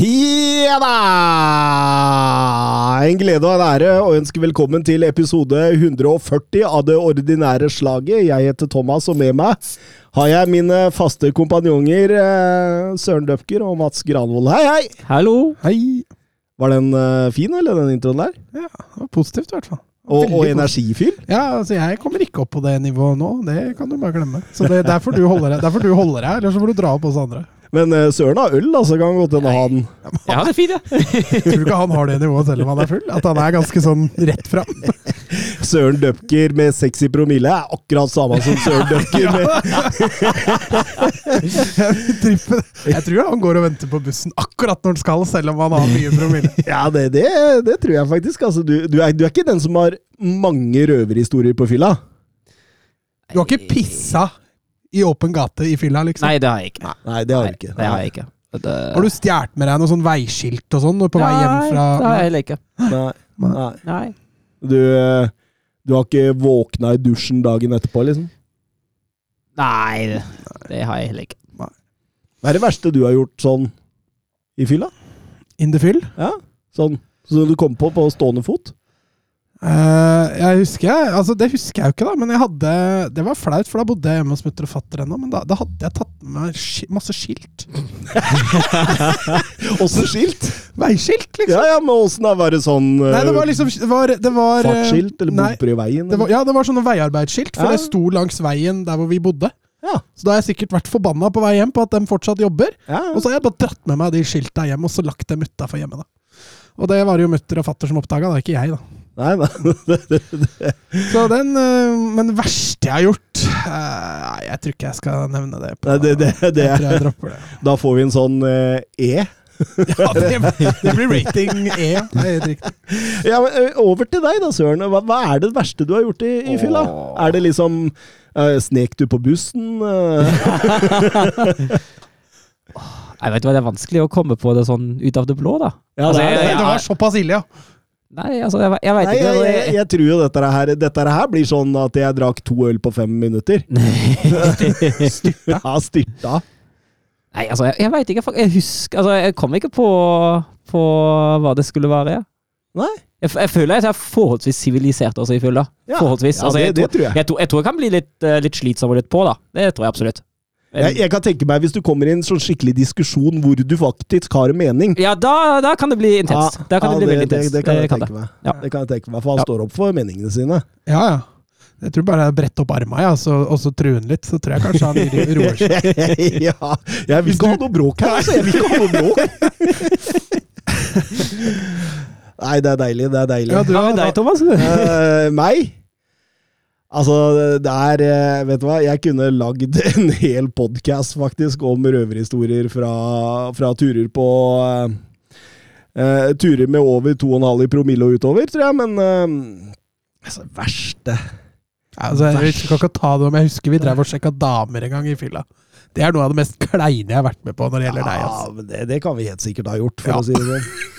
Ja da! En glede og en ære å ønske velkommen til episode 140 av det ordinære slaget. Jeg heter Thomas, og med meg har jeg mine faste kompanjonger eh, Søren Døpker og Mats Granvold. Hei, hei! Hallo! Hei. Var den eh, fin, eller, den introen der? Ja, det var positivt i hvert fall. Og, og energifyll? Ja, altså jeg kommer ikke opp på det nivået nå, det kan du bare glemme. Så det, derfor du holder derfor du holder deg, eller så får du dra opp oss andre. Men uh, Søren har øl, altså. Kan godt hende han Jeg har det fint, jeg. Tror du ikke han har det nivået selv om han er full? At han er ganske sånn rett fram? Søren Døpker med 60 promille er akkurat samme som Søren Døpker med. Jeg tror han går og venter på bussen akkurat når han skal, selv om han har mye promille. Ja, det, det, det tror jeg faktisk. Altså, du, du, er, du er ikke den som har mange røverhistorier på fylla? Du har ikke pissa i åpen gate i fylla, liksom? Nei, det har jeg ikke. Nei, det har du Nei, ikke. Det har jeg ikke. Det, Har du stjålet med deg noe sånn veiskilt og sånn på på vei hjem fra Nei, det har jeg heller ikke. Nei, nei. Nei. Du, eh, du har ikke våkna i dusjen dagen etterpå, liksom? Nei, det, det har jeg heller ikke. Hva er det verste du har gjort sånn i fylla? In the fyll? Ja, sånn som du kom på på stående fot? Eh, jeg husker Altså, det husker jeg jo ikke, da, men jeg hadde Det var flaut, for da bodde jeg hjemme hos mutter og fatter ennå, men da, da hadde jeg tatt med meg sk masse skilt. Også skilt? Veiskilt, liksom! Ja, ja, men åssen? Var det sånn uh, Nei, det var liksom Det var, det var eh, fartsskilt eller nei, bomper i veien? det var, ja, det var sånne veiarbeidsskilt, for Ja. det sto langs veien der hvor vi bodde. Ja. Så da har jeg sikkert vært forbanna på vei hjem på at de fortsatt jobber. ja. Og så har jeg bare dratt med meg de skilta hjem, og så lagt dem utafor hjemmet, da. Og det var det jo mutter og fatter som oppdaga, da, ikke jeg, da. Nei, nei. Så den øh, Men det verste jeg har gjort øh, Nei, jeg tror ikke jeg skal nevne det. På, Nei, det, det, det, jeg tror jeg dropper det. da får vi en sånn eh, E. Ja, det, det blir rating E. Det. Ja, men eh, Over til deg, da, Søren. Hva, hva er det verste du har gjort i, i fylla? Er det liksom uh, Snek du på bussen? eh? Jeg vet hva, Det er vanskelig å komme på det sånn ut av det blå, da. Ja, Altså, det jeg- det. Det var såpass ille, ja. Nei, altså, jeg, jeg veit ikke. jeg, jeg, Jeg, jeg tror jo dette her, dette her blir sånn at jeg drakk to øl på fem minutter. Ja, styrta. Nei, altså, jeg, jeg vet ikke. Jeg husker Altså, jeg kom ikke på, på hva det skulle være. Ja. Nei. Jeg, jeg føler jeg er forholdsvis sivilisert også i fylla. Ja. Forholdsvis. Ja, Altså, det, jeg, det tror, tror jeg. jeg, tror, jeg tror jeg kan bli litt, eh, litt slitsom og litt på, da. Det tror jeg absolutt. Jeg. Jeg kan tenke meg hvis du kommer i en sånn skikkelig diskusjon hvor du faktisk har en mening. Ja, da, da kan det bli intenst. Ja, da kan ja, det bli veldig det, intenst. det kan jeg tenke meg. Ja. Det kan jeg tenke meg, For han Ja. står opp for meningene sine. Ja, ja. Jeg tror bare jeg bretter opp arma ja, så- og så truer han litt, så tror jeg kanskje han ro- roer seg. ja, jeg vil ikke ha noe bråk her, altså. Jeg vil ikke ha noe bråk. Nei, det er deilig. Det er deilig. Ja, du, med deg, Thomas? Uh, meg? Altså, det er eh, Vet du hva, jeg kunne lagd en hel podkast faktisk om røverhistorier fra, fra turer på eh, Turer med over 2,5 i promille og utover, tror jeg, men uh, Altså, verste altså, jeg skal ikke ta det om Jeg husker vi drev og sjekka damer en gang i fylla. Det er noe av det mest kleine jeg har vært med på når det gjelder deg. Ja, Altså. men det, det kan vi helt sikkert ha gjort, for Ja. å si det sånn.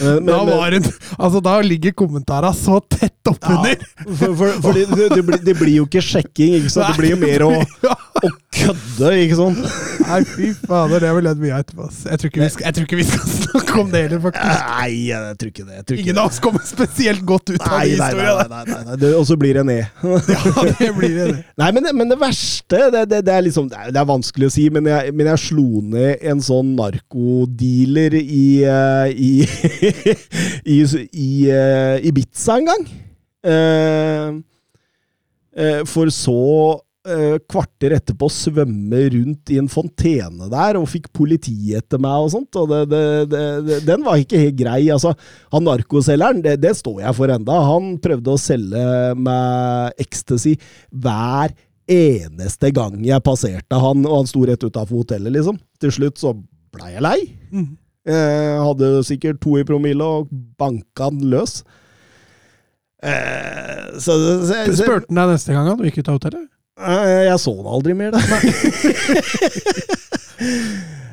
Men, Da, men, var det, altså, da ligger kommentarene så tett oppunder! for, for, for det, det, det, blir, det blir jo ikke sjekking, ikke sant? Det blir jo mer å, å kødde, ikke sant? Nei, fy fader, det har vi ledd mye av etterpå. Jeg tror, skal, jeg tror ikke vi skal snakke om det heller, faktisk. Nei, jeg tror ikke det. Tror ikke Ingen av oss kommer spesielt godt ut av de nei, nei, nei, nei, nei. Og så blir det ned. Ja, det blir det. Nei, men, men det verste det, er liksom det det er vanskelig å si, men jeg, men jeg slo ned en sånn narkodealer i uh, i, i, i uh, Ibiza en gang. Uh, uh, for så kvarter etterpå svømme rundt i en fontene der, og fikk politi etter meg og sånt. og det, det, det, Den var ikke helt grei. altså. Han narkoselgeren, det står jeg for enda. Han prøvde å selge meg ecstasy hver eneste gang jeg passerte han, og han sto rett utafor hotellet, liksom. Til slutt så blei jeg lei. Mm. Eh, hadde sikkert to i promille og banka den løs. Eh, så, så, så Spurte han deg neste gang han gikk ut av hotellet? Eh, Jeg så den aldri mer, da.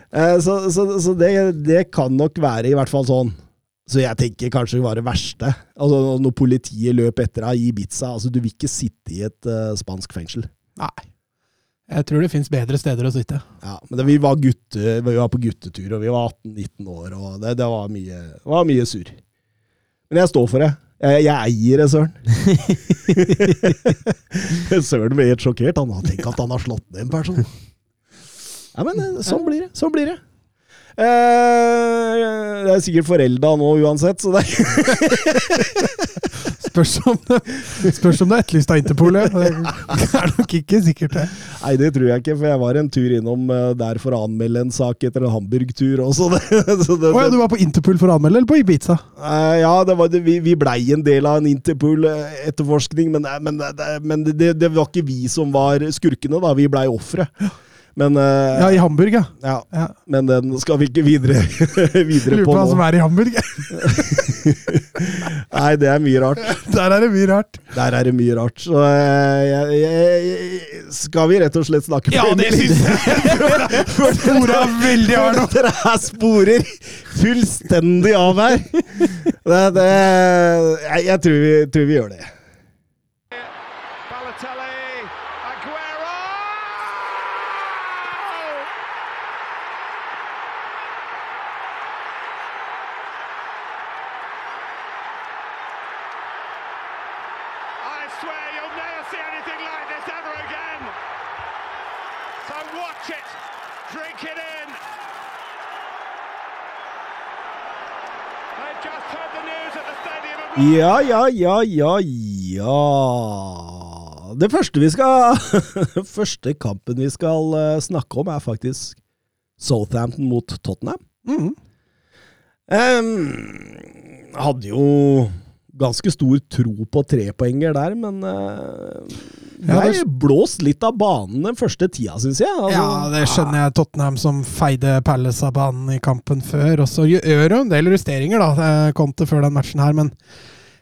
Eh, så så, så det, det kan nok være i hvert fall sånn. Så jeg tenker kanskje det var det verste. Altså Når politiet løp etter deg i Ibiza altså Du vil ikke sitte i et uh, spansk fengsel. Nei. Jeg tror det fins bedre steder å sitte. Ja, Men det, vi, var gutte, vi var på guttetur, og vi var 18-19 år, og det, det var, mye, var mye sur. Men jeg står for det. Jeg, jeg eier det, Søren. Søren ble helt sjokkert. Han har tenkt at han har slått ned en person. Ja, men eh, sånn blir det. Sånn blir det. Eh, det er sikkert forelda nå uansett, så det Spørs om det, spørs om det er etterlyst av Interpolet. Det er nok ikke sikkert, det. Nei, det tror jeg ikke, for jeg var en tur innom eh, der for å anmelde en sak etter en Hamburg-tur også. Det, så det, Å ja, du var på Interpol for å anmelde, eller på Ibiza? Eh, ja, det var, vi, vi blei en del av en Interpol-etterforskning, men, eh, men, men det, det var ikke vi som var skurkene, da. Vi blei ofre. Men, uh, Ja, i Hamburg, ja. ja, ja. men den skal vi ikke videre, videre Lurer på på hva som er i Hamburg. Nei, det er mye rart. Der er det mye rart. Der er det mye rart. Så uh, jeg, jeg, skal vi rett og slett snakke Ja, det syns jeg! Spora veldig hardt opp. Dere her sporer fullstendig av her. Det, det, jeg, jeg tror, vi, tror vi gjør det. Ja, ja, ja, ja, ja Det første vi skal Første kampen vi skal eh, snakke om, er faktisk Southampton mot Tottenham. Mm. Um, hadde jo ganske stor tro på trepoenger der, men uh, Ja, ble blåst litt av banen den første tida, syns jeg. Altså, Ja, det skjønner jeg. Tottenham som feide Palace av banen i kampen før. Og så gjør jo en del justeringer, da, eh, Conte før den matchen her, men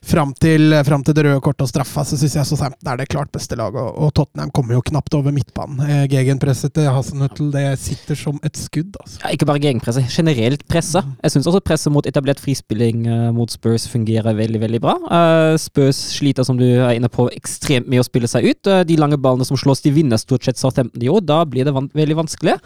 fram til, fram til det røde kortet og straffa, så syns jeg Southampton er det klart beste laget. Og, Tottenham kommer jo knapt over midtbanen. Eh, Gegenpresset til Hasenhüttel det sitter som et skudd, altså. Ja, ikke bare gegenpresset, generelt presset. Jeg syns også presset mot etablert frispilling eh, mot Spurs fungerer veldig veldig bra. Eh, Spurs sliter, som du er inne på, ekstremt med å spille seg ut. De lange ballene som slås, de vinner stort sett Southampton i år. Da blir det van veldig vanskelig.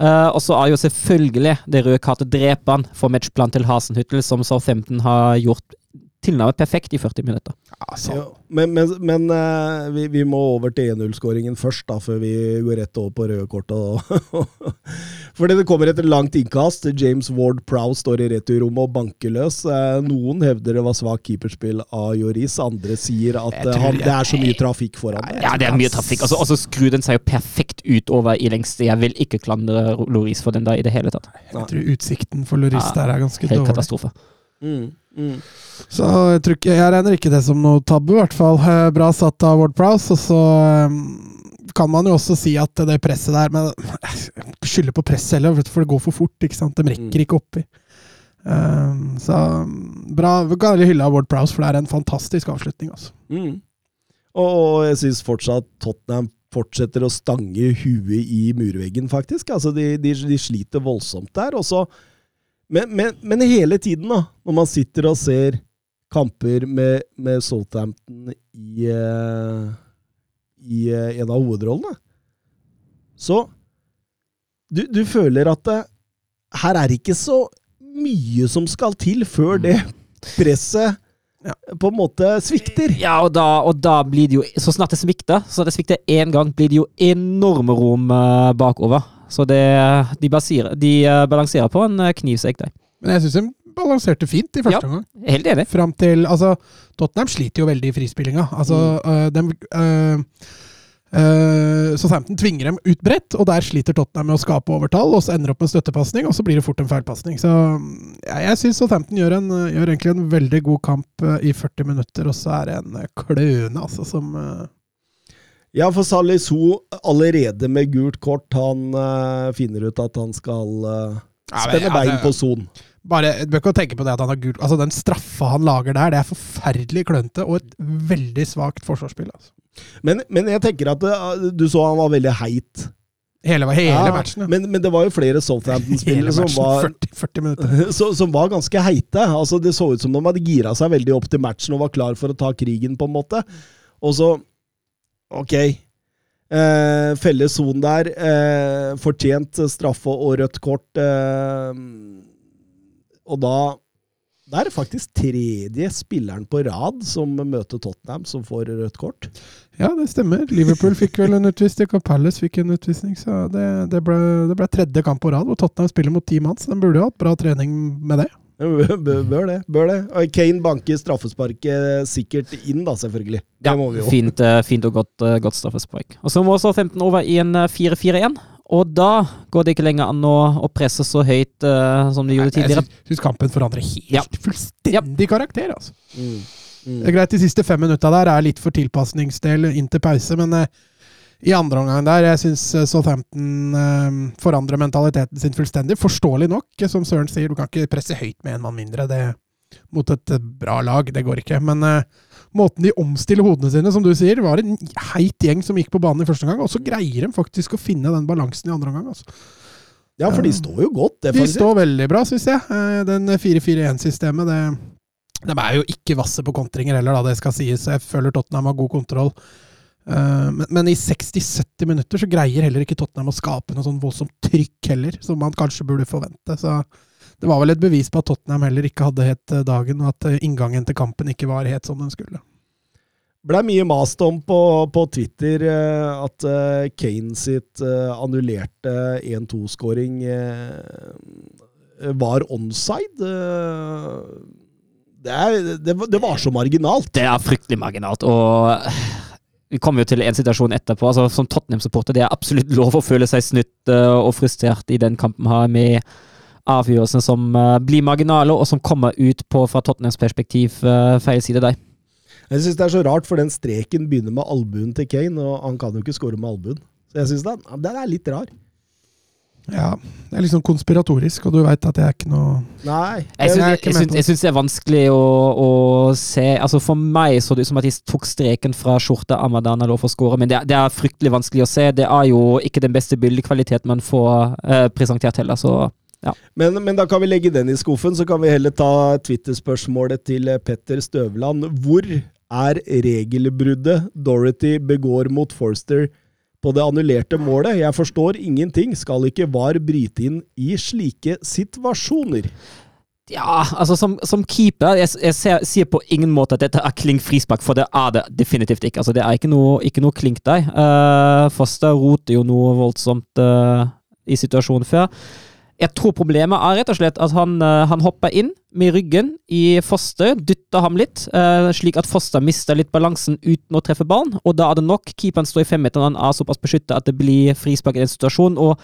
Uh, og så er jo selvfølgelig det røde kartet dreperen for matchplan til Hasenhüttel, som Southampton har gjort tilnærmet perfekt i 40 minutter. altså. Ja, men men, men eh, vi, vi må over til 1-0-skåringen først, da, før vi går rett over på røde kortet. Fordi det kommer etter langt innkast. James Ward Prowse står i returrommet og banker løs. Eh, Noen hevder det var svakt keeperspill av Joris, andre sier at eh, han, det er så mye trafikk foran det. Ja, det er mye trafikk. Altså, og så skrur den seg jo perfekt utover i lengste. Jeg vil ikke klandre Loris for den da i det hele tatt. Jeg tror utsikten for Loris Ja, der er ganske Helt dårlig. katastrofe. Mm, mm. Så jeg, tror ikke, jeg regner ikke det som noe tabu, i hvert fall. Eh, Bra satt av Ward Prowse. Og så eh, kan man jo også si at det presset der Men skylder på presset heller, for det går for fort. ikke sant? De rekker Mm. ikke oppi. Um, så bra. Vi kan heller hylle av Ward Prowse, for det er en fantastisk avslutning. altså. Mm. Og jeg syns fortsatt Tottenham fortsetter å stange huet i murveggen, faktisk. Altså, de, de, de sliter voldsomt der. Og så men, men, men hele tiden, da, når man sitter og ser kamper med, med Southampton i, eh, i eh, en av hovedrollene, så du, du føler at det, her er det ikke så mye som skal til før det presset Ja. på en måte svikter. Ja, og da, og da blir det jo Så snart det svikter, så det svikter én gang, blir det jo enorme rom eh, bakover. Så det, de, baserer, de eh, balanserer på en uh, knivsegg der. Men jeg syns de balanserte fint i første Ja. omgang. Helt enig. Fram til Altså, Tottenham sliter jo veldig i frispillinga. Altså, øh, dem øh, øh, Southampton tvinger dem ut bredt, og der sliter Tottenham med å skape overtall, og så ender opp med en støttepasning, og så blir det fort en feilpasning. Så ja, jeg syns Southampton gjør, en, gjør egentlig en veldig god kamp i 40 minutter, og så er det en kløne, altså, som øh, Ja, for Salisu, allerede med gult kort, han uh, finner ut at han skal eh, Ja, men, spenne ja, bein det- på son. Bare, Du bør ikke tenke på det at han har gult Altså, Den straffa han lager der, det er forferdelig klønete og et veldig svakt forsvarsspill. Altså. Men, men jeg tenker at eh, du så han var veldig heit. Hele, hele Ja, matchen. Ja. Men, men det var jo flere Southampton-spillere som var 40, 40 minutter. så, som var ganske heite. Altså, det så ut som de hadde gira seg veldig opp til matchen og var klar for å ta krigen, på en måte. Og så Ok. Eh, felle son der. Eh, fortjent straffe og rødt kort. Eh, og da Det er faktisk tredje spilleren på rad som møter Tottenham, som får rødt kort. Ja, det stemmer. Liverpool fikk vel en utvisning, og Palace fikk en utvisning. Så det, det, ble, det ble tredje kamp på rad hvor Tottenham spiller mot ti mann. Så de burde jo hatt bra trening med det. Bør bør det. bør det. Og Kane banker straffesparket sikkert inn, da, selvfølgelig. Det Ja, må vi jo. fint, eh, fint og godt, eh, godt straffespark. Og så må også 15 over i en eh, 4-4-1. Og da går det ikke lenger an å, å presse så høyt uh, som de gjorde tidligere. Jeg syns kampen forandrer helt Ja. fullstendig karakter. altså. Mm. Mm. Det er greit, De siste fem minutta der er litt for tilpasningsdel inn til pause, men eh, i andre omgang der Jeg syns Southampton eh, forandrer mentaliteten sin fullstendig. Forståelig nok, eh, som Søren sier. Du kan ikke presse høyt med en mann mindre det, mot et eh, bra lag. Det går ikke. Men eh, måten de omstiller hodene sine, som du sier, var en heit gjeng som gikk på banen i første omgang, og så greier de faktisk å finne den balansen i andre omgang. Altså. Ja, for de står jo godt, De defensivt. står veldig bra, syns jeg. Eh, Den 4-4-1-systemet, det De er jo ikke vasse på kontringer heller, da, det skal sies. Jeg føler Tottenham har god kontroll. Eh, Men, men i 60-70 minutter så greier heller ikke Tottenham å skape noe sånn voldsomt trykk heller, som man kanskje burde forvente. Så det var vel et bevis på at Tottenham heller ikke hadde helt eh, dagen, og at eh, inngangen til kampen ikke var helt som den skulle. Blei mye mast om på, på Twitter at Kane sitt annullerte 1-2-skåring eh, var onside. Det, er, det, det var så marginalt. Det er fryktelig marginalt. og vi kommer jo til en situasjon etterpå. altså Som Tottenham-supporter det er absolutt lov å føle seg snytt eh, og frustrert i den kampen her, med avgjørelsen som eh, blir marginale, og som kommer ut på, fra Tottenhams perspektiv, eh, feil side der. Jeg syns det er så rart, for den streken begynner med albuen til Kane, og han kan jo ikke skåre med albuen. Så jeg syns den, den er litt rar. Ja, det er liksom konspiratorisk, og du veit at jeg er ikke noe Nei. Jeg syns, det. jeg syns det er vanskelig å, å se altså For meg så det ut som at de tok streken fra skjorta Amadana lå for å score, men det, det er fryktelig vanskelig å se. Det er jo ikke den beste bildekvaliteten man får eh, presentert heller, så Men, men da kan vi legge den i skuffen, så kan vi heller ta Twitter-spørsmålet til eh, Petter Støvland. Hvor er regelbruddet Dorothy begår mot Forster på det annullerte målet? Jeg forstår ingenting. Skal ikke VAR bryte inn i slike situasjoner? Ja, altså som, som keeper Jeg, jeg ser, sier på ingen måte at dette er klink frispark, for det er det definitivt ikke. Altså Det er ikke noe, ikke noe klink der. Uh, Foster roter jo noe voldsomt uh, i situasjonen før. Jeg tror problemet er rett og slett at han, eh, han hopper inn med ryggen i Foster, dytter ham litt, eh, slik at Foster mister litt balansen uten å treffe ballen. Og da er det nok. Keeperen står i femmeteren, han er såpass beskyttet at det blir frispark i den situasjonen. og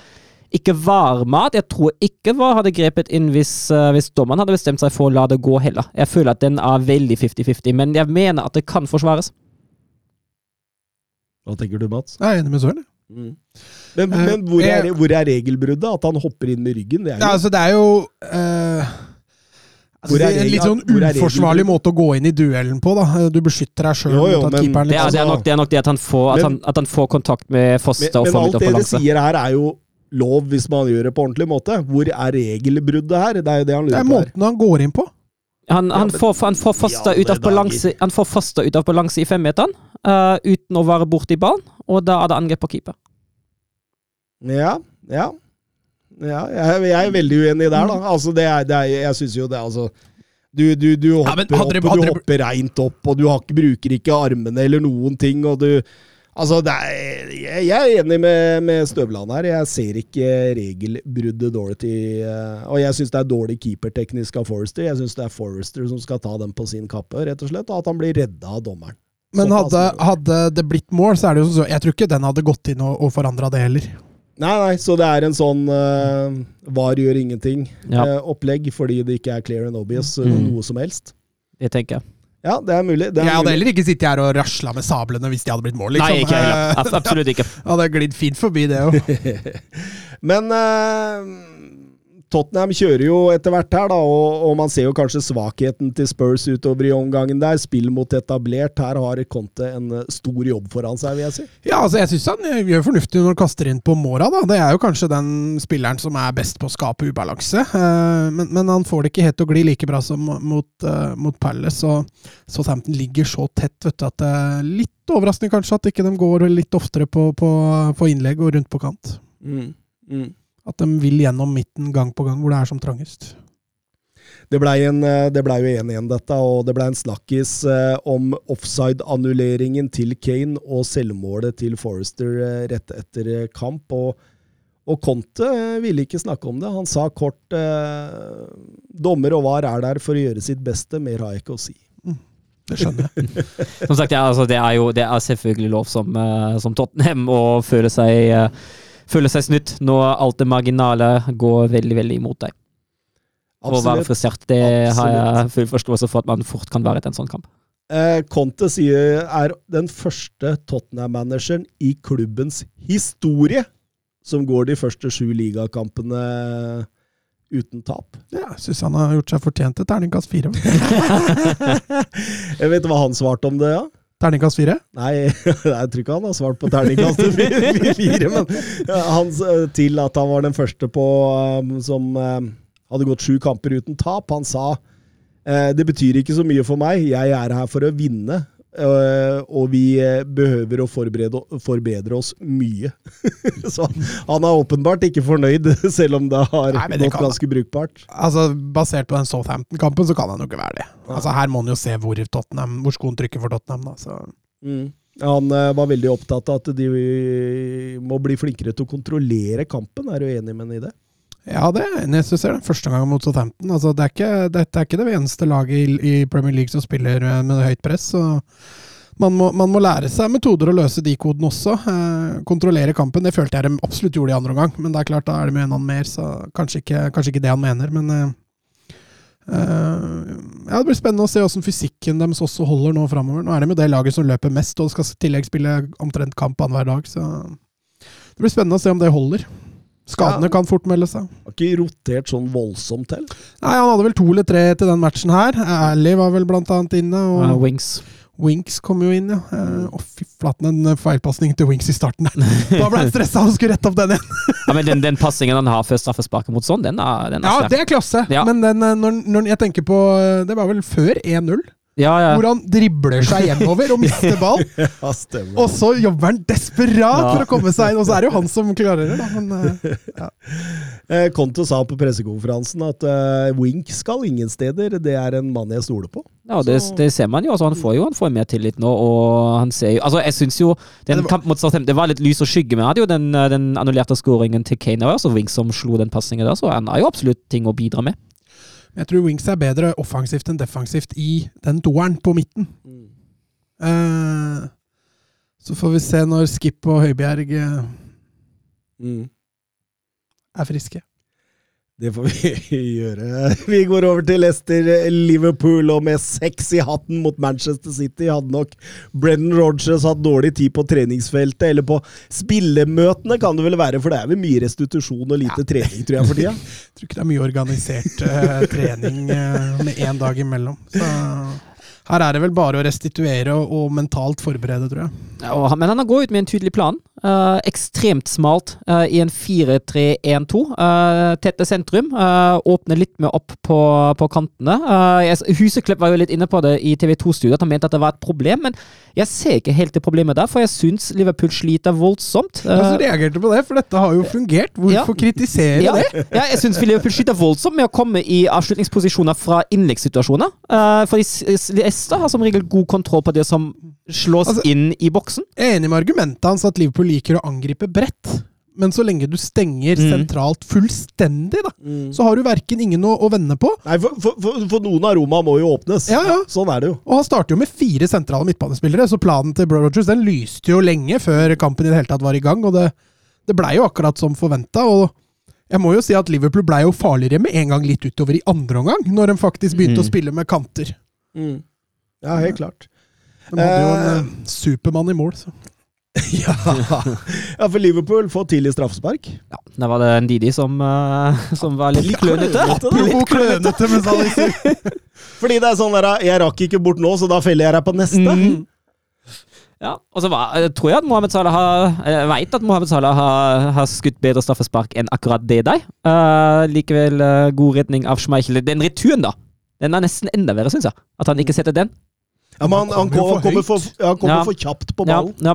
ikke VAR-mat. Jeg tror ikke VAR hadde grepet inn hvis, uh, hvis dommeren hadde bestemt seg for å la det gå heller. Jeg føler at den er veldig 50-50, men jeg mener at det kan forsvares. Hva tenker du, Mats? Jeg er enig med Søren. Mm. Men, Eh, men hvor, er, hvor er regelbruddet? At han hopper inn med ryggen? Det er Ja, jo altså, det er jo uh, altså, det er En litt sånn uforsvarlig måte å gå inn i duellen på. da. Du beskytter deg sjøl mot at men- keeperen Det det er, nok, det er nok det at han får, at Men- han, at han får kontakt med Foster og men får alt litt det dere balanse. sier her, er jo lov hvis man gjør det på ordentlig måte. Hvor er regelbruddet her? Det er jo det han Det er måten her. han går inn på. Han, Ja, men- får, han får Foster ut av balanse, han får Foster ut av balanse i femmeteren eh, uten å være borti ballen, og da er det angrep på keeper. Ja, ja. ja jeg, jeg er veldig uenig der, da. Altså, det er, det er, jeg syns jo det, altså du, du, du hopper ja, hadde opp, og du hopper reint opp, og du har ikke, bruker ikke armene eller noen ting, og du Altså, det er, jeg jeg er enig med, med Støvland her. Jeg ser ikke regelbruddet Dorothy eh, Og jeg syns det er dårlig keeperteknisk av Forrester. Jeg syns det er Forrester som skal ta den på sin kappe, rett og slett, og at han blir redda av dommeren. Men hadde, det hadde det blitt mål, så er det jo sånn Jeg tror ikke den hadde gått inn og, og forandra det heller. Nei, nei, så det er en sånn uh, var gjør ingenting-opplegg, fordi det ikke er clear and obvious eh, Mm. noe som helst. Det tenker jeg. Ja, det er mulig. Det er Jeg hadde mulig. heller ikke sittet her og rasla med sablene hvis de hadde blitt mål. Liksom. Nei, ikke heller. Absolutt ikke. Hadde glidd fint forbi det òg. Men Tottenham kjører jo etter hvert her, da, og, og man ser jo kanskje svakheten til Spurs utover i omgangen der. Spill mot etablert. Her har Conte en eh, stor jobb foran seg, vil jeg si. Ja, altså jeg syns han gjør fornuftig når han kaster inn på Mora. da. Det er jo kanskje den spilleren som er best på å skape ubalanse. Eh, Men, men han får det ikke helt til å gli like bra som mot, mot Palace. Og Southampton ligger så tett vet du, at det er litt overraskende kanskje at ikke de går litt oftere på, på, på innlegg og rundt på kant. Mm, Mm. At de vil gjennom midten gang på gang hvor det er som trangest. Det blei ble jo 1-1, dette, og det blei en snakkis eh, om offside-annulleringen til Kane og selvmålet til Forrester eh, rett etter eh, kamp. Og, og Conte eh, ville ikke snakke om det. Han sa kort eh, dommer og VAR er der for å gjøre sitt beste, mer har jeg ikke å si. Det skjønner jeg. Som sagt, ja, altså, det er jo det er selvfølgelig lov som, eh, som Tottenham å føle seg, eh, føle seg snytt når alt det marginale går veldig, veldig imot deg. Å være Absolutt. frisert, det har jeg full forståelse for at man fort kan være etter en sånn kamp. Eh, Conte sier er den første Tottenham-manageren i klubbens historie som går de første sju ligakampene uten tap. Ja, jeg syns han har gjort seg fortjent til terningkast fire. Jeg vet hva han svarte om det, ja? Terningkast fire? Nei, jeg tror ikke han har svart på terningkast fire, men ja, han til at han var den første på um, som um, hadde gått sju kamper uten tap. Han sa eh, det betyr ikke så mye for meg, jeg er her for å vinne. Eh, og vi eh, behøver å forberede, forbedre oss mye. så han er åpenbart ikke fornøyd, selv om det har Nei, det gått kan- ganske brukbart. Altså, Basert på den Southampton-kampen, så kan han jo ikke være det. Altså, Her må han jo se hvor, Tottenham, hvor skoen trykker for Tottenham. da, så... Mm. Han eh, var veldig opptatt av at de må bli flinkere til å kontrollere kampen. Er du enig med ham i det? Ja, det er jeg ser den første gangen mot Southampton. Altså, det er ikke, dette er ikke det eneste laget i, i Premier League som spiller eh, med høyt press. så man må, man må lære seg metoder å løse de kodene også. Eh, kontrollere kampen. Det følte jeg de absolutt gjorde i andre omgang, men det er klart da er det med en annen mer, så kanskje ikke, kanskje ikke det han mener. Men eh, eh, ja, det blir spennende å se åssen fysikken deres også holder nå framover. Nå er de jo det laget som løper mest, og skal i tillegg spille omtrent kamp annenhver dag, så det blir spennende å se om det holder. Skadene Ja. kan fort melde seg. Har ikke rotert sånn voldsomt til. Nei, han hadde vel to eller tre til den matchen her. Ally var vel blant annet inne, og ja, wings. Winks kom jo inn, ja. Eh, Å, fy flaten, en feilpasning til Winks i starten der. Da ble han stressa og skulle rette opp den igjen. Ja, men den, den passingen han har før straffesparket mot sånn, den er, den er Ja, det er klasse, Ja. men den, eh, når, når jeg tenker på eh, Det var vel før 1-0, Ja, ja. hvor han dribler seg hjemover og mister ball. Ja. Og så jobber han desperat Ja. for å komme seg inn, og så er det jo han som klarer det, da. Men eh, Eh, sa på pressekonferansen at uh, Wink skal ingen steder. Det er en mann jeg stoler på. Ja, det, det ser man jo. Altså, han får jo han får mer tillit nå, og han ser jo Altså, jeg syns jo den kampen mot Southampton Det var litt lys og skygge, men han hadde jo den, den annullerte skåringen til Kane. Det var også Wink som slo den pasningen der, så han har jo absolutt ting å bidra med. Jeg tror Wings er bedre offensivt enn defensivt i den toeren på midten. Eh, så får vi se når Skip og Høibjerg uh, Mm. er friske. Det får vi gjøre. Vi går over til Leicester Liverpool, og med seks i hatten mot Manchester City hadde nok Brennan Rodgers hatt dårlig tid på treningsfeltet, eller på spillemøtene kan det vel være, for det er vel mye restitusjon og lite trening, tror jeg, for tida. Tror ikke det er mye organisert uh, trening uh, med én dag imellom. Så her er det vel bare å restituere og, og mentalt forberede, tror jeg. Ja, Men han går ut med en tydelig plan. Uh, ekstremt smalt uh, i en 4-3-1-2. Uh, tette sentrum. Uh, åpne litt mer opp på, på kantene. Eh, jeg- Huseklepp var jo litt inne på det i TV2-studioet, at han mente at det var et problem. Men jeg ser ikke helt det problemet der, for jeg syns Liverpool sliter voldsomt. Uh, Eh, også reagerte på det, for dette har jo fungert. Hvorfor Ja. kritisere ja, det? ja, jeg syns Liverpool sliter voldsomt med å komme i avslutningsposisjoner fra innleggssituasjoner. For Leicester har som regel god kontroll på det som slås Altså- inn i boksen. Jeg er enig med argumentet hans at Liverpool liker å angripe bredt. Men så lenge du stenger Mm. sentralt fullstendig, da, så har du verken ingen å, å vende på. Nei, for, for, for, for noen av Roma må jo åpnes. Ja, ja. Sånn er det jo. Og han starter jo med fire sentrale midtbanespillere, så planen til Bro Rogers den lyste jo lenge før kampen i det hele tatt var i gang. Og det, det blei jo akkurat som forventa. Og jeg må jo si at Liverpool blei jo farligere med en gang litt utover i andre omgang, når de faktisk begynte Mm. å spille med kanter. Ja, helt klart. De hadde jo en Eh. eh, supermann i mål, så. ja. ja, for Liverpool får tidlig straffespark. Ja, Der var det en Didi som, uh, som var litt klønete. Apropos klønete med Salisbury. Fordi det er sånn der, jeg rakk ikke bort nå, så da feller jeg deg på neste. Mm. Ja, og så var, jeg tror jeg at Mohammed Salah har Jeg vet at Mohammed Salah har, har skutt bedre straffespark enn akkurat det der. Uh, likevel uh, god redning av Schmeichel. Den returen, da! Den er nesten enda verre, syns jeg. At han ikke setter den. Ja, men han, han, kommer han, kommer, for for, ja, han kommer Ja. for kjapt på ballen. ja.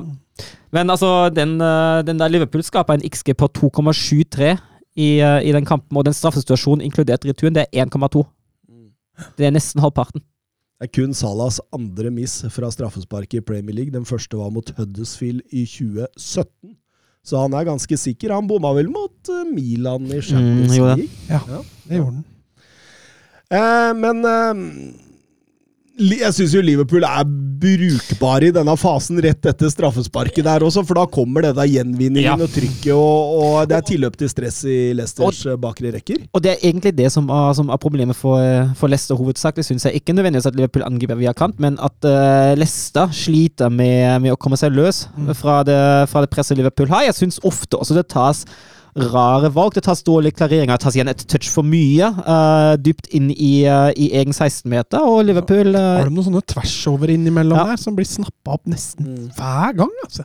Men altså, den, eh, den der Liverpool skapa en XG på 2,73 i, eh, i den kampen, og den straffesituasjonen inkludert returen, det er 1,2. Det er nesten halvparten. Det er kun Salas andre miss fra straffesparket i Premier League. Den første var mot Huddersfield i 2017. Så han er ganske sikker. Han bomma vel mot eh, Milan i Champions Mm, League. Mm, Ja, det gjorde han. Eh, men eh, jeg syns jo Liverpool er brukbare i denne fasen rett etter straffesparket der også, for da kommer det der gjenvinningen Ja. og trykket, og, og det er tilløp til stress i Leicesters eh, bakre rekker. Og det er egentlig det som er, som er problemet for, eh, for Leicester hovedsakelig, syns jeg. Ikke nødvendigvis at Liverpool angriper via kant, men at uh, Leicester sliter med, med å komme seg løs fra, det, fra det presset Liverpool har. Jeg syns ofte også det tas rare valg. Det tas dårlige klareringer, det tas igjen et touch for mye uh, dypt inn i, uh, i egen 16-meter, og Liverpool uh, Har de noen sånne tvers-over innimellom Ja. der som blir snappa opp nesten Mm. hver gang? altså.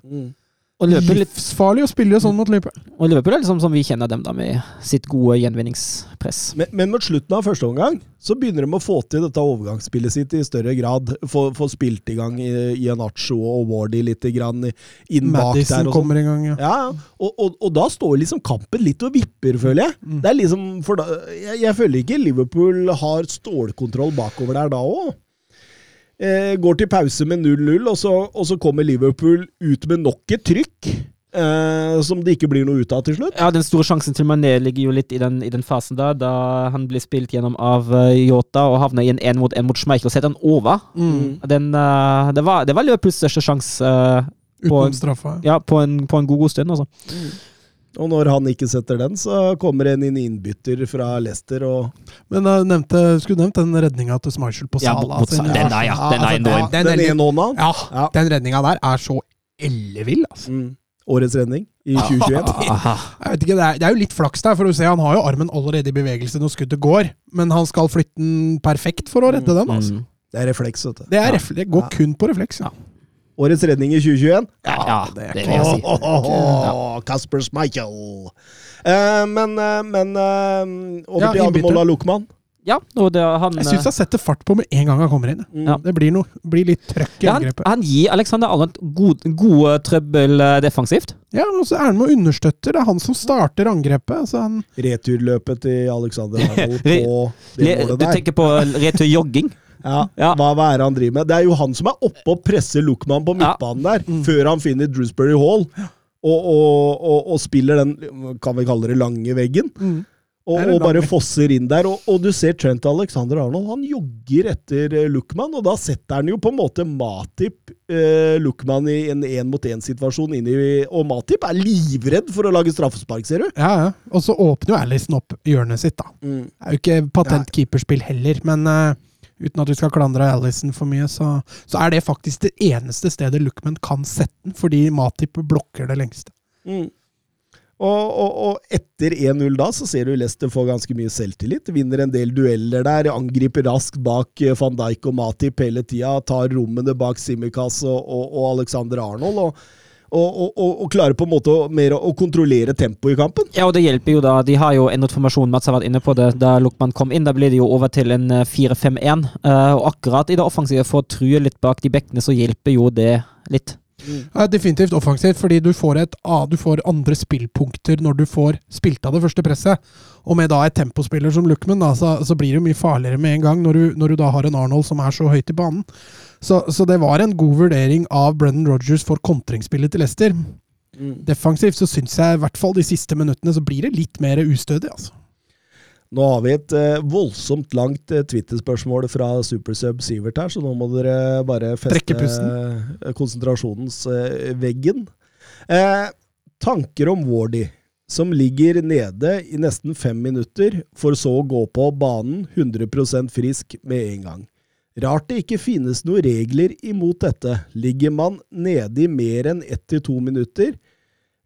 Og Liverpool, Livsfarlig å spille sånn mot Liverpool. og Liverpool er liksom som vi kjenner dem, da, med sitt gode gjenvinningspress. Men, men mot slutten av første omgang så begynner de å få til dette overgangsspillet sitt i større grad. Få, få spilt i gang i, i Anacho og Wardy litt grann inn bak der. Og sånn. kommer i gang, ja. Ja, ja. og, og, og da står liksom kampen litt og vipper, føler jeg. Mm. Det er liksom, for da, jeg, jeg føler ikke Liverpool har stålkontroll bakover der da òg. Eh, går til pause med 0-0, og, så- og så kommer Liverpool ut med nok et trykk. Eh, som det ikke blir noe ut av til slutt. Ja, Den store sjansen til Mané ligger jo litt i den, i den fasen da, da han blir spilt gjennom av uh, Yota og havner i en én mot én mot Schmeichel og setter han over. Mm. Den, uh, det, var, det var Liverpools største sjanse Uh, På- Utenom straffa. ja, på, en, på en god, god stund. Altså. Og når han ikke setter den, så kommer en inn innbytter fra Leicester og Men jeg nevnte, skulle nevnt den redninga til Schmeichel på Sala. Ja, Salah. Den der, ja. Den er enorm. Den, Den den, ja, Ja. den redninga der er så ellevill, altså. Mm. Årets redning i 2021. Jeg vet ikke, det er, det er jo litt flaks der, for du ser han har jo armen allerede i bevegelse når skuddet går, men han skal flytte den perfekt for å redde den. altså. Mm. Det er refleks, vet du. Det, er Ja. ref, det går Ja. kun på refleks. Ja. Årets redning i 2021. Ja, ja, det det vil jeg si. Åh, åh, åh, Kasper Schmeichel. Eh, men eh, men eh, over til. Ademola Lukman. Ja, og det, han Jeg syns han setter fart på med en gang han kommer inn. Ja. Det blir, noe, blir litt trøkk i ja, han, angrepet. han gir Alexander Arnold gode, gode trøbbel defensivt. Ja, og så er han med og understøtter. Det er han som starter angrepet. Altså han, Returløpet til Alexander Arnold på det målet der. Du tenker på retur jogging? Ja, Ja. Hva, hva er det han driver med? Det er jo han som er oppe og presser Lukman på midtbanen der, Mm. før han finner Drewsbury Hall, og, og, og, og spiller den, kan vi kalle det, lange veggen. En og bare fosser inn der. Og, og du ser Trent Alexander Arnold, han jogger etter eh, Lukman, og da setter han jo på en måte Matip eh, Lukman i en én-mot-én-situasjon inn i Og Matip er livredd for å lage straffespark, ser du. ja, ja. Og så åpner jo Alison opp hjørnet sitt, da. Det er jo ikke patent keeperspill heller, men eh, uten at vi skal klandre Alison for mye, så, så er det faktisk det eneste stedet Lookman kan sette den, fordi Matip blokker det lengste. Mm. Og, og, og etter 1-0 da, så ser du Leicester få ganske mye selvtillit. Vinner en del dueller der, angriper raskt bak eh, van Dijk og Matip hele tida. Tar rommene bak Simikaz og, og Alexander Arnold. Og, og, og, og, klare på en måte å, mer å kontrollere tempoet i kampen. Ja, og det hjelper jo da. De har jo endret formasjon, Mats har vært inne på det. Da Lukman kom inn, da ble det jo over til en eh, 4-5-1. Eh, og akkurat i det offensive, for å true litt bak de bekkene, så hjelper jo det litt. Ja, definitivt offensivt, fordi du får, et, du får andre spillpunkter når du får spilt av det første presset. Og med da et tempospiller som Luckman, da, så, så blir det mye farligere med en gang, når du, når du da har en Arnold som er så høyt i banen. Så, så det var en god vurdering av Brendan Rodgers for kontringsspillet til Leicester. Defensivt så syns jeg i hvert fall de siste minuttene så blir det litt mer ustødig, altså. Nå har vi et eh, voldsomt langt eh, Twitter-spørsmål fra Supersub Sivert her, så nå må dere bare feste eh, konsentrasjonsveggen. Eh, tanker om Wardy, som ligger nede i nesten fem minutter, for så å gå på banen 100% frisk med en gang. Rart det ikke finnes noen regler imot dette. Ligger man nede i mer enn ett til to minutter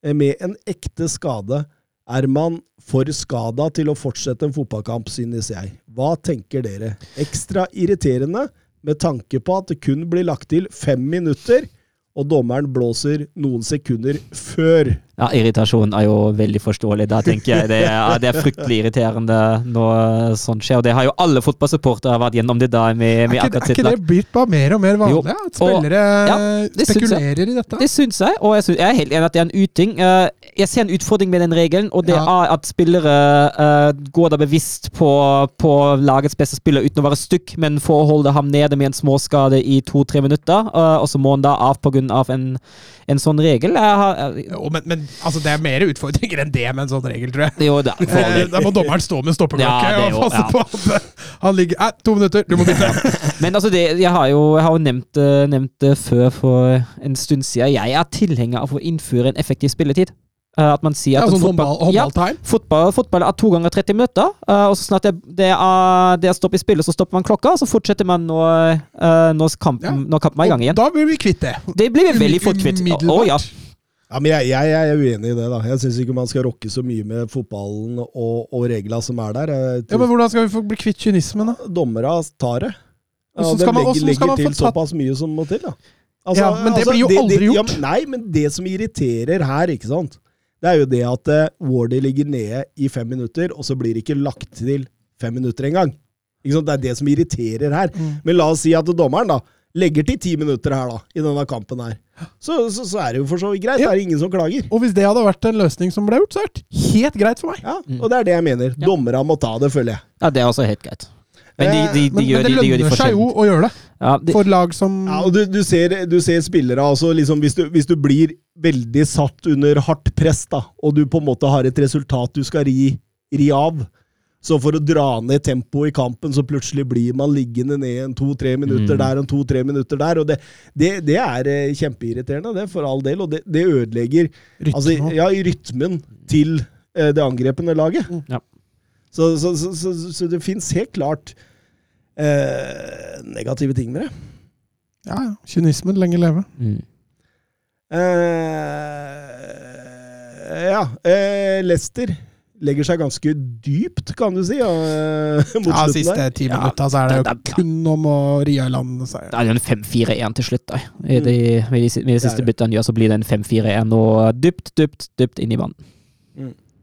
med en ekte skade, er man for skada til å fortsette en fotballkamp, synes jeg. Hva tenker dere? Ekstra irriterende med tanke på at det kun blir lagt til fem minutter, og dommeren blåser noen sekunder før. Ja, irritasjon er jo veldig forståelig. Da tenker jeg det er, det er fryktelig irriterende når sånt skjer. Og det har jo alle fotballsupportere vært gjennom det da med, med Er ikke, er ikke det blitt bare mer og mer vanlig? Jo. At spillere ja, det syns jeg. spekulerer i dette? Det syns jeg, og jeg, synes, jeg er helt enig at det er en uting. Eh, Jeg ser en utfordring med den regelen, og det Ja. er at spillere eh, går da bevisst på, på lagets beste spiller uten å være stykk, men for å holde ham nede med en småskade i to-tre minutter, eh, og så må han da av pga. En, en sånn regel. Jeg har, jeg, men, men altså, det er mer utfordringer enn det med en sånn regel, tror jeg. jo, det er Eh. Da må dommeren stå med stoppeklokke Ja, og passe på at eh, han ligger eh, To minutter, du må bytte! Men altså, det, jeg har jo, jeg har jo nevnt, det- nevnt det før for en stund siden. Jeg er tilhenger av å innføre en effektiv spilletid. Eh, at man sier at Ja, sånn fotball- håndball, Ja. Fotball, fotball er to ganger 30 minutter, eh, og så snart det, det, er, det er stopp i spillet, så stopper man klokka, og så fortsetter man når, eh, når, kampen, når kampen er i gang Og igjen. Da blir vi kvitt det. Det blir vi veldig fort kvitt. Å ja. Ja, men jeg, jeg, jeg er uenig i det. da. Jeg syns ikke man skal rokke så mye med fotballen og, og reglene som er der. Ja, men Hvordan skal vi få bli kvitt kynismen, da? Dommere tar det. Ja, og de skal man- legger, legger til såpass mye som må til. da. Altså, Ja, men det blir jo aldri Ja, gjort. men- nei, men det som irriterer her, ikke sant, det er jo det at uh, Wardy ligger nede i fem minutter, og så blir det ikke lagt til fem minutter engang. Det er det som irriterer her. Mm. Men la oss si at dommeren da legger til ti minutter her da, i denne kampen her. Så, så, så er det jo for så vidt greit. Ja. Det er ingen som klager. Og hvis det hadde vært en løsning som ble gjort, så hadde det helt greit for meg. Ja, og det er det jeg mener. Ja. Dommerne må ta det, føler jeg. ja, det er også helt greit. Men de, de, de, Men, gjør, men det de, de gjør de lønner seg jo å gjøre det, Ja, de, for lag som Ja, og du, du, ser, du ser spillere altså liksom, hvis, du, hvis du blir veldig satt under hardt press, da, og du på en måte har et resultat du skal ri, ri av Så for å dra ned tempoet i kampen, så plutselig blir man liggende ned en to-tre minutter Mm. der og to-tre minutter der. og Det, det, det er eh, kjempeirriterende, det, for all del. Og det, det ødelegger rytmen. altså, ja, rytmen til eh, det angrepende laget. Ja. Så, så, så, så, så det fins helt klart eh, negative ting med det. Ja, ja. Kynismen lenge leve. mm. Eh, ja. Eh, Leicester legger seg ganske dypt, kan du si, ja, eh, mot Ja, siste ti Ja, minutta så er det jo det- jo kun om å ri i land seier. Det er jo en 5-4-1 til slutt, da. I de, med, de, med de er siste byttene gjør, så blir det en 5-4-1 og dypt, dypt, dypt inn i vann.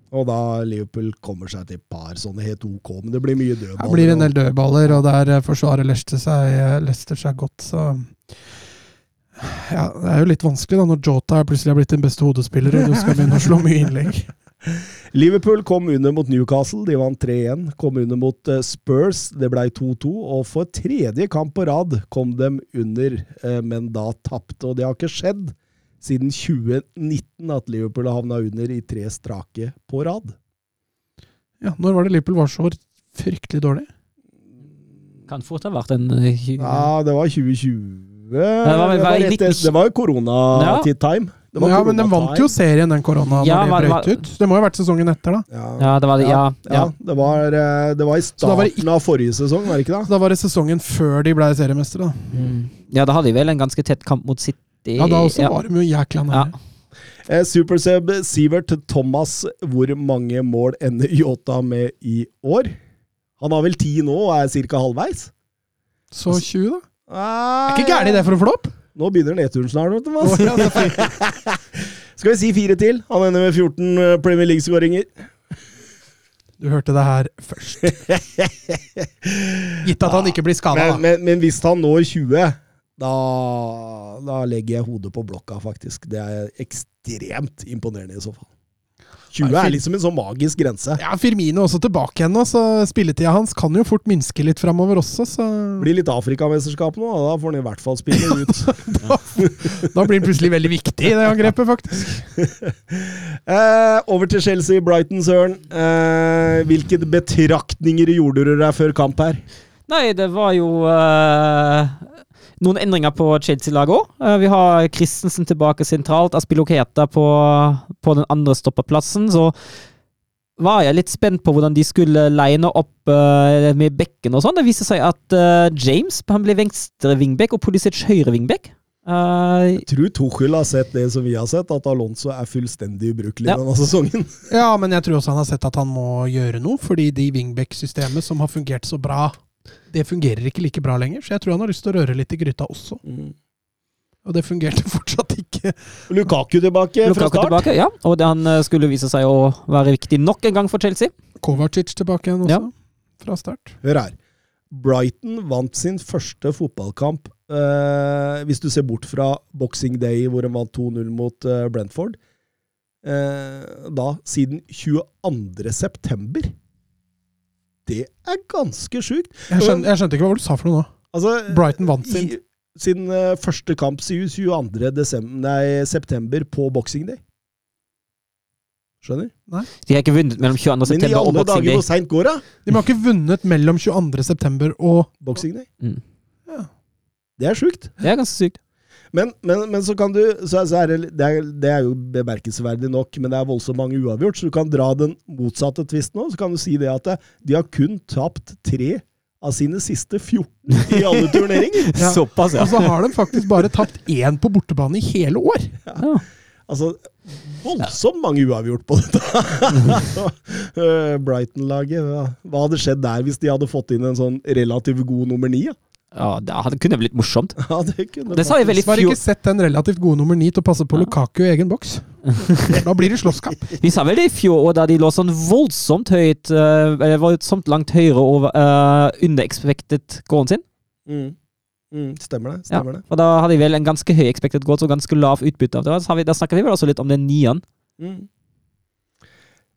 Og da Liverpool kommer seg til et par sånne helt ok, men det blir mye dødballer. Det blir en del dødballer, og der eh, forsvarer Leicester seg, Leicester seg godt, så ja, Det er jo litt vanskelig da, når Jota plutselig har blitt din beste hodespiller, og du skal begynne å slå mye innlegg. Liverpool kom under mot Newcastle, de vant 3-1. Kom under mot eh, Spurs, det ble 2-2. Og for tredje kamp på rad kom de under, eh, men da tapte. Og det har ikke skjedd siden 2019 at Liverpool har havna under i tre strake på rad. Ja, Når var det Liverpool var så fryktelig dårlig? Kan fort ha vært en eh, Ja, det var 2020. Det var- det var det var, 19 det var jo koronatid time Det var Ja, men den vant jo serien, den korona, Ja, da de det brøt ut. Det må jo ha vært sesongen etter, da. Ja. Ja, det var det. Ja. Ja, ja. det var, eh, det var i starten starten av forrige sesong, var det ikke Så da var det sesongen før de ble seriemestere, da. Mm. ja, da hadde de vel en ganske tett kamp mot City. Ja, da også ja. var de jo jækla Ja. nære. Eh, Superseb Sivert Thomas, hvor mange mål ender Yota med i år? Han har vel ti nå og er ca. halvveis? Så 20, da. Ah, Er ikke gærent det for en flopp? Nå begynner nedturen snart, vet du. Mads. Ja. Skal vi si fire til? Han ender med 14 eh, Premier League-skåringer. Du hørte det her først. Gitt at han ikke blir skada, Men, men, men hvis han når 20, da, da legger jeg hodet på blokka, faktisk. Det er ekstremt imponerende i så fall. 20 er liksom en sånn magisk grense. Ja, Firmino også tilbake igjen nå, så spilletida hans kan jo fort minske litt framover også, så blir litt Afrikamesterskap nå, da får han i hvert fall spille ut. Da blir han plutselig veldig viktig i det angrepet, faktisk. Eh, over til Chelsea, Brighton, Søren. Eh, hvilke betraktninger gjorde du deg før kamp her? Nei, det var jo eh, noen endringer på Chelsea-laget òg. vi har Christensen tilbake sentralt, Aspiloketa på, på den andre stopperplassen. Så var jeg litt spent på hvordan de skulle line opp eh, med bekken og sånn. Det viste seg at eh, James han ble venstre wingback og Pulisic høyre wingback. Eh, Jeg tror Tuchel har sett det som vi har sett, at Alonso er fullstendig ubrukelig Ja. denne sesongen. Ja, men jeg tror også han har sett at han må gjøre noe, fordi de wingback-systemet som har fungert så bra, det fungerer ikke like bra lenger. Så jeg tror han har lyst til å røre litt i gryta også. Og det fungerte fortsatt ikke. Lukaku tilbake fra Lukaku start. tilbake, ja. Og det, han eh, skulle vise seg å være viktig nok en gang for Chelsea. Kovacic tilbake igjen også, Ja. fra start. Hør her. Brighton vant sin første fotballkamp, eh, hvis du ser bort fra Boxing Day, hvor de vant 2-0 mot eh, Brentford. Eh, da siden 22. Det er ganske sjukt. Jeg skjønte, jeg skjønte ikke hva du sa for noe nå. Altså, Brighton vant sin. i, sin eh, første kamp siden 22. Desember, nei, september på Boxing Day. Skjønner? De har ikke vunnet mellom 22. Men i september og alle Boxing dager, Day. hvor går da. De har ikke vunnet mellom 22. september og Boxing Day. Mm. Det er sjukt. Det er ganske sykt. Men, men, men så kan du så, så er det, det, er, det er jo bemerkelsesverdig nok, men det er voldsomt mange uavgjort, så du kan dra den motsatte tvisten nå. Så kan du si det at det, de har kun tapt tre av sine siste 14 i alle turneringer. Ja. Såpass, ja. Og så har de faktisk bare tapt én på bortebane i hele år! ja. Altså, voldsomt mange uavgjort på dette. Eh, Brighton-laget, hva, hva hadde skjedd der hvis de hadde fått inn en sånn relativt god nummer ni? Ja? Ja det hadde, kunne blitt morsomt. Ja, det kunne Det sa jeg vel i fjor. ikke sett den relativt gode nummer ni til å passe på Lukaku i egen boks. Da blir det slåsskamp. Vi sa vel det i fjor, òg, da de lå sånn voldsomt høyt uh, Voldsomt langt høyere over uh, under expected goalen sin. Mm. Mm, stemmer det. Ja, stemmer det. og da hadde de vel en ganske høy expected goal, så ganske lav utbytte av det. Så vi, da snakker vi vel også litt om den nieren. Mm.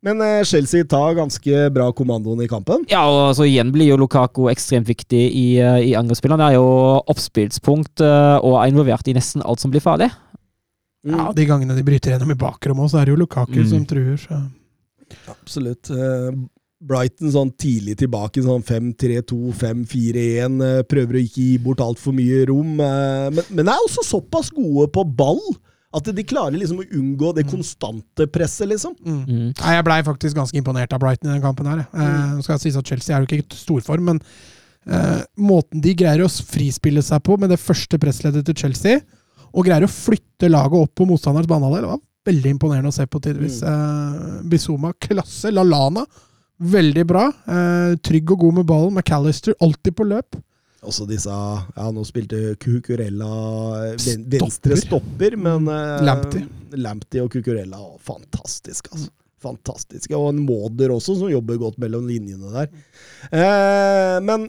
Men eh, Chelsea tar ganske bra kommandoen i kampen. Ja, og så igjen blir jo Lukaku ekstremt viktig i, uh, i angrepsspillet. Han er jo oppspillspunkt uh, og er involvert i nesten alt som blir farlig. Mm. Ja, De gangene de bryter gjennom i bakrommet, òg, så er det jo Lukaku Mm. som truer. Så. Absolutt. Eh, Brighton sånn tidlig tilbake, sånn 5-3-2, 5-4-1. eh, Prøver å ikke gi bort altfor mye rom. eh, Men, men er også såpass gode på ball at de klarer liksom å unngå det konstante presset, liksom. Mm. Mm. Nei, Jeg blei faktisk ganske imponert av Brighton i den kampen. her. Eh, nå skal jeg sies at Chelsea er jo ikke i storform, men eh, måten de greier å frispille seg på med det første pressleddet til Chelsea, og greier å flytte laget opp på motstanderens banehalvdel, var veldig imponerende å se på tidvis. Eh, Bizuma klasse. Lalana veldig bra. Eh, trygg og god med ballen. McAllister alltid på løp. Også disse Ja, nå spilte Cucurella ven- Stopper. venstre stopper, men uh, Lamptey. Lamptey og Cucurella fantastisk, altså. Fantastiske. Og en Måder også, som jobber godt mellom linjene der. Eh, men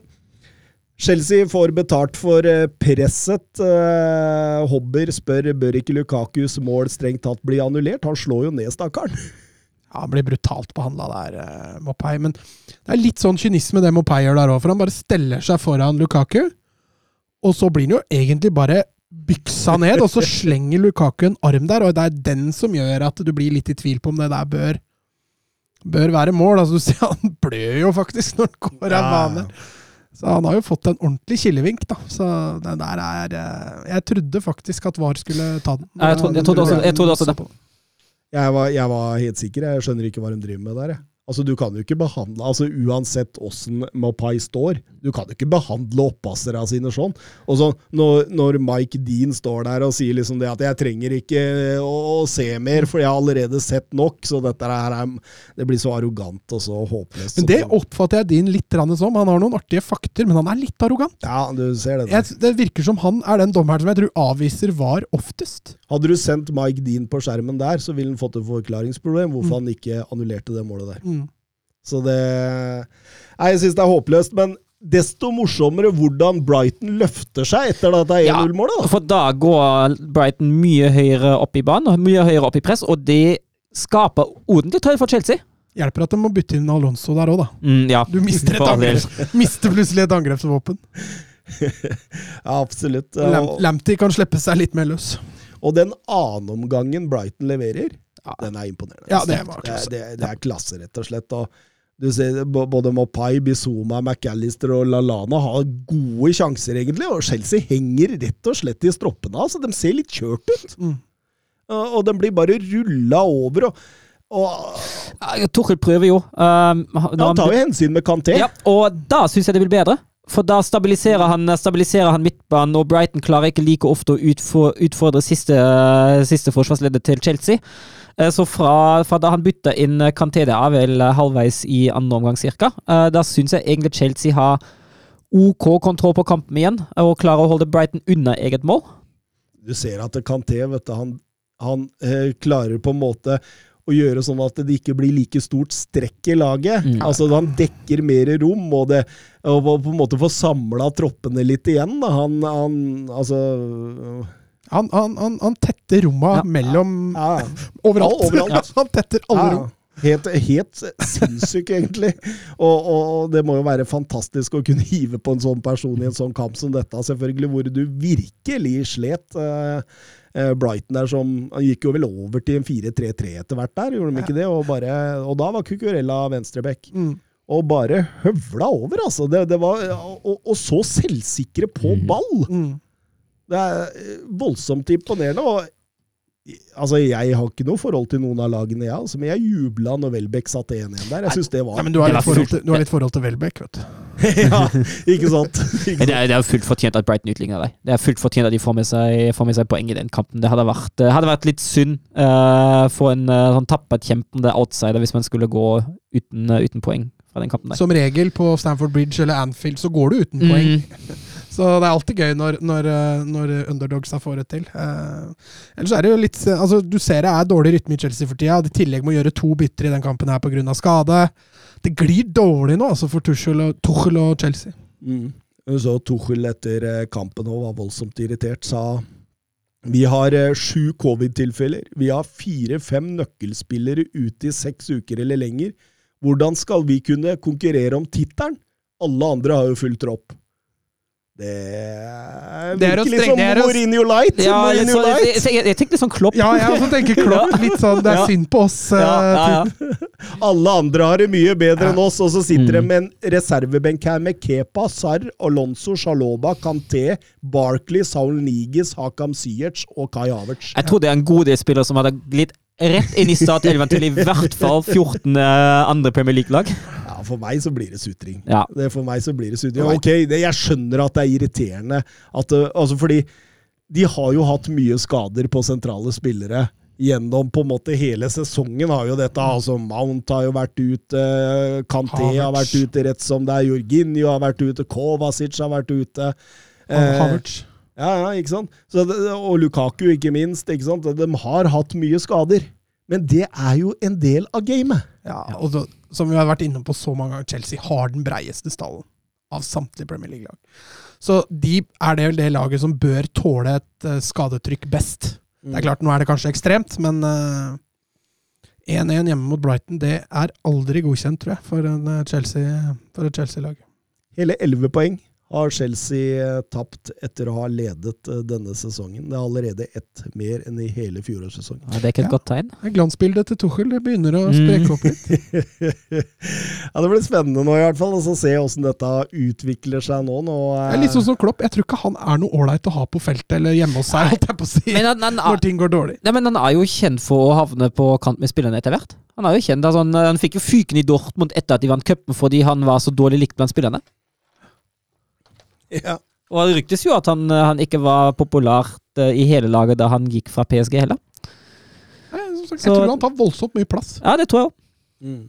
Chelsea får betalt for eh, presset. Eh, Hobber spør bør ikke Lukakus mål strengt tatt bli annullert. Han slår jo ned stakkaren. Ja, Han blir brutalt behandla der, eh, Mopai. Men det er litt sånn kynisme det Mopai gjør der òg, for han bare steller seg foran Lukaku. Og så blir han jo egentlig bare byksa ned, og så slenger Lukaku en arm der, og det er den som gjør at du blir litt i tvil på om det der bør bør være mål. Altså, du ser Han blør jo faktisk når han går av banen. Så han har jo fått en ordentlig kilevink, da. Så den der er eh, Jeg trodde faktisk at VAR skulle ta den. Jeg trodde- jeg trodde også- jeg trodde også det. Jeg var, jeg var helt sikker. Jeg skjønner ikke hva de driver med der. Jeg. Altså, Du kan jo ikke behandle altså Uansett åssen Mapai står, du kan jo ikke behandle oppasserne sine sånn. Og så når, når Mike Dean står der og sier liksom det at 'jeg trenger ikke å, å se mer, for jeg har allerede sett nok', så dette her er, det blir så arrogant og så håpløst. Men det oppfatter jeg Dean litt som. Han har noen artige fakter, men han er litt arrogant. Ja, du ser det. Jeg, det virker som han er den dommeren som jeg tror avviser VAR oftest. Hadde du sendt Mike Dean på skjermen der, så ville han fått et forklaringsproblem hvorfor han ikke annullerte det målet der. Mm. Så det Nei, jeg syns det er håpløst, men desto morsommere hvordan Brighton løfter seg etter dette Ja. 1-0-målet. Ja, For da går Brighton mye høyere opp i banen, og mye høyere opp i press, og det skaper ordentlig tøy for Chelsea. Hjelper at de må bytte inn Alonso der òg, da. Mm, ja. Du mister, mister plutselig et angrepsvåpen. Ja, absolutt. Lam Lamptey kan slippe seg litt mer løs. og den annenomgangen Brighton leverer, den er imponerende. Ja, det var det, er, det, er, det er klasse, rett og slett. Og du ser, både Mopai, Bizuma, McAllister og Lalana har gode sjanser, egentlig. Og Chelsea henger rett og slett i stroppene. Altså, de ser litt kjørt ut. Mm. Og og den blir bare rulla over. Og, Og Tuchel prøver jo. Um, han tar jo hensyn med Kanté. Ja, og da syns jeg det blir bedre. For da stabiliserer han, stabiliserer han midtbanen, og Brighton klarer ikke like ofte å utfordre siste, siste forsvarsleddet til Chelsea. Eh, Så fra, fra da han bytta inn det er vel halvveis i andre omgang eh, da syns jeg egentlig Chelsea har OK kontroll på kampen igjen, og klarer å holde Brighton unna eget mål. Du ser at vet du, han, han eh, klarer på en måte å gjøre sånn at det ikke blir like stort strekk i laget. Mm. Altså Han dekker mer rom, og, det, og på en måte får samla troppene litt igjen. Da. Han, han altså Han, han, han, han tetter romma Ja. mellom ja, Overalt. Ja, overalt. han tetter alle ja, rom. Helt, helt sinnssyk, egentlig. Og, og, det må jo være fantastisk å kunne hive på en sånn person i en sånn kamp som dette, selvfølgelig, hvor du virkelig slet. Eh, eh, Brighton der som han gikk jo vel over til en 4-3-3 etter hvert der, gjorde de ikke det? Og, bare, og da var Cucurella venstreback. Mm. Og bare høvla over, altså. Det, det var, og, og så selvsikre på ball! Mm. Det er eh, voldsomt imponerende. og Altså, Jeg har ikke noe forhold til noen av lagene, jeg, altså, men jeg jubla når Welbeck satte 1-1 der. Jeg synes det var Nei, men du har, Det litt var forhold til, du har litt forhold til Welbeck, vet du. Ja, ikke sant? Ikke Det sant? er, det er fullt fortjent at Brighton utligner deg. Det er fullt fortjent at de får med seg, får med seg poeng i den kampen. Det hadde vært, hadde vært litt synd uh, for en uh, sånn tappert kjempende outsider hvis man skulle gå uten, uh, uten poeng fra den kampen der. Som regel på Stamford Bridge eller Anfield så går du uten poeng. Så det er alltid gøy når, når, eh, når underdogsa får det til. Eh, ellers er det jo litt altså Du ser det er dårlig rytme i Chelsea for tida. I tillegg må gjøre to bytter i den kampen her pga. skade. Det glir dårlig nå altså for Tuchel og, Tuchel og Chelsea. Mm. Så Tuchel etter eh, kampen og var voldsomt irritert, sa vi har eh, sju covid-tilfeller. Vi har fire-fem nøkkelspillere ute i seks uker eller lenger. Hvordan skal vi kunne konkurrere om tittelen? Alle andre har jo full tropp. Det er Det er virkelig som Mourinho Light! Ja, jeg, Mourinho så, jeg, Light. jeg, jeg tenkte sånn Klopp. Ja, jeg også tenker Klopp. Litt sånn det er Ja. synd på oss. eh, Ja, ja, ja. Alle andre har det mye bedre Ja. enn oss, og så sitter Mm. de med en reservebenk her med Kepa, Sarr, Alonso, Shaloba, Kanté, Barkley, Saul Nigis, Hakam Ziyech og Kai Havertz. Jeg tror det er en god del spillere som hadde glidd rett inn i startelven til i hvert fall 14 andre Premier League-lag. For meg så blir det sutring. Ja. Det, for meg så blir det sutring. Ok, det, jeg skjønner at det er irriterende, at, uh, altså fordi de har jo hatt mye skader på sentrale spillere. Gjennom på en måte hele sesongen har jo dette altså Mount har jo vært ute, Kanté har vært ute rett som det er, Jorginho har vært ute, Kovacic har vært ute. Eh, Havertz. Ja, ja, ikke sant? Så det, og Lukaku, ikke minst. ikke sant? De har hatt mye skader. Men det er jo en del av gamet. Ja, og så, som vi har vært inne på så mange ganger, Chelsea har den breieste stallen av samtlige Premier League-lag. Så de er det det laget som bør tåle et eh, skadetrykk best. Det er klart, nå er det kanskje ekstremt, men eh, 1-1 hjemme mot Brighton, det er aldri godkjent, tror jeg, for, en eh, Chelsea, for et Chelsea-lag. Hele elleve poeng har Chelsea eh, tapt etter å ha ledet eh, denne sesongen. Det er allerede ett mer enn i hele fjorårssesongen. Ja, det er ikke et Ja. godt tegn. Glansbildet til Tuchel det begynner å Mm. spreke opp litt. ja, Det blir spennende nå, i hvert fall, å se åssen dette utvikler seg nå. nå eh, Det er litt sånn som Klopp. Jeg tror ikke han er noe ålreit å ha på feltet eller hjemme hos seg, holdt jeg på å si, han, han, når ting går dårlig. Nei, men han er jo kjent for å havne på kant med spillerne etter hvert. Han er jo kjent, altså, han, han fikk jo fyken i Dortmund etter at de vant cupen fordi han var så dårlig likt blant spillerne. Ja. Og det ryktes jo at han, han ikke var populært eh, i hele laget da han gikk fra PSG heller. Som sagt, Så- Jeg tror han tar voldsomt mye plass. Ja, det tror jeg òg. Mm.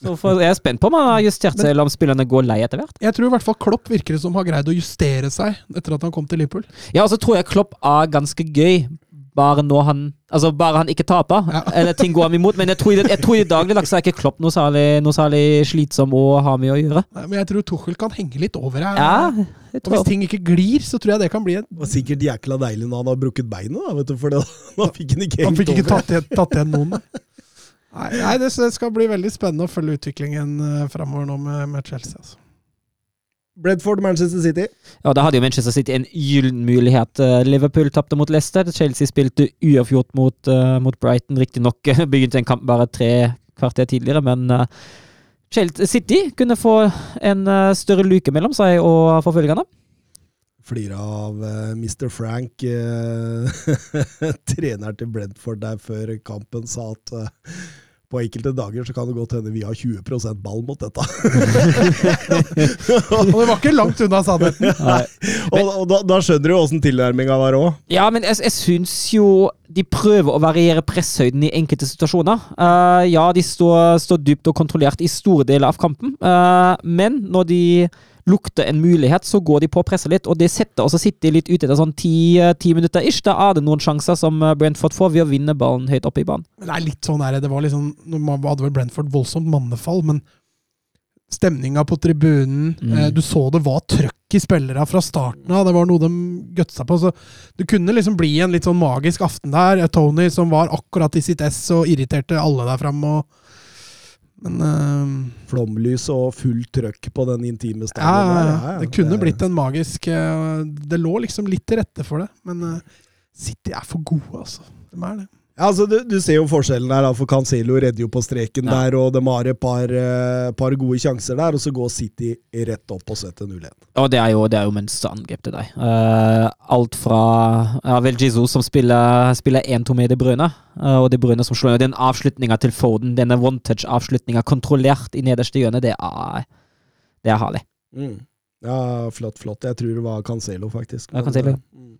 Jeg er spent på om han har justert seg, eller om spillerne går lei etter hvert. Jeg tror i hvert fall Klopp virker som har greid å justere seg etter at han kom til Liverpool. Ja, og så tror jeg Klopp er ganske gøy, bare når han Altså, bare han ikke taper, Ja. eller ting går ham imot. Men jeg tror, jeg tror i det dagligdags er ikke Klopp noe særlig, noe særlig slitsom å ha med å gjøre. Nei, Men jeg tror Tuchel kan henge litt over her. Ja, Og hvis ting ikke glir, så tror jeg det kan bli en Det var sikkert jækla deilig når han har brukket beinet, da, vet du, for det, da fikk han ikke Han fikk ikke over. tatt igjen, tatt igjen noen. Nei, nei det, det skal bli veldig spennende å følge utviklingen uh, framover nå med, med Chelsea. Altså. Bredford, Manchester City. Ja, da hadde jo Manchester City en gyllen mulighet. Eh, Liverpool tapte mot Leicester. Chelsea spilte uavgjort mot, uh, mot Brighton. Riktignok eh, begynte en kamp bare tre kvarter tidligere, men uh, Chelsea City kunne få en uh, større luke mellom seg og forfølgerne. Flirer av Mr. Frank, treneren til Bredford der før kampen, sa at på enkelte dager så kan det godt hende vi har 20% ball mot dette. Og det var ikke langt unna sannheten. og og da, da skjønner du åssen tilnærminga var òg. Ja, men jeg, jeg syns jo de prøver å variere presshøyden i enkelte situasjoner. Uh, ja, de står, står dypt og kontrollert i store deler av kampen, uh, men når de lukter en mulighet, så går de på og presser litt, og det setter også City litt ute etter sånn ti, eh, ti minutter ish. Da er det noen sjanser som eh, Brentford får ved å vinne ballen høyt oppe i banen. Det er litt sånn her, det var liksom, Nå hadde vel Brentford voldsomt mannefall, men stemninga på tribunen Mm. eh, Du så det var trøkk i spillere fra starten av. Det var noe de gutsa på. så Det kunne liksom bli en litt sånn magisk aften der. Tony som var akkurat i sitt ess og irriterte alle der framme. Men uh, Flomlys og fullt trøkk på den intime stadion. ja, ja, det kunne blitt en magisk uh, Det lå liksom litt til rette for det, men uh, City er for gode, altså. De er det. Ja, altså, du, du ser jo forskjellen der, da, for Cancelo redder jo på streken Ja. der, og de har et par, eh, par gode sjanser der, og så går City rett opp og setter 0-1. Og det er jo, det er jo mønsterangrep til deg. Uh, alt fra ja, vel Jesus som spiller, spiller 1-2 med De Bruyne, uh, og De Bruyne som slår Den avslutninga til Foden, denne one-touch-avslutninga kontrollert i nederste hjørne, det er, det er herlig. Ja, flott, flott. Jeg tror det var Cancelo, faktisk. Ja, Cancelo. Mm.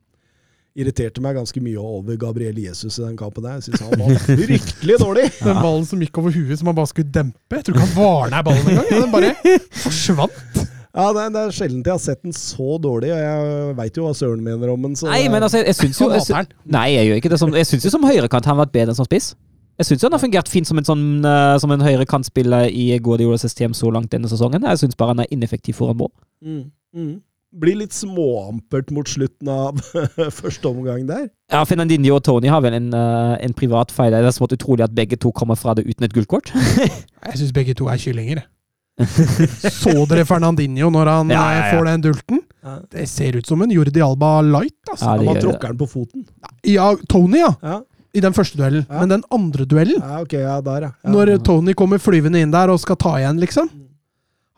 Irriterte meg ganske mye over Gabriel Jesus i den kampen der. Jeg syns han var fryktelig dårlig. Den ballen som gikk over huet, som han bare skulle dempe. Jeg tror ikke han var nær ballen engang. Den bare forsvant. Ja, det, det er sjelden jeg har sett den så dårlig, og jeg veit jo hva Søren mener om den. Så Nei, men altså, jeg, jeg syns jo jeg, syns. Nei, jeg gjør ikke det. Som, jeg syns jo som høyrekant har han vært bedre enn som spiss. Jeg syns han har fungert fint som en sånn uh, Som en høyrekantspiller i Guardiolas system så langt denne sesongen. Jeg syns bare han er ineffektiv foran mål. mm, mm. Blir litt småampert mot slutten av første omgang der. Ja, Fernandinho og Tony har vel en, uh, en privat feil. Det er smått utrolig at begge to kommer fra det uten et gullkort. Jeg syns begge to er kyllinger. Så dere Fernandinho når han Ja, ja, ja. eh, får den dulten? Det ser ut som en Jordi Alba light. Altså. Ja, Man tråkker den på foten. Ja, Tony, ja. Ja, I den første duellen. Ja. Men den andre duellen, ja ok, ja, der, ja. ja. når Tony kommer flyvende inn der og skal ta igjen, liksom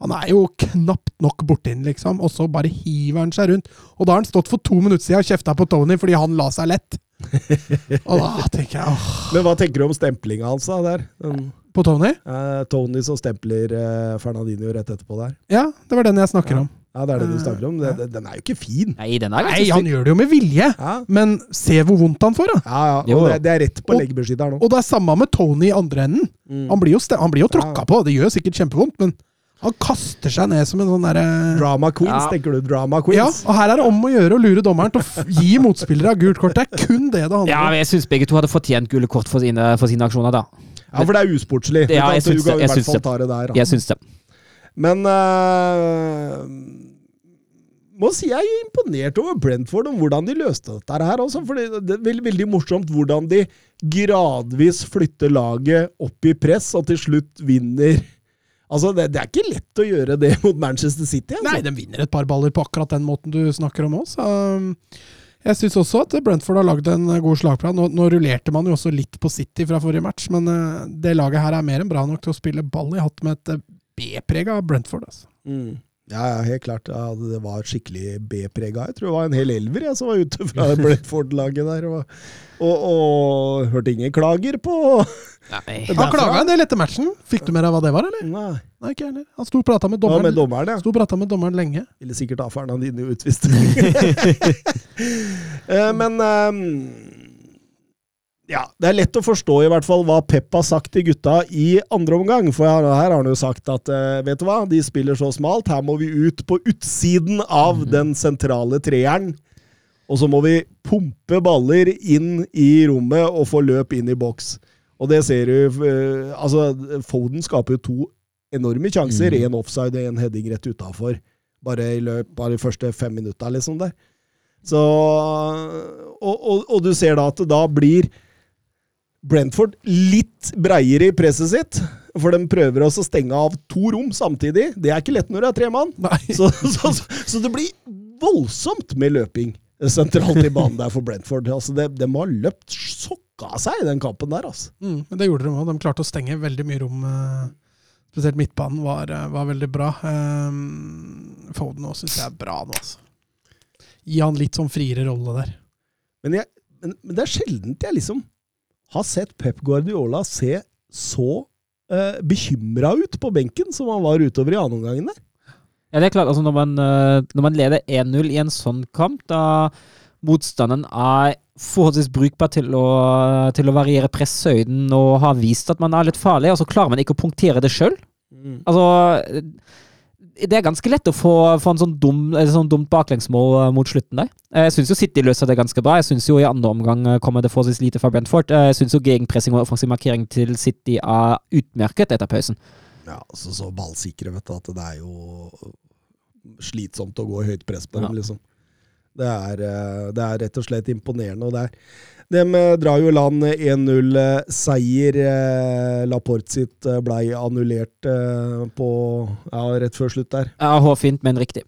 Han er jo knapt nok borti den, liksom. Og så bare hiver han seg rundt. Og da har han stått for to minutter siden og kjefta på Tony fordi han la seg lett. Og da tenker jeg åh, Men hva tenker du om stemplinga hans da, der? Den, På Tony? eh, Tony som stempler eh, Fernandinho rett etterpå der. Ja, det var den jeg snakker om. Ja, det er det du snakker om. Det, den er jo ikke fin. Nei, den er Nei, han gjør det jo med vilje. Ja, Men se hvor vondt han får, da. ja, ja. Og det, det er rett på leggebeskytteren nå. Og det er samme med Tony i andre enden. Mm. Han blir jo, han blir jo Ja. på, det gjør sikkert kjempevondt, men han kaster seg ned som en sånn derre Drama Queens, Ja. tenker du? Drama queens. Ja, og her er det om å gjøre å lure dommeren til å f- gi motspillere gult kort. Det er kun det det handler om. Ja, men jeg syns begge to hadde fortjent gule kort for sine, for sine aksjoner, da. Ja, for det er usportslig. Ja, jeg syns det, jeg syns det. det der. Jeg syns det. Men uh, må si jeg er imponert over Brentford om hvordan de løste dette her. Også, fordi det er veldig, veldig morsomt hvordan de gradvis flytter laget opp i press, og til slutt vinner. Altså, det, det er ikke lett å gjøre det mot Manchester City. Altså. Nei, de vinner et par baller på akkurat den måten du snakker om òg, så um, jeg syns også at Brentford har lagd en god slagplan. Nå, nå rullerte man jo også litt på City fra forrige match, men uh, det laget her er mer enn bra nok til å spille ball i hatt med et uh, B-preg av Brentford. Altså. Mm. Ja, ja, helt klart. Ja, det var skikkelig B-prega. Jeg tror det var en hel elver jeg, som var ute fra Bledford-laget der. Og, og, og hørte ingen klager på Nei. Han klaga en del etter matchen. Fikk du mer av hva det var, eller? Nei. Nei, ikke heller. Han sto og prata med Ja, med dommeren, ja. Sto med dommeren lenge. Ville sikkert ha Fernandinho utvist. Eh, Men ehm, ja, det er lett å forstå i hvert fall hva Pep har sagt til gutta i andre omgang. For her, her har han jo sagt at eh, vet du hva, de spiller så smalt, her må vi ut på utsiden av den sentrale treeren. Og så må vi pumpe baller inn i rommet og få løp inn i boks. Og det ser du eh, Altså, Foden skaper jo to enorme sjanser. Mm. Offside og én heading rett utafor. Bare i løpet av de første fem minutta, liksom. der. Så og, og, og du ser da at det da blir Brentford litt breiere i presset sitt. For de prøver også å stenge av to rom samtidig. Det er ikke lett når det er tre mann. Så, så, så, så det blir voldsomt med løping sentralt i banen der for Brentford. Altså det, de har løpt sokka av seg i den kampen der, altså. Mm, men det gjorde de òg. De klarte å stenge veldig mye rom. eh, Spesielt midtbanen var, eh, var veldig bra. Um, Foden òg syns jeg er bra nå, altså. Gi han litt sånn friere rolle der. Men, jeg, men, men det er sjeldent jeg liksom har sett Pep Guardiola se så eh, bekymra ut på benken som han var utover i andre omgangen der. Ja, det er klart. Altså, når, man, eh, når man leder 1-0 i en sånn kamp, da motstanderen er forholdsvis brukbar til å, til å variere presshøyden og har vist at man er litt farlig, og så klarer man ikke å punktere det sjøl. Altså det er ganske lett å få, få en sånn, dum, sånn dumt baklengsmål eh, mot slutten der. Jeg syns jo City løser det ganske bra. Jeg syns jo i andre omgang eh, kommer det forholdsvis lite fra Brentford. Jeg syns jo gegenpressing og offensiv markering til City er utmerket etter pausen. Ja, altså så ballsikre, vet du, at det er jo slitsomt å gå i høyt press på Ja. dem, liksom. Det er, eh, det er rett og slett imponerende. og det er de eh, drar jo i land 1-0-seier. Laporte sitt eh, blei annullert eh, på ja, rett før slutt der. Ja, Hårfint, men riktig.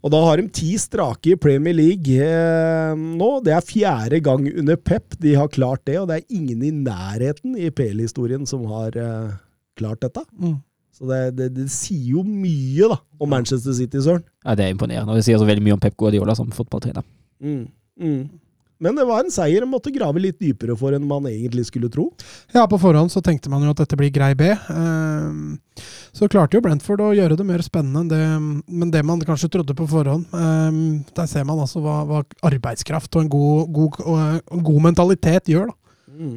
Og da har de ti strake i Premier League eh, nå. Det er fjerde gang under Pep de har klart det, og det er ingen i nærheten i PL-historien som har eh, klart dette. Mm. Så det, det, det sier jo mye da, om Manchester City, Søren. Ja, Det er imponerende, og det sier så veldig mye om Pep Guardiola som fotballtrener. Mm. Mm. Men det var en seier en måtte grave litt dypere for enn man egentlig skulle tro. Ja, på forhånd så tenkte man jo at dette blir grei B. Ehm, Så klarte jo Brentford å gjøre det mer spennende enn det, men det man kanskje trodde på forhånd. ehm, Der ser man altså hva, hva arbeidskraft og en god, god, og god mentalitet gjør. da.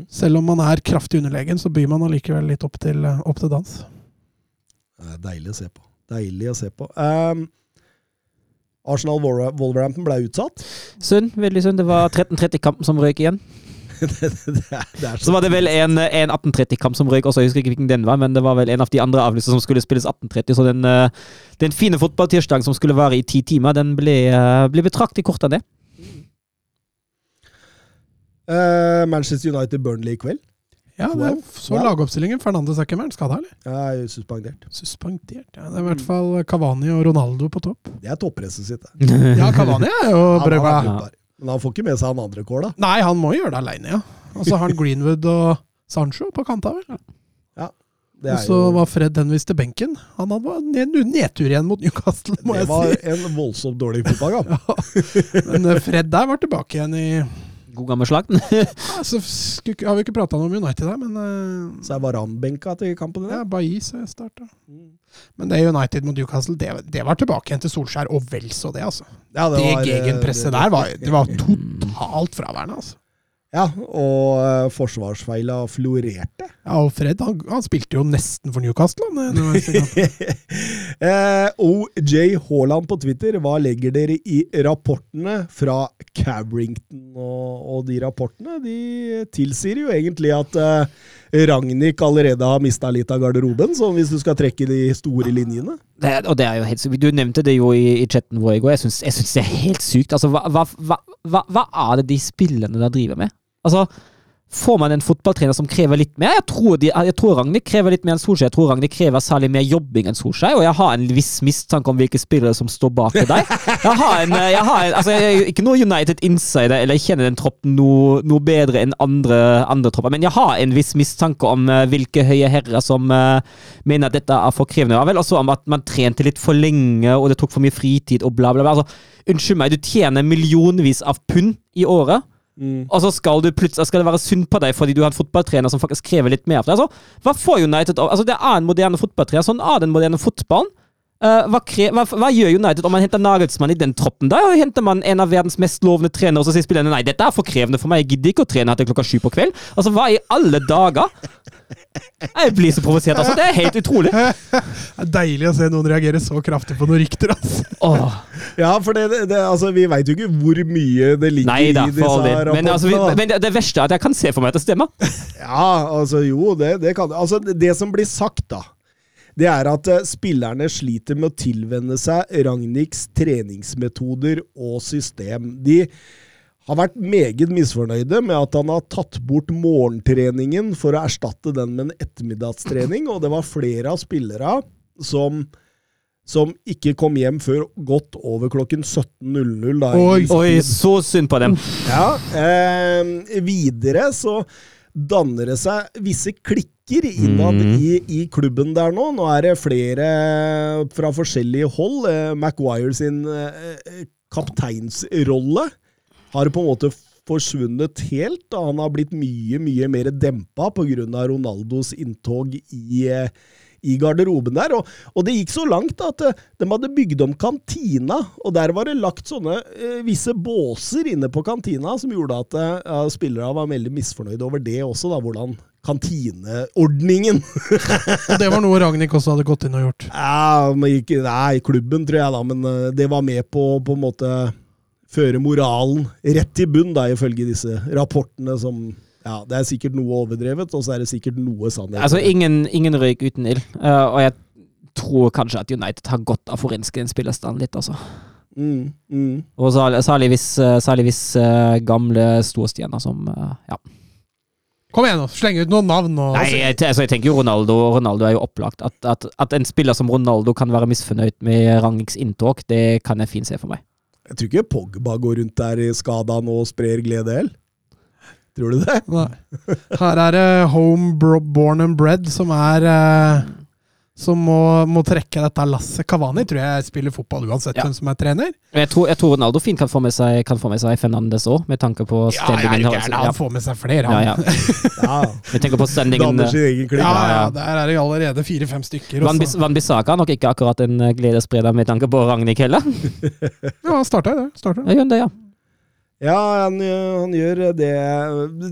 Selv om man er kraftig underlegen, så byr man allikevel litt opp til, opp til dans. Det er deilig å se på. Deilig å se på. Um, Arsenal Wolver- Wolverhampton ble utsatt. Synd, veldig synd. Det var 13.30-kampen som røyk igjen. det, det, det Så var det vel en, en 18.30-kamp som røyk også, jeg husker ikke hvilken den var, men det var vel en av de andre avlyser som skulle spilles 18.30, så den, eh, den fine fotballtirsdagen som skulle vare i ti timer, den ble, eh, ble betraktelig kortere enn det. Uh, Manchester United-Burnley i kveld. Ja, det er, så ja. lagoppstillingen. Fernandes er ikke mer skada, eller? Ja, er suspendert. Suspendert. Ja, det er i hvert fall Cavani og Ronaldo på topp. Det er toppresset sitt. det. Ja, Cavani er jo vært Ja. Men han får ikke med seg han andre kål, da. Nei, han må gjøre det aleine, ja. Og så har han Greenwood og Sancho på kanta, vel. Det, Og er så jo, var Fred henvist til benken. Han hadde en nedtur igjen mot Newcastle, må jeg si. det var en voldsomt dårlig fotballkamp. Men eh, Fred der var tilbake igjen i God gammel slagten. altså, har vi ikke prata noe om United her, men uh, Så er Varan benka til kampen. ja, der. Bailly så jeg starta. Men det United mot Newcastle, det, det var tilbake igjen til Solskjær, og vel så det, altså. Ja, Det, eh, gegenpresset der var, det var totalt fraværende, altså. Ja, og uh, forsvarsfeila florerte. Ja, og Fred han, han spilte jo nesten for Newcastle. Han, eh, eh, OJ Haaland på Twitter, hva legger dere i rapportene fra Cabrington? Og, og de rapportene de tilsier jo egentlig at eh, Ragnhild allerede har mista litt av garderoben, sånn hvis du skal trekke de store linjene. Det, er- og det er jo helt sykt. Du nevnte det jo i, i chatten vår i går. Jeg syns, det er helt sykt. Altså, hva, hva, hva, hva, hva er det de spillerne der driver med? Altså, Får man en fotballtrener som krever litt mer? Jeg tror, de, jeg tror Ragnhild krever litt mer enn Solskjær. Jeg tror Ragnhild krever særlig mer jobbing enn Solskjær, og jeg har en viss mistanke om hvilke spillere som står bak deg. Jeg har en, jeg har en altså, jeg ikke noe United insider, eller jeg kjenner den troppen noe, noe bedre enn andre, andre tropper, men jeg har en viss mistanke om uh, hvilke høye herrer som uh, mener at dette er for krevende. Ja, vel også om at man trente litt for lenge, og det tok for mye fritid, og bla, bla, bla. Altså, unnskyld meg, du tjener millionvis av pund i året. Og så skal, skal det være synd på deg fordi du har en fotballtrener som faktisk krever litt mer. Altså, hva får United av? Altså, det er en moderne fotballtrener. Sånn er den moderne fotballen. Eh, hva, kre, hva, hva gjør United om man henter Nagelsmann i den troppen? Da henter man en av verdens mest lovende trenere, og så sier spillerne nei, dette er for krevende for meg, jeg gidder ikke å trene etter klokka sju på kveld. Altså, hva i alle dager? Jeg blir så provosert, altså. Det er helt utrolig. Det er deilig å se noen reagere så kraftig på noen rykter. Altså. Åh. Ja, for det, det, altså, vi veit jo ikke hvor mye det ligger Nei da, i disse rapportene. Men, altså, vi, men det, det verste er at jeg kan se for meg at det stemmer. Ja, altså jo, det, det kan Altså, det, det som blir sagt, da, det er at eh, spillerne sliter med å tilvenne seg Ragnhilds treningsmetoder og system. De har vært meget misfornøyde med at han har tatt bort morgentreningen for å erstatte den med en ettermiddagstrening, og det var flere av spillerne som som ikke kom hjem før godt over klokken 17.00. da, Oi. Oi, så synd på dem. ja, eh, videre så danner det seg visse klikker innad mm. i, i klubben der nå. Nå er det flere fra forskjellige hold. Eh, Maguire sin eh, kapteinsrolle har på en måte forsvunnet helt. Da. Han har blitt mye, mye mer dempa pga. Ronaldos inntog i, eh, i garderoben der. Og, og, det gikk så langt da, at eh, de hadde bygd om kantina, og der var det lagt sånne eh, visse båser inne på kantina som gjorde at eh, spillere var veldig misfornøyde over det også, da, hvordan kantineordningen Og det var noe Ragnhild også hadde gått inn og gjort? Ja, ikke, Nei, klubben, tror jeg, da, men eh, det var med på på en måte føre moralen rett i bunn, da, ifølge disse rapportene som ja, Det er sikkert noe overdrevet, og så er det sikkert noe sannhet. Altså, ingen, ingen røyk uten ild. Uh, og jeg tror kanskje at United har godt av å den spillerstanden litt, altså. Mm, mm. Og særlig, hvis, særlig hvis uh, gamle storstjerner som uh, Ja. Kom igjen, nå. Sleng ut noen navn. Og... Nei, jeg, altså, jeg, tenker jo Ronaldo. Ronaldo er jo opplagt. At, at, at, en spiller som Ronaldo kan være misfornøyd med Rangiks inntog, det kan jeg fint se for meg. Jeg tror ikke Pogba går rundt der i skada nå og sprer glede heller. Tror du det? Nei. Her er det home born and bred som er uh, som må, må, trekke dette lasset. Kavani tror jeg spiller fotball uansett hvem som er trener. Jeg tror, jeg tror, Ronaldo fint kan få med seg, kan få med seg Fernandes òg, med tanke på standingen. Ja, ja, han får med seg flere, han. Ja, ja. tenker på standingen. Ja, ja, der er det allerede fire-fem stykker. Van Bissaka nok ikke akkurat en eh, gledesspreder med tanke på Ragnhild heller. ja, han starta jo det. Startet. Ja, det, ja. Ja, han, han, gjør det.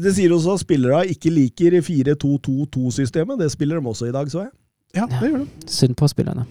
Det sier også at spillere ikke liker 4-2-2-2-systemet. Det spiller de også i dag, så jeg. Ja, det gjør det. Synd på spillerne.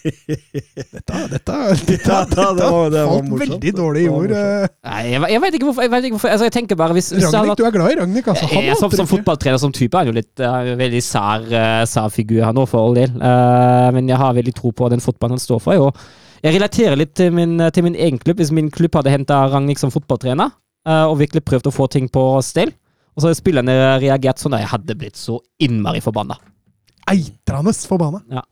dette, dette, dette, dette falt veldig dårlig i ord. Eh. Nei, jeg, jeg vet ikke hvorfor. Jeg, vet ikke hvorfor. Altså, jeg tenker bare hvis, hvis Ragnhild, du er glad i Ragnhild, altså. Han jeg, som, som fotballtrener som type er han jo litt uh, veldig sær, uh, sær figur her nå, for all del. Uh, men jeg har veldig tro på den fotballen han står for. Og jeg relaterer litt til min, til min egen klubb. Hvis min klubb hadde henta Ragnhild som fotballtrener, og virkelig prøvd å få ting på stell, og så hadde spillerne reagert sånn, jeg hadde blitt så innmari forbanna eitrende forbanna. Ja.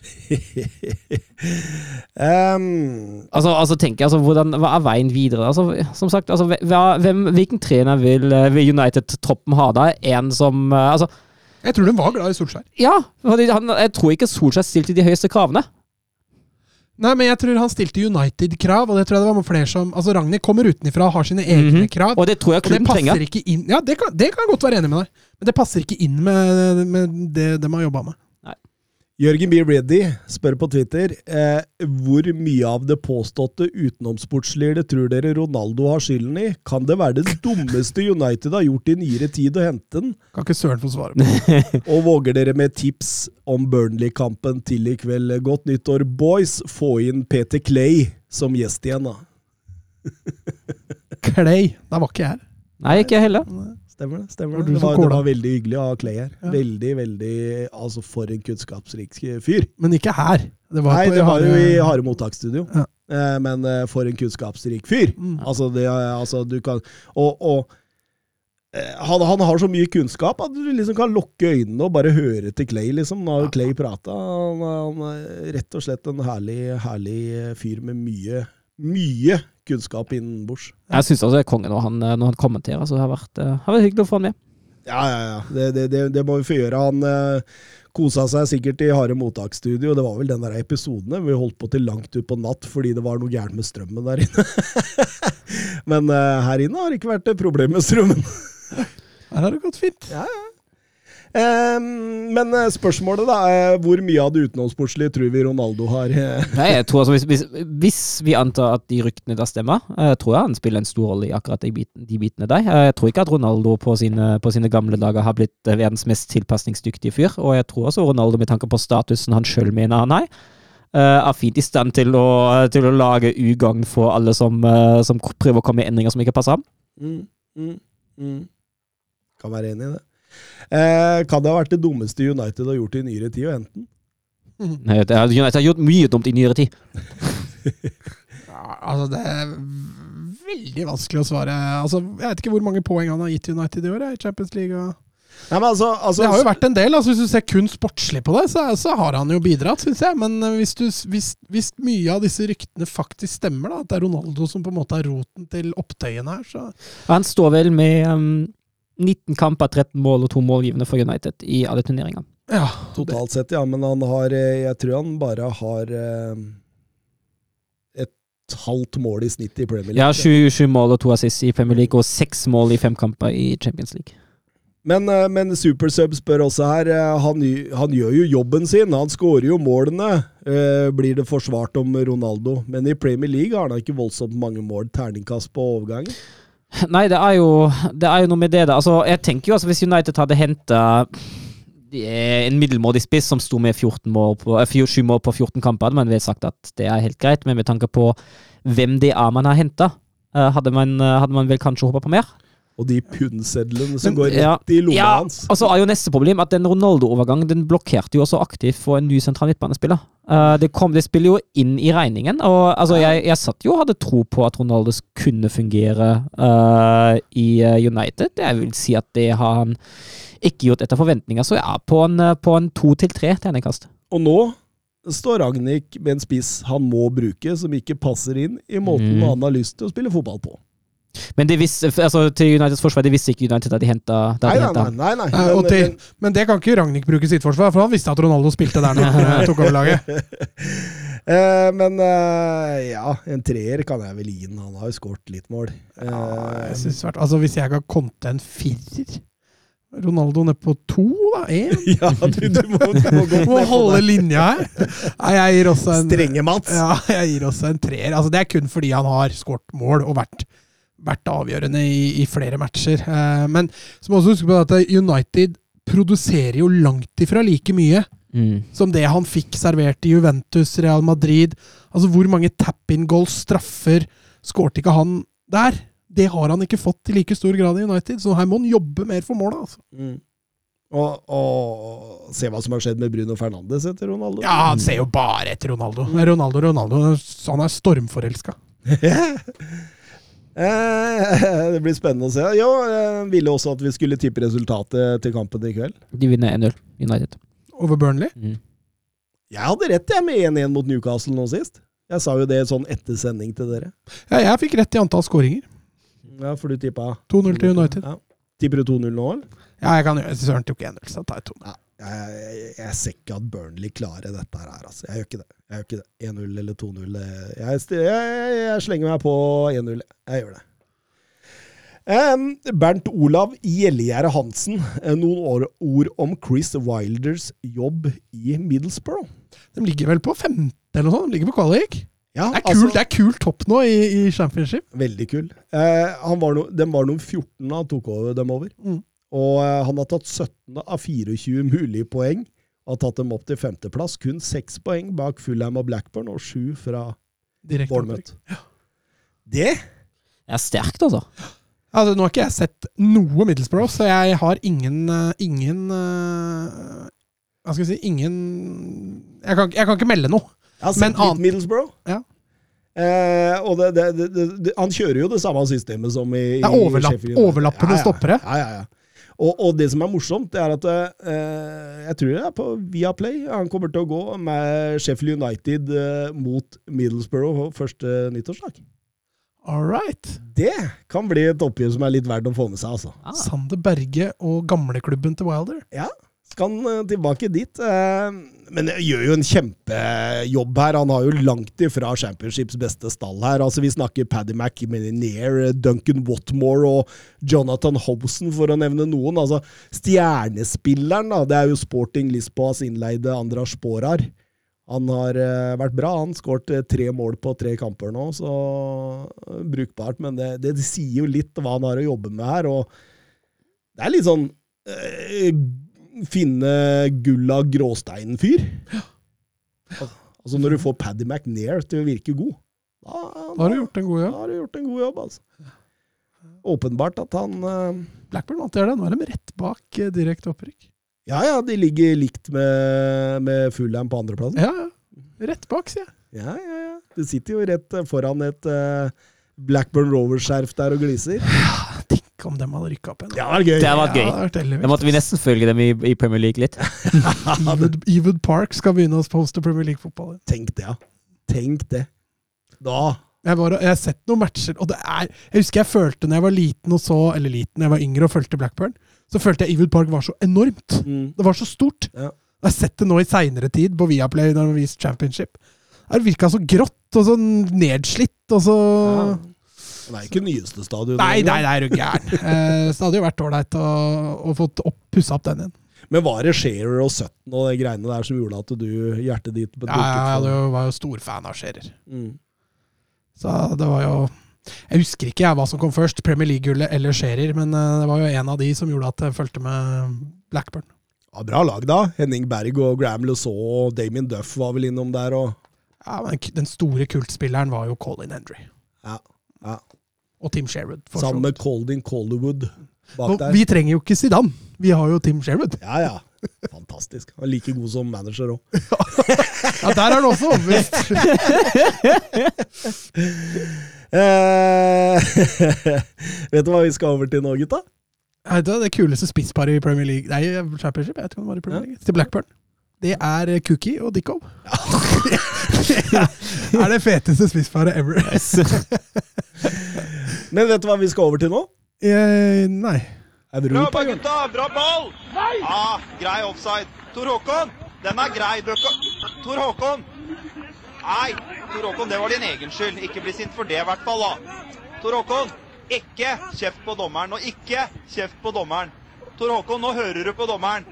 um, altså, altså tenker jeg, altså, hvordan, Hva er veien videre? Altså, som sagt, altså, hvem, Hvilken trener vil, eh, vil United-troppen ha da? En som uh, altså, Jeg tror de var glad i Solskjær. Ja, han, jeg tror ikke Solskjær stilte de høyeste kravene. Nei, men jeg tror han stilte United-krav, og det tror jeg det var med flere som Altså, Ragnhild kommer utenfra og har sine egne mm -hmm. krav. Og det tror jeg klubben trenger. Ikke inn, ja, det kan, det kan jeg godt være enig med deg, men det passer ikke inn med, med det de har jobba med. Jørgen B. Reddy spør på Twitter eh, hvor mye av det påståtte utenomsportslige det tror dere Ronaldo har skylden i. Kan det være det dummeste United har gjort i nyere tid å hente den? Kan ikke søren få svare på. Og våger dere med tips om Burnley-kampen til i kveld? Godt nyttår, boys! Få inn Peter Clay som gjest igjen, da. Clay? Da var ikke jeg her. Nei, ikke jeg heller. Stemmer det. stemmer det. Det var, det var veldig hyggelig å ha Clay her. Ja. Veldig, veldig Altså, for en kunnskapsrik fyr. Men ikke her. Det var Nei, det var jo i Hare mottaksstudio. Ja. Eh, men eh, for en kunnskapsrik fyr. Mm. Altså, det, altså, du kan Og, og eh, han, han, har så mye kunnskap at du liksom kan lukke øynene og bare høre til Clay. liksom. Når ja. Clay prata. Han, han, er rett og slett en herlig, herlig fyr med mye, mye kunnskap innenbords. Jeg syns også det er konge når han, når han kommenterer, så det har vært, uh, har vært hyggelig å få han med. Ja, ja, ja. Det, det, det, det må vi få gjøre. Han eh, kosa seg sikkert i harde mottaksstudio. Det var vel den der episoden vi holdt på til langt ut på natt fordi det var noe gærent med strømmen der inne. Men eh, her inne har det ikke vært et problem med strømmen. her har det gått fint. Ja, ja. Ehm, men eh, spørsmålet, da. er Hvor mye av det utenomsportslige tror vi Ronaldo har? Eh? Nei, jeg tror altså, hvis, hvis, hvis, vi antar at de ryktene da stemmer, jeg tror jeg han spiller en stor rolle i akkurat de, biten, de bitene der. Jeg tror ikke at Ronaldo på sine, på sine gamle dager har blitt eh, verdens mest tilpasningsdyktige fyr. Og jeg tror også Ronaldo, med tanke på statusen han sjøl mener han har, er fint i stand til å, til å lage ugagn for alle som, som, prøver å komme med endringer som ikke passer ham. Mm, mm, mm. Kan være enig i det. Eh, kan det ha vært det dummeste United har gjort i nyere tid, å hente den? United har gjort mye dumt i nyere tid. ja, altså, det er veldig vanskelig å svare. Altså, jeg vet ikke hvor mange poeng han har gitt United i år i Champions League. Nei, altså, altså, det har jo vært en del. Altså, hvis du ser kun sportslig på det, så, så har han jo bidratt, syns jeg. Men eh, hvis, du, hvis, hvis, mye av disse ryktene faktisk stemmer, da, at det er Ronaldo som på en måte er roten til opptøyene her, så Han står vel med um 19 kamper, 13 mål og to målgivende for United i alle turneringene. Ja, Totalt sett, ja. Men han har eh, Jeg tror han bare har eh, et halvt mål i snitt i Premier League. Ja, sju, sju mål og to assist i Premier League, og seks mål i fem kamper i Champions League. Men, eh, men Supersub spør også her. Han, han gjør jo jobben sin. Han skårer jo målene. Eh, Blir det forsvart om Ronaldo? Men i Premier League har han ikke voldsomt mange mål. Terningkast på overgangen. Nei, det er jo, det er jo noe med det, da. Altså, jeg tenker jo altså Hvis United hadde henta en middelmådig spiss som sto med 14 mål på, eh, 7 mål på 14 kamper, hadde man vel sagt at det er helt greit. Men med tanke på hvem det er man har henta, hadde, man, eh, hadde man vel kanskje håpa på mer. Og de pundsedlene som går rett i lomma Ja, hans. Og så er jo neste problem at den Ronaldo-overgangen den blokkerte jo også aktivt for en ny sentral midtbanespiller. Uh, det, kom, det spiller jo inn i regningen. Og altså, jeg, jeg satt jo og hadde tro på at Ronaldo kunne fungere uh, i eh, United. Jeg vil si at det har han ikke gjort etter forventninger, så ja, på en, på en to til tre terningkast. Og nå står Ragnhild med en spiss han må bruke, som ikke passer inn i måten Mm. han har lyst til å spille fotball på. Men de visste, altså, til Uniteds forsvar, de visste ikke United at de henta Nei, nei, nei. nei, nei. Eh, og Men, til, men, men det kan ikke Ragnhild bruke sitt forsvar, for han visste at Ronaldo spilte der når han tok over laget. eh, men eh, ja, en treer kan jeg vel gi den. Han har jo skåret litt mål. Ja, Eh, jeg synes, altså Hvis jeg kan konte en firer Ronaldo ned på to, da? Én? ja, du, du må, du må Må holde linja her. Nei, jeg gir også en Strenge Mats. Ja, jeg gir også en treer. Altså, det er kun fordi han har skåret mål og vært, vært avgjørende i, i flere matcher. Eh, men så må også huske på at United produserer jo langt ifra like mye Mm. som det han fikk servert i Juventus, Real Madrid. Altså, hvor mange tap-in-goals, straffer, skårte ikke han der? Det har han ikke fått i like stor grad i United, så her må han jobbe mer for målet. Altså. Mm. Og, og se hva som har skjedd med Bruno Fernandes etter Ronaldo. Ja, han ser jo bare etter Ronaldo. Ronaldo, Ronaldo, Han er stormforelska. Eh, det blir spennende å se. Jo, eh, ville også at vi skulle tippe resultatet til kampen i kveld. De vinner 1-0, United. Over Burnley. Mm. Jeg hadde rett jeg med 1-1 mot Newcastle nå sist. Jeg sa jo det sånn etter sending til dere. Ja, jeg fikk rett i antall skåringer. Ja, for du tippa 2-0 til United. Ja. Tipper du 2-0 nå, eller? Ja, jeg kan gjøre Søren tok 1-0, så tar jeg 2. Ja. Jeg, jeg, jeg ser ikke at Burnley klarer dette her, altså. Jeg gjør ikke det. Jeg gjør ikke det. 1-0 eller 2-0. Jeg, jeg, jeg slenger meg på 1-0. Jeg gjør det. Um, Bernt Olav Gjellegjerde Hansen, eh, noen år, ord om Chris Wilders jobb i Middlesbrough? De ligger vel på femte eller noe sånt. De ligger på kvalik. Ja, Det er kult, det er kul topp nå i, i championship. Veldig kul. Eh, han var no, de var nummer 14 da han tok over, dem over. Mm. Og eh, han har tatt 17 av 24 mulige poeng. Har tatt dem opp til femteplass. Kun seks poeng bak Fulham og Blackburn, og sju fra Direkte Bournemouth. Ja. Det Det er sterkt, altså. Altså, nå har ikke jeg sett noe Middlesbrough, så jeg har ingen eh, Ingen eh, Hva skal jeg si Ingen Jeg kan, jeg kan ikke melde noe. Jeg har sett litt annen- Middlesbrough. Ja. Eh, og det, det, det, han kjører jo det samme systemet som i, Det er i overlapp, Sheffield United. overlappende Ja, ja. stoppere. Ja, ja, ja. Og, og det som er morsomt, det er at eh, jeg tror det er på Viaplay han kommer til å gå med Sheffield United eh, mot Middlesbrough første nyttårsdag. All right. Det kan bli et oppgjør som er litt verdt å få med seg, altså. Ah. Sander Berge og gamleklubben til Wilder. Ja, skal han eh, tilbake dit. eh, Men han gjør jo en kjempejobb her. Han har jo langt ifra Championships beste stall her. Altså Vi snakker Paddy McNair, Duncan Watmore og Jonathan Hobson, for å nevne noen. Altså Stjernespilleren, da, det er jo Sporting Lisboas innleide Andras Sporar. Han har eh, vært bra. Han skåret tre mål på tre kamper nå, så brukbart. Men det, det sier jo litt hva han har å jobbe med her. og Det er litt sånn finne gulla gråsteinen-fyr. Altså Når du får Paddy McNair til å virke god, da, Da har du gjort en god da jobb. har du gjort en god jobb. altså. Åpenbart at han uh, Blackburn vant det. Nå er de rett bak uh, direkte opprykk. Ja, ja, de ligger likt med, med Fulham på andreplassen. Ja, ja. Rett bak, sier jeg. Ja, ja, ja. Du sitter jo rett eh, foran et eh, Blackburn Rover-skjerf der og gliser. Tenk om de hadde rykka opp igjen. Det var gøy! Det hadde vært gøy. det vært Da måtte vi nesten følge dem i, i Premier League litt. Ewood, Ewood Park skal begynne å poste Premier League-fotball. Tenk det, ja. Tenk det. Da Jeg, var, jeg har sett noen matcher, og det er Jeg husker jeg følte når jeg var liten og så Eller liten, jeg var yngre og fulgte Blackburn, så følte jeg Ewood Park var så enormt. mm. Det var så stort. Ja. Jeg har sett det nå i seinere tid, på Viaplay, når de har vist Championship. Det virka så grått og så nedslitt og så Ja. Det er ikke nyeste stadion. Nei, nei, nei, er du gæren. Eh, så det hadde jo vært ålreit å, å få pussa opp den igjen. Men var det Shearer og 17 og de greiene der som gjorde at du hjertet ditt Ja, jeg ja, var jo stor fan av Scherer. Mm. Så det var jo Jeg husker ikke jeg hva som kom først, Premier League-gullet eller Scherer, men eh, det var jo en av de som gjorde at jeg fulgte med Blackburn. Ja, bra lag, da. Henning Berg og Graham Lausau og Damien Duff var vel innom der. og... Ja, men Den store kultspilleren var jo Colin Hendry. Ja. Og Tim Sherwood. Sammen med vidt. Colding Collywood bak der. Vi trenger jo ikke Zidane. Vi har jo Tim Sherwood. Ja, ja. Fantastisk. Han er like god som manager òg. Ja, Der er han også overbevist. Eh, vet du hva vi skal over til nå, gutta? Det er det kuleste spissparet i Premier League Nei, Championship, jeg vet ikke om det var i Premier League. Til Blackburn. Det er eh, Cookie og Dickov. det er det feteste spissparet ever. Men vet du hva vi skal over til nå? Eh, nei. Europa. Bra, gutta! Bra ball! Ah, grei offside. Tor Håkon, den er grei. Tor Håkon! Nei, Tor Håkon, det var din egen skyld. Ikke bli sint for det, i hvert fall. da. Tor Håkon, ikke kjeft på dommeren, og ikke kjeft på dommeren. Tor Håkon, nå hører du på dommeren.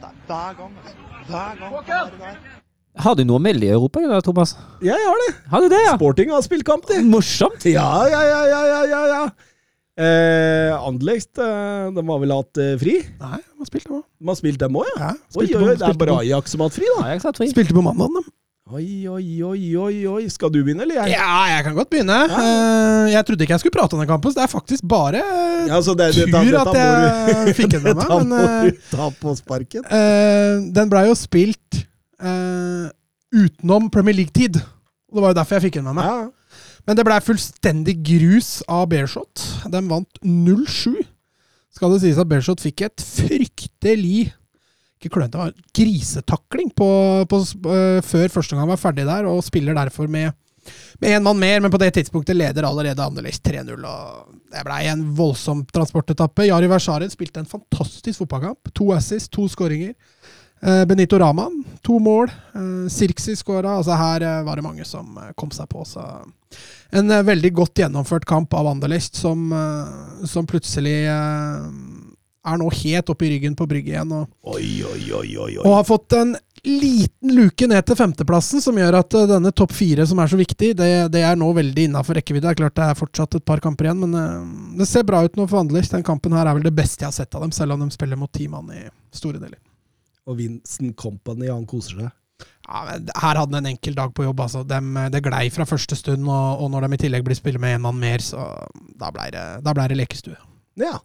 Det er hver gang, altså. Hver gang. Håkon! Har du noe å melde i Europa, Thomas? Ja, jeg har det. Har du det, ja? Sporting har spilt kamp, de. Morsomt! Ja, ja, ja, ja, ja, ja, ja. Eh, Anderlecht, eh, de har vel hatt eh, fri? Nei, de har spilt, dem òg. De har spilt dem òg, ja? Ja, Oi, oi, oi, det er bare Ajax som har hatt fri, da. Ajax har fri. Spilte på mandag, dem. Oi, oi, oi, oi, oi. Skal du begynne, eller jeg? Ja, jeg kan godt begynne. Eh, jeg trodde ikke jeg skulle prate om den kampen, så det er faktisk bare uh, Ja, så det, tur dette, dette at jeg fikk den med dette meg. må Men du eh, ta på sparken. Uh, den blei jo spilt eh, utenom Premier League-tid. Og Det var jo derfor jeg fikk den med meg. Ja. Men det blei fullstendig grus av Bearshot. De vant 0-7. Skal det sies at Bearshot fikk et fryktelig ikke klønete, det var grisetakling på, på, uh, før første gang var ferdig der, og spiller derfor med med én mann mer, men på det tidspunktet leder allerede Anderlecht 3-0. og Det blei en voldsom transportetappe. Jari Versaren spilte en fantastisk fotballkamp. To assist, to skåringer. Eh, Benito Raman, to mål. Eh, Sirksi skåra. Altså her eh, var det mange som kom seg på. Så en veldig godt gjennomført kamp av Anderlecht, som, som plutselig er nå helt oppe i ryggen på Brygge igjen. Og, Oi, oi, oi, og har fått en liten luke ned til femteplassen, som gjør at denne topp fire, som er så viktig, det, det er nå veldig innafor rekkevidde. Det er klart det er fortsatt et par kamper igjen, men det ser bra ut nå for Anderlecht. Den kampen her er vel det beste jeg har sett av dem, selv om de spiller mot ti mann i store deler. Og Vincent Company, han koser seg. Ja, Her hadde han en enkel dag på jobb. altså. Dem, det glei fra første stund, og, og når de i tillegg blir spiller med en mann mer, så da blei det, ble det lekestue. Ja.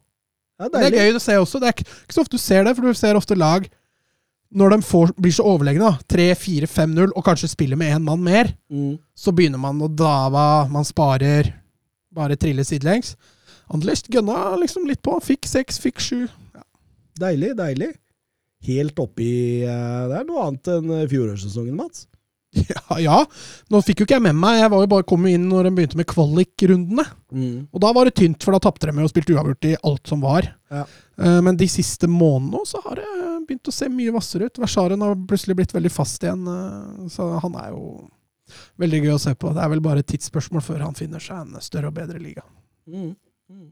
ja det er gøy å se også. Det er ikke så ofte du ser det, for du ser ofte lag når de får, blir så overlegne, 3-4-5-0, og kanskje spiller med én mann mer, Mm. så begynner man å dava, man sparer, bare triller sidelengs. Anderlecht gønna liksom litt på. Fikk seks, fikk sju. Deilig, deilig. Helt oppi eh, Det er noe annet enn eh, fjorårssesongen, Mats. Ja, ja. Nå fikk jo ikke jeg med meg, jeg var jo bare kommet inn når de begynte med kvalikrundene. Mm. Og da var det tynt, for da tapte de med og spilte uavgjort i alt som var. Ja. Eh, Men de siste månedene så har det begynt å se mye hvassere ut. Versaren har plutselig blitt veldig fast igjen, så han er jo veldig gøy å se på. Det er vel bare et tidsspørsmål før han finner seg en større og bedre liga. Mm. Mm.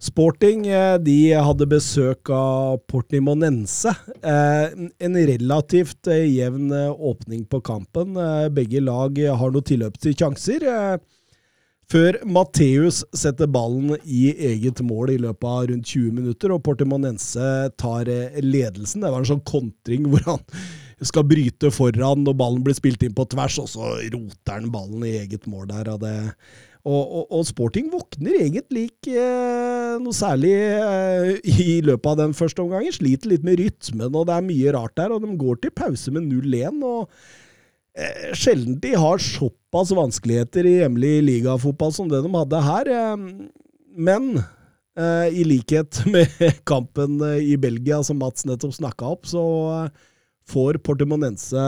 Sporting eh, de hadde besøk av Portimonense. Eh, En relativt eh, jevn åpning på kampen. Begge lag har noe tilløp til sjanser. Før Matheus setter ballen i eget mål i løpet av rundt 20 minutter, og Portimonense tar ledelsen. Det var en sånn kontring hvor han skal bryte foran og ballen blir spilt inn på tvers, og så roter han ballen i eget mål der. Og, det, og, og, og Sporting våkner egentlig ikke eh, noe særlig eh, i løpet av den første omgangen. Sliter litt med rytmen, og det er mye rart der. Og de går til pause med 0-1. og eh, Sjelden de har såpass vanskeligheter i hjemlig ligafotball som det de hadde her. Eh, men eh, i likhet med kampen eh, i Belgia som Mats nettopp snakka opp, så får Portemonense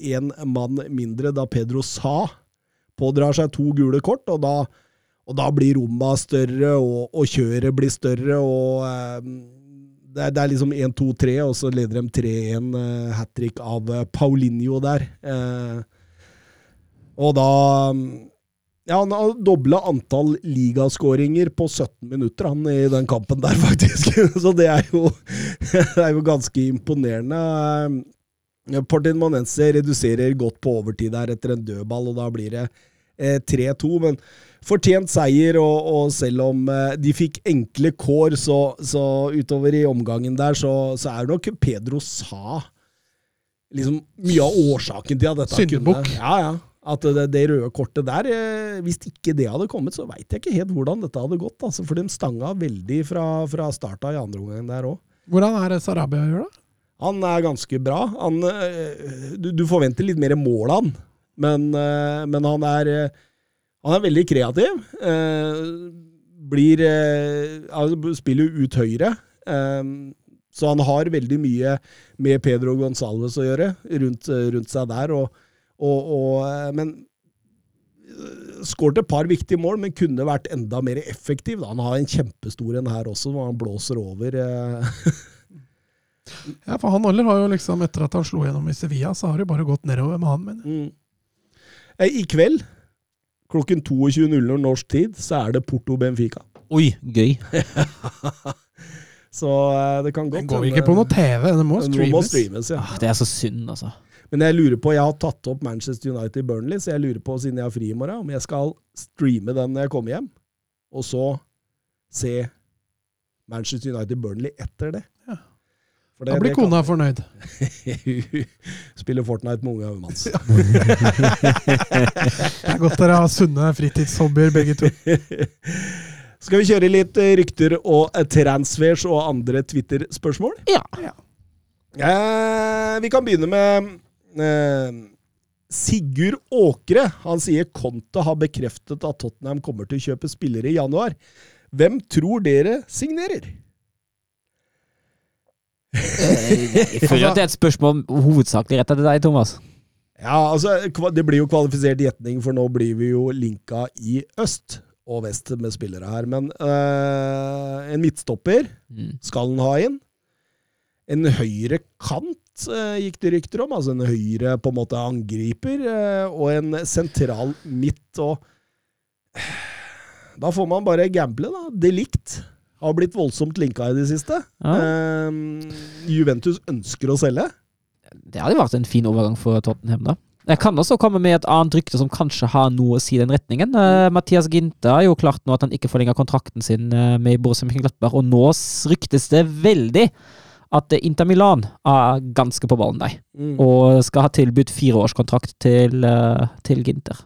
én mann mindre da Pedro Sa pådrar seg to gule kort, og da, og da blir romma større, og, og kjøret blir større, og eh, det, er, det er liksom 1-2-3, og så leder de 3-1 uh, hat trick av eh, Paulinho der. Eh, Og da Ja, han har dobla antall ligaskåringer på 17 minutter, han, i den kampen der, faktisk. Så det er jo, det er jo ganske imponerende. Portinmonense reduserer godt på overtid der etter en dødball, og da blir det eh, 3-2. Men fortjent seier, og, og selv om eh, de fikk enkle kår, så, så utover i omgangen der, så, så er nok Pedro Sa liksom mye av årsaken til at dette Syndebukk. kunne Ja, ja. At det, det røde kortet der, eh, hvis ikke det hadde kommet, så veit jeg ikke helt hvordan dette hadde gått. Altså, for de stanga veldig fra, fra starta i andre omgang der òg. Hvordan er det Sarabia gjør, da? Han er ganske bra. Han, eh, du, du forventer litt mer mål av han, men, eh, men han er eh, Han er veldig kreativ. Blir Han spiller ut høyre. Så han har veldig mye med Pedro Gonzalves å gjøre rundt, rundt seg der. Og, og, og, men skåret et par viktige mål, men kunne vært enda mer effektiv. Da. Han har en kjempestor en her også, hvor han blåser over. Ja, for han Aller har jo liksom, etter at han slo gjennom i Sevilla, så har det bare gått nedover med han, mener jeg. Mm. Eh, I kveld, klokken 22.00 norsk tid, så er det Porto Benfica. Oi, gøy. Så eh, det kan godt Den går vi ikke på noe TV, den må Nå må streames. streames, ja. Ah, Det er så synd, altså. Men jeg lurer på, jeg har tatt opp Manchester United Burnley, så jeg lurer på, siden jeg har fri i morgen, om jeg skal streame den når jeg kommer hjem, og så se Manchester United Burnley etter det. Ja. For Da blir kan- kona fornøyd. Hun Spiller Fortnite med unga hans. Det er godt dere har sunne fritidshobbyer, begge to. Skal vi kjøre litt eh, rykter og eh, transfers og andre Twitter-spørsmål? Ja. Eh, vi kan begynne med eh, Sigurd Åkre. Han sier Conte har bekreftet at Tottenham kommer til å kjøpe spillere i januar. Hvem tror dere signerer? Jeg føler at det er et spørsmål hovedsakelig retta til deg, Thomas. Ja, altså, Det blir jo kvalifisert gjetning, for nå blir vi jo linka i øst og vest med spillere her. Men øh, en midtstopper Mm. skal han ha inn. En høyre kant øh, gikk det rykter om, altså en høyre på en måte angriper, øh, og en sentral midt. og Da får man bare gamble, da. Delikt har blitt voldsomt linka i det siste. Ja. Eh, Juventus ønsker å selge. Det hadde vært en fin overgang for Tottenham, da. Jeg kan også komme med et annet rykte som kanskje har noe å si i den retningen. Uh, Mathias Ginte har jo klart nå at han ikke forlenger kontrakten sin eh, med Borussia Mönchenglattberg, og nå ryktes det veldig at Inter Milan er ganske på ballen der, Mm. og skal ha tilbudt fireårskontrakt til, uh, til Ginter.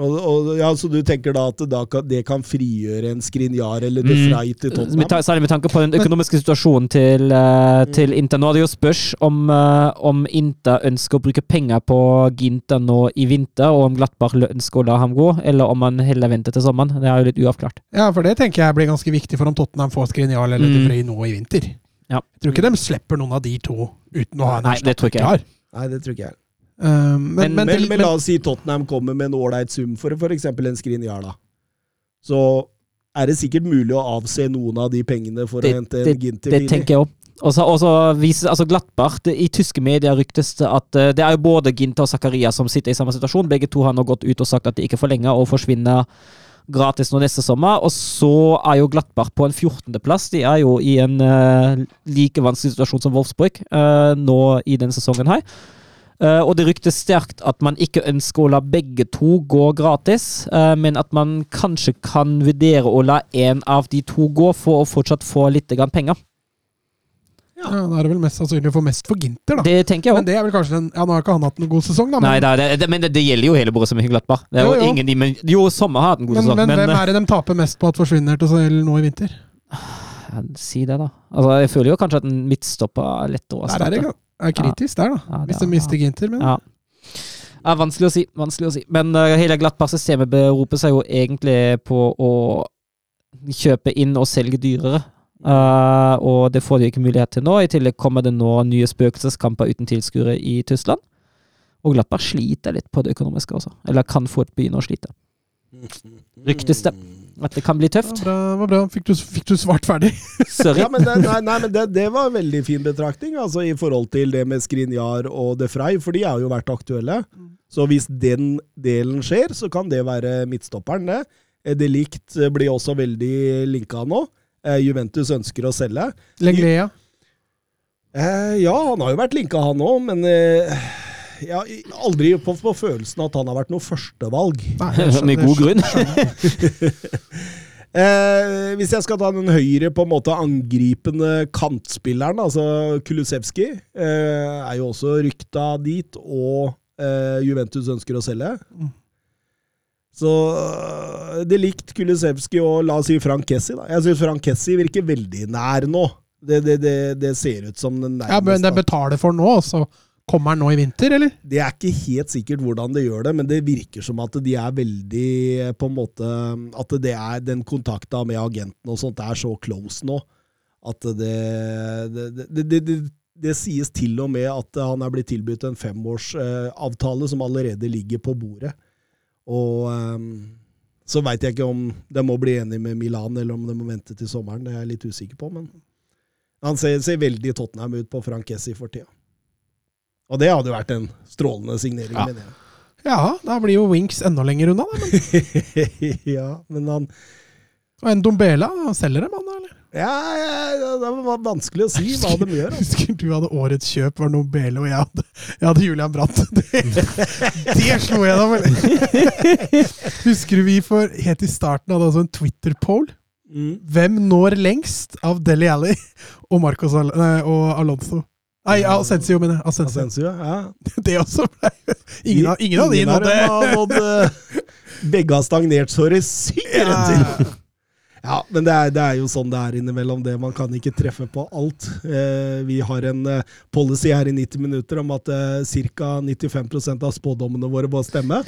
Og, og, ja, så du tenker da at da kan, det kan frigjøre en Skrinjar eller De Mm. Frey til Tottenham? Særlig med tanke på den økonomiske situasjonen til, uh, til Inter. Nå er det jo spørs om, uh, om Inter ønsker å bruke penger på Ginter nå i vinter, og om Glattberg ønsker å la ham gå, eller om han heller venter til sommeren. Det er jo litt uavklart. Ja, for det tenker jeg blir ganske viktig for om Tottenham får Skrinjar eller Mm. De Frey nå i vinter. Ja. Jeg tror ikke de slipper noen av de to uten å ha en jeg. klar. Nei, det tror ikke jeg. Uh, men, Men- men, Men, til- men la oss si Tottenham kommer med en ålreit sum for f.eks. en Skrinjar, da. Så er det sikkert mulig å avse noen av de pengene for Det- å hente en Ginter Det tenker jeg òg. Og så- viser altså Glattbart det, I tyske medier ryktes det at uh, det er jo både Ginter og Zakaria som sitter i samme situasjon. Begge to har nå gått ut og sagt at de ikke forlenger og forsvinner gratis nå neste sommer. Og så er jo Glattbart på en 14.-plass. De er jo i en uh, like vanskelig situasjon som Wolfsburg uh, nå i denne sesongen her. Eh, og det ryktes sterkt at man ikke ønsker å la begge to gå gratis, eh, men at man kanskje kan vurdere å la en av de to gå for å fortsatt få litt penger. ja, da er det vel mest sannsynlig å få mest for Ginter, da. Det tenker jeg også. Men det er vel kanskje den, Ja, nå har ikke han hatt noen god sesong, da. Nei, Men, det er, det, det, men det, det gjelder jo hele Borussia Mönchengladbach. Det er jo, Jo, jo. ingen men, jo, Sommer har hatt en god men, sesong, men, men, hvem eh, er det de taper mest på at forsvinner til selv nå i vinter? ja, Si det, da. Altså, jeg føler jo kanskje at en midtstopper er lettere å Der er det erstatte. Er kritisk, der, da. Ja, Hvis de mister Ginter. Men Ja. Ja, vanskelig å si. vanskelig å si. Men uh, hele Glattbach-systemet beroper seg jo egentlig på å kjøpe inn og selge dyrere. Uh, og det får de ikke mulighet til nå. I tillegg kommer det nå nye spøkelseskamper uten tilskuere i Tyskland. Og Glattbach sliter litt på det økonomiske også. Eller kan fort begynne å slite. Ryktes det. At det kan bli tøft. Ja, bra. var bra. Fikk, du, fikk du svart ferdig? Sorry. Ja, men det, nei, nei, men det, det var en veldig fin betraktning altså, i forhold til det med Skrinjar og De Frey, for de har jo vært aktuelle. Så hvis den delen skjer, så kan det være midtstopperen, det. Eh, De Ligt blir også veldig linka nå. Eh, Juventus ønsker å selge. Lengleia. Eh, ja, han har jo vært linka, han òg, men eh, jeg har aldri fått på følelsen at han har vært noe førstevalg. Med god grunn. Eh, hvis jeg skal ta den høyre på en måte angripende kantspilleren, altså Kulusevski, eh, er jo også rykta dit, og eh, Juventus ønsker å selge. Mm. Så eh, det likt Kulusevski og la oss si Frank Kessi. Da. Jeg syns Frank Kessi virker veldig nær nå. Det, det, det, det ser ut som den nærmeste. Ja, men det betaler for nå, og så kommer han nå i vinter, eller? Det er ikke helt sikkert hvordan det gjør det, men det virker som at de er veldig på en måte At det er den kontakta med agenten og sånt er så close nå at det det, det, det, sies til og med at han er blitt tilbudt en femårsavtale som allerede ligger på bordet. Og eh, så veit jeg ikke om de må bli enige med Milan, eller om de må vente til sommeren. Det er jeg litt usikker på, men han ser, ser veldig Tottenham ut på Frank Kessi for tida. Og det hadde jo vært en strålende signering, Ja. mener jeg. Ja, da blir jo Winks enda lenger unna, da. Men, ja, men han og en Dombela, han selger dem, han da, eller? ja, ja, Det var vanskelig å si hva de gjør. Altså. Husker du hadde årets kjøp var Dombele, og jeg hadde, jeg hadde Julian Brandt. Det, det slo jeg da, vel! Husker du vi for helt i starten hadde altså en Twitter-poll? Mm. Hvem når lengst av Deli Alli og Marcos og Alonso? Nei, Asensio, mener jeg. Asensio. Ascensio ja. Det også ble Ingen, av- ingen av de nådde har nådd eh, Begge har stagnert så det synger Ja. til. Ja, men det er, det er jo sånn det er innimellom det. Man kan ikke treffe på alt. Eh, vi har en eh, policy her i 90 minutter om at eh, ca. 95% av spådommene våre må stemme.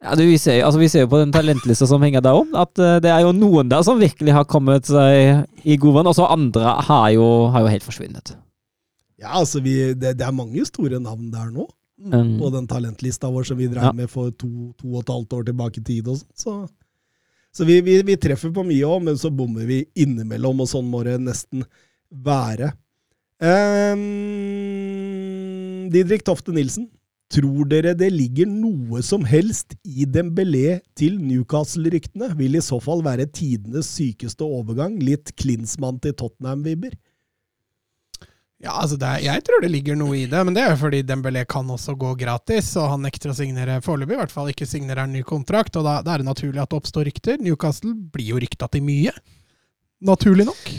Ja, du, vi, ser, altså, vi ser jo på den talentlista som henger der om, at uh, det er jo noen der som virkelig har kommet seg i god vann, og så andre har jo, har jo helt forsvunnet. Ja, altså vi, det, det er mange store navn der nå. Um, På den talentlista vår som vi drev Ja. med for to, to og et halvt år tilbake i tid. og sånt, Så, så vi, vi, vi treffer på mye òg, men så bommer vi innimellom, og sånn må det nesten være. Um, Didrik Tofte Nilsen, tror dere det ligger noe som helst i Dembélé til Newcastle-ryktene? Vil i så fall være tidenes sykeste overgang. Litt Klinsmann til Tottenham-vibber. Ja, altså er, Jeg tror det ligger noe i det, men det er jo fordi Dembélé kan også gå gratis, og han nekter å signere foreløpig, i hvert fall ikke signere en ny kontrakt, og da, da er det naturlig at det oppstår rykter. Newcastle blir jo rykta til mye, naturlig nok.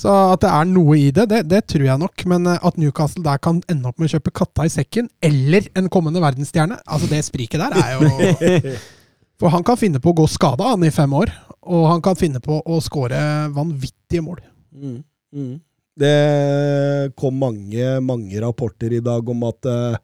Så at det er noe i det, det, det tror jeg nok, men eh, at Newcastle der kan ende opp med å kjøpe katta i sekken, eller en kommende verdensstjerne, altså det spriket der er jo For han kan finne på å gå skada, han, i fem år, og han kan finne på å skåre vanvittige mål. Mm, mm. Det kom mange, mange rapporter i dag om at eh,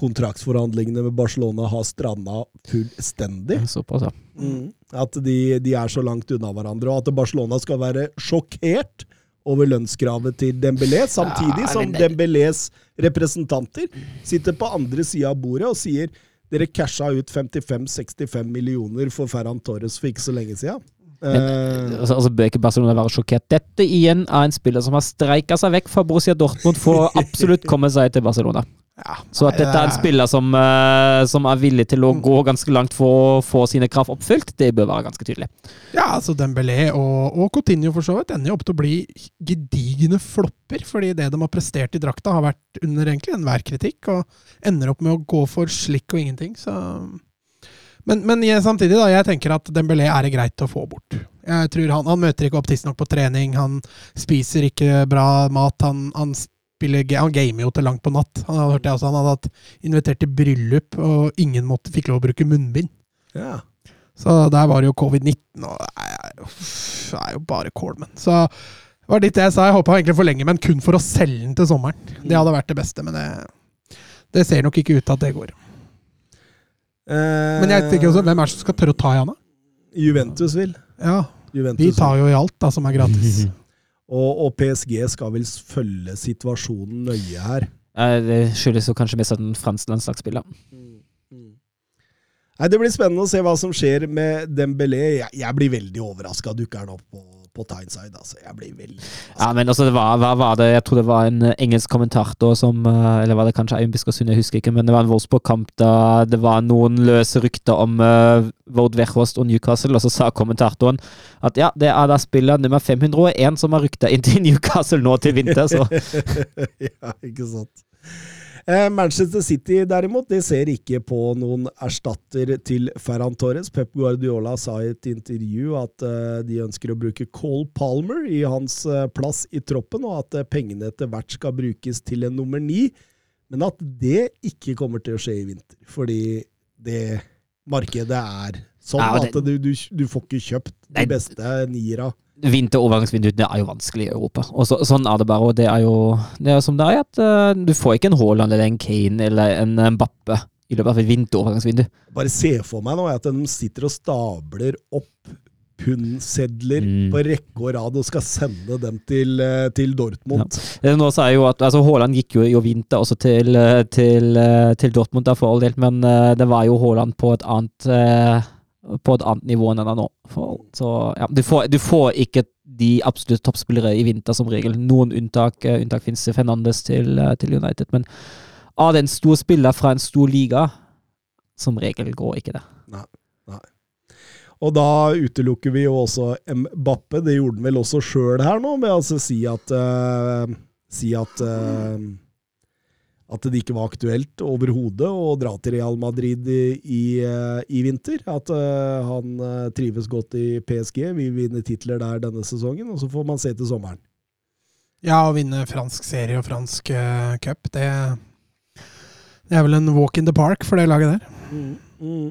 kontraktsforhandlingene med Barcelona har stranda fullstendig. Såpass, ja. Mm. At de, de er så langt unna hverandre, og at Barcelona skal være sjokkert over lønnskravet til Dembélé, samtidig som Dembélés representanter sitter på andre sida av bordet og sier dere casha ut 55-65 millioner for Ferran Torres for ikke så lenge sida. Eh, Altså, altså bør ikke Barcelona være sjokkert. Dette igjen er en spiller som har streika seg vekk fra Borussia Dortmund for å absolutt komme seg til Barcelona. Ja, Så at dette er en spiller som, uh, som er villig til å gå ganske langt for å få sine krav oppfylt, det bør være ganske tydelig. Ja, altså Dembélé og, og Coutinho for så vidt ender jo opp til å bli gedigne flopper, fordi det de har prestert i drakta, har vært under egentlig enhver kritikk, og ender opp med å gå for slikk og ingenting, så Men, men jeg, samtidig, da, jeg tenker at Dembélé er det greit å få bort. Jeg tror Han, han møter ikke opp tidsnok på trening, han spiser ikke bra mat, han, han spiller Han gamer jo til langt på natt. Han hadde hørt det også, han hadde hatt invitert til bryllup, og ingen måtte, fikk lov å bruke munnbind. ja. Så der var det jo covid-19, og det er, det er jo bare Coleman. Så det var litt det jeg sa. Jeg håpa egentlig for lenge, men kun for å selge den til sommeren. Det hadde vært det beste, men det, det ser nok ikke ut til at det går. Eh, Men jeg tenker også, hvem er det som skal tørre å ta i han, da? Juventus vil. Ja, Juventus de tar jo i alt da, som er gratis. Og, og PSG skal vel følge situasjonen nøye her. Det skyldes jo kanskje mest at en fransk landslagsspiller. Nei, Det blir spennende å se hva som skjer med Dembélé. Jeg, jeg blir veldig overraska dukker han opp på, på Tyneside. Altså. Jeg blir veldig Ja, men altså, det var, hva var det? Jeg tror det var en eh, engelsk kommentator som eh, Eller var det kanskje Eivind Biskosund, jeg husker ikke, men det var en Wolfsburg-kamp da det var noen løse rykter om uh, Vord Verhorst og Newcastle, og så sa kommentatoren at ja, det er da spiller nummer 501 som har rykta inn til Newcastle nå til vinter, så ja, ikke sant. Eh, Manchester City derimot, de ser ikke på noen erstatter til Ferran Torres. Pep Guardiola sa i et intervju at eh, de ønsker å bruke Cole Palmer i hans eh, plass i troppen, og at pengene etter hvert skal brukes til en nummer ni, men at det ikke kommer til å skje i vinter. Fordi det markedet er sånn at du, du, du får ikke kjøpt de beste niera. Vinterovergangsvinduet er jo vanskelig i Europa. Og så, sånn er det bare. Og det er jo det er som det er, at uh, du får ikke en Haaland eller en Kane eller en Mbappe i løpet av et vinterovergangsvindu. Bare se for meg nå at de sitter og stabler opp pundsedler Mm. på rekke og rad og skal sende dem til, eh, til Dortmund. Det er Nå så er jo at, altså Haaland gikk jo i vinter også til, eh, til, eh, til Dortmund, da, for all del, men eh, det var jo Haaland på et annet eh, på et annet nivå enn den er nå. For, så ja, du får, du får ikke de absolutt toppspillere i vinter, som regel. Noen unntak, Uh, unntak finnes. Fernandes til, uh, til United. Men av den store spiller fra en stor liga, som regel går ikke det. Nei. Og da utelukker vi jo også Mbappe. Det gjorde han vel også sjøl her nå, med å altså si at uh, Si at eh, at det ikke var aktuelt overhodet å dra til Real Madrid i, i, vinter. At uh, han eh, trives godt i PSG, vil vinne titler der denne sesongen, og så får man se til sommeren. Ja, å vinne fransk serie og fransk uh, cup, det, det er vel en walk in the park for det laget der. Mm.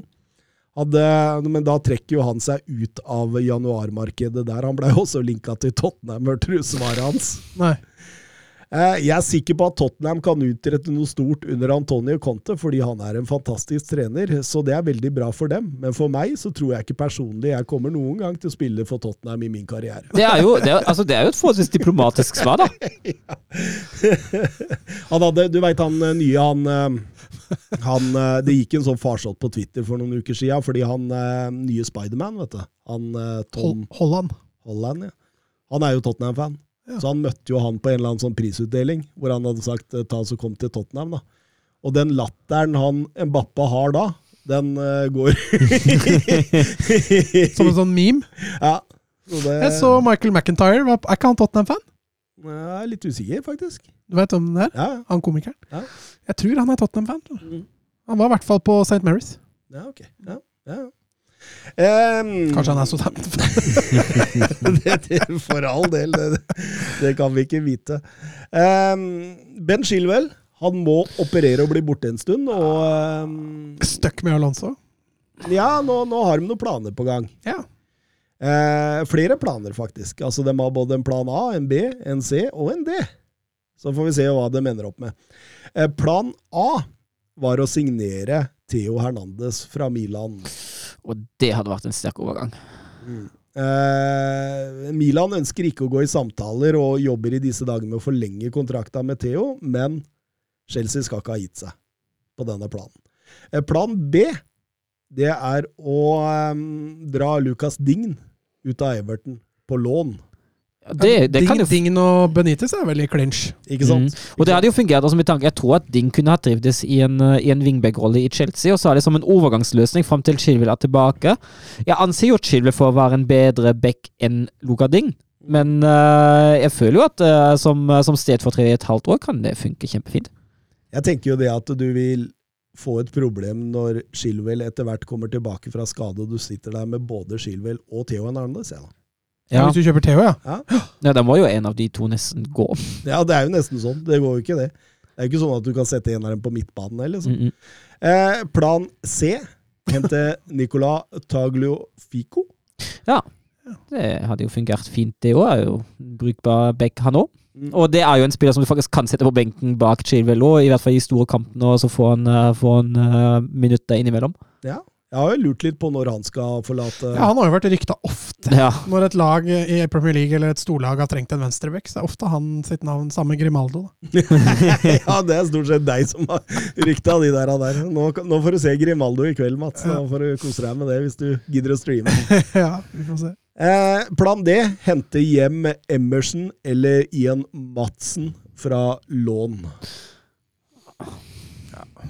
Hadde, men da trekker jo han seg ut av januarmarkedet der. Han ble jo også linka til Tottenham, hørte du svaret hans? Nei. Eh, Jeg er sikker på at Tottenham kan utrette noe stort under Antonio Conte, fordi han er en fantastisk trener, så det er veldig bra for dem. Men for meg så tror jeg ikke personlig jeg kommer noen gang til å spille for Tottenham i min karriere. Det er jo, det er, altså, det er jo et forholdsvis diplomatisk svar, da. Han hadde, du veit han eh, nye, han, eh, han Det gikk en sånn farsott på Twitter for noen uker siden, fordi han nye Spiderman, vet du, han Tom Holland. Holland, ja. Han er jo Tottenham-fan. Ja. Så han møtte jo han på en eller annen sånn prisutdeling, hvor han hadde sagt eh, ta så kom til Tottenham. da. Og den latteren han Mbappe har da, den uh, går Som en sånn meme. Ja. Så det, Jeg så Michael McIntyre. Er ikke han Tottenham-fan? Jeg er litt usikker, faktisk. Du vet hvem det er? Ja, Han komikeren? Ja. Jeg tror han er Tottenham-fan. Mm. Han var i hvert fall på St. Mary's. ja ok. Ja, ja. Ehm, Kanskje han er Southampton-fan. det, det, for all del, det, det kan vi ikke vite. Um, ben Shilwell han må operere og bli borte en stund. Og Um, Stuck med Alonso. ja, nå, nå har de noen planer på gang. Ja. Uh, flere planer, faktisk. Altså, De har både en plan A, en B, en C og en D. Så får vi se hva de ender opp med. Uh, plan A var å signere Theo Hernandez fra Milan. Og det hadde vært en sterk overgang. Eh, Milan ønsker ikke å gå i samtaler og jobber i disse dager med å forlenge kontrakta med Theo, men Chelsea skal ikke ha gitt seg på denne planen. Eh, plan B det er å eh, dra Lucas Dign ut av Everton på lån. Det, det kan jo Ding og Benitez er vel i clinch. Ikke sant? Mm. Og det hadde jo fungert altså med tanke Jeg tror at Ding kunne ha trivdes i en, i en wingback-rolle i Chelsea, og så er det som en overgangsløsning fram til Chilwell er tilbake. Jeg anser jo Chilwell for å være en bedre back enn Luka Ding, men uh, jeg føler jo at uh, som, sted som stedfortreder i et halvt år kan det funke kjempefint. Jeg tenker jo det at du vil få et problem når Chilwell etter hvert kommer tilbake fra skade, og du sitter der med både Chilwell og Theo Hernandez. Ja. Ja. Hvis du kjøper TH, ja. Ja, da må jo en av de to nesten gå. ja, det er jo nesten sånn. Det går jo ikke, det. Det er jo ikke sånn at du kan sette en av dem på midtbanen. Eller, liksom. Mm -mm. eh, plan C. Hente Nicola Tagliafico. Det hadde jo fungert fint, det òg. Er jo brukbar back, han òg. Mm. Og det er jo en spiller som du faktisk kan sette på benken bak Chilwell òg, i hvert fall i store kampene, og så få han, uh, få han uh, minutter innimellom. Ja. Jeg har jo lurt litt på når han skal forlate ja. Han har jo vært rykta ofte. Ja. Når et lag i Premier League eller et storlag har trengt en venstreback, så er ofte han sitt navn samme Grimaldo. Da. ja, det er stort sett deg som har rykta de der. der. Nå, nå får du se Grimaldo i kveld, Mats. Nå får du kose deg med det hvis du gidder å streame. ja, vi får se. Eh, plan D hente hjem Emerson eller Ian Madsen fra lån.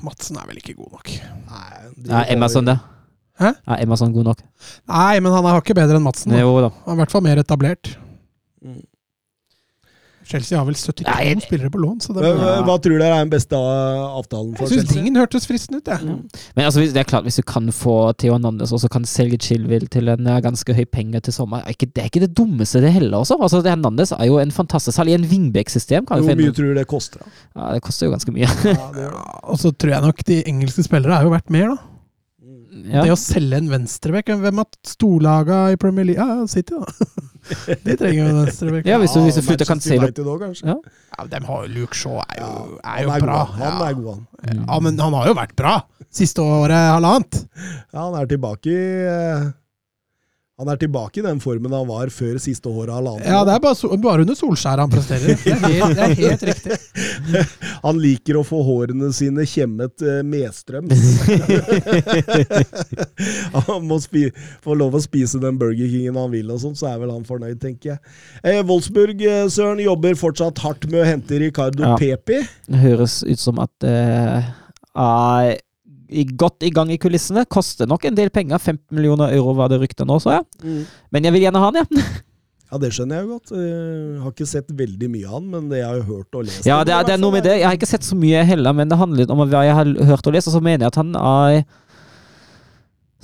Madsen er vel ikke god nok. Nei, de Emerson, det. Hæ? Er Emerson god nok? Nei, men han er ikke bedre enn Madsen. da. Jo da. Han er i hvert fall mer etablert. Mm. Chelsea har vel 72 Nei, spillere på lån, så det blir- hva tror dere er den beste avtalen for Jeg syns Chelsea? Lingen hørtes fristende ut, jeg. Men altså, det er klart, hvis du kan få Theo Nandes og så kan selge Chilwell til en eh, ganske høy penge til sommer er ikke, Det er ikke det dummeste, det heller. også. Altså, det Nandes er jo en fantastisk salg i en wingback-system. kan du Hvor finne- mye tror du det koster? da? Ja, Det koster jo ganske mye. Ja. Ja, og så tror jeg nok de engelske spillere er jo verdt mer, da. Ja. Det å selge en venstrebekk Hvem har storlaga i Premier League? Ja, City, da. De trenger jo en venstrebekk. Ja, hvis du, hvis du Ja, flytter Manchester Cancelo United også, kanskje? Ja. Ja, De har jo Luke Shaw er jo, er jo han er bra. god, han ja. er god, han. Ja, men han har jo vært bra siste året halvannet. Ja, han er tilbake i eh, Han er tilbake i den formen han var før siste året halvannet. Ja, det er bare, so- bare under Solskjær han presterer. Det er helt, det er helt riktig. Han liker å få hårene sine kjemmet eh, medstrøms. han må spi få lov å spise den Burger Kingen han vil, og sånn, så er vel han fornøyd, tenker jeg. Eh, Wolfsburg, eh, Søren, jobber fortsatt hardt med å hente Ricardo Ja. Pepi. Det høres ut som at i- godt i gang i kulissene. Koster nok en del penger. 15 millioner euro var det ryktet nå, så ja. Men jeg vil gjerne ha han, ja. Ja, det skjønner jeg jo godt. Jeg har ikke sett veldig mye av han, men det jeg har hørt og lest Ja, det er, det er noe med det. Jeg har ikke sett så mye heller, men det handler om hva jeg har hørt og lest, og så mener jeg at han er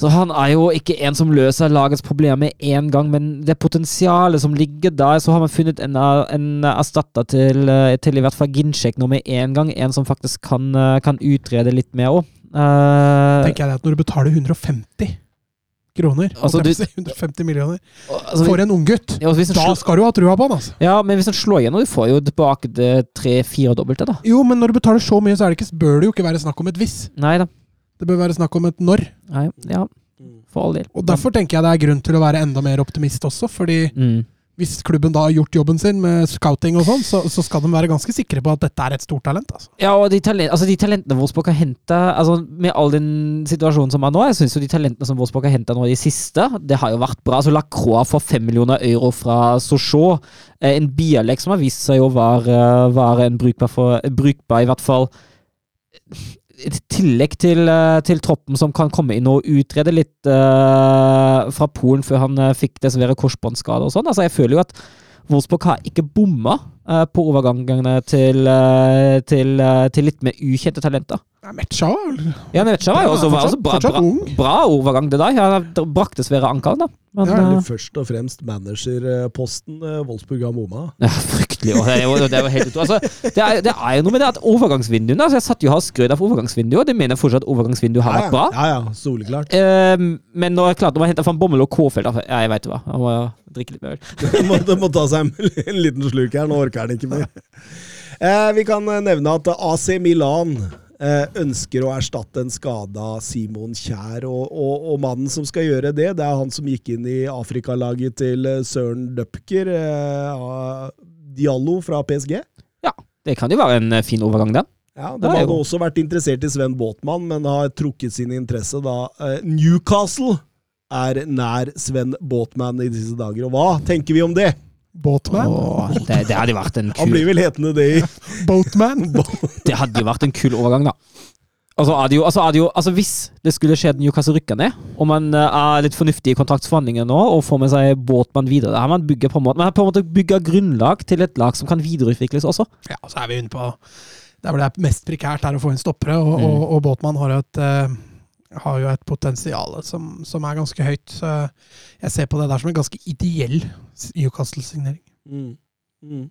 så han er jo ikke en som løser lagets problemer med en gang, men det potensialet som ligger der, så har man funnet en, en erstatter til, eh, til i hvert fall Ginchek nå med en gang. En som faktisk kan, eh, kan utrede litt mer òg. Tenker jeg det at når du betaler 150 kroner, Altså, du- på å si, 150 millioner, altså, for en unggutt, ja, altså, da skal du ha trua på han, altså. ja, men hvis han slår igjennom, du får jo tilbake det tre-fire dobbelte, da. Jo, men når du betaler så mye, så er det ikke, bør det jo ikke være snakk om et hvis. Nei da. Det bør være snakk om et når. Nei, ja, for all del. Og Derfor tenker jeg det er grunn til å være enda mer optimist også. fordi Mm. Hvis klubben da har gjort jobben sin med scouting og sånn, så, så skal de være ganske sikre på at dette er et stort talent. altså. Ja, og de, talent, altså de talentene Wolfsburg har henta altså Med all den situasjonen som er nå, jeg syns jo de talentene som Wolfsburg har henta nå i de siste, det har jo vært bra. Altså Lacroix får fem millioner euro fra Sochaux. Eh, En Bialek som har vist seg å være, være en brukbar, for, brukbar, i hvert fall et tillegg til, eh, til troppen som kan komme inn og utrede litt uh, fra Polen før han eh, fikk dessverre korsbåndskade og sånn. Altså, jeg føler jo at Wolfsburg har ikke bomma uh, på overgangene til, uh, til, til litt mer ukjente talenter. Ja, Metcha var vel Ja, var jo også, var også bra, bra, bra overgang, det der. Han brakk dessverre ankelen, da. Men, Ja, Eller først og fremst managerposten Wolfsburg har bomma. Ja, fryktelig. Og det jo, det helt. Altså, det, er, det er jo noe med det at overgangsvinduene altså Jeg satt jo og skrøt av overgangsvinduet, og det mener jeg fortsatt at overgangsvinduet har vært bra. Ja, ja, soleklart. Uh, men når jeg klarte å hente fram Bommel og Kåfeld da, ja, Jeg veit hva. Jeg må drikke litt mer øl. Må, du må ta seg en, en liten sluk her, nå orker han ikke mer. Uh, vi kan eh, nevne at AC Milan eh, ønsker å erstatte en skada Simon Kjær. Og, og, og mannen som skal gjøre det, det er han som gikk inn i Afrikalaget til Søren Dupker, eh, Diallo fra PSG. Ja, det kan jo være en eh, fin overgang, den. Ja, De hadde jo- også vært interessert i Sven Båtmann, men har trukket sin interesse da eh, Newcastle er nær Sven Båtmann i disse dager. Og hva tenker vi om det? Båtmann? Åh, det, det hadde vært en Han blir vel hetende det i Boatman. Det hadde jo vært en kul overgang, da. Altså, er det jo, altså, er det jo, altså Hvis det skulle skje den Newcastle rykker ned, og man eh, er litt fornuftig i kontraktsforhandlinger nå og får med seg båtmann videre, det her man bygger på en måte, man har på en måte bygget grunnlag til et lag som kan videreutvikles også. Ja, så er vi inne på Der hvor det er mest prekært, er å få inn stoppere, og, Mm. og, og Båtmann har jo et uh har jo et potensial som, som er ganske høyt. Så jeg ser på det der som en ganske ideell Newcastle-signering. Mm. Mm.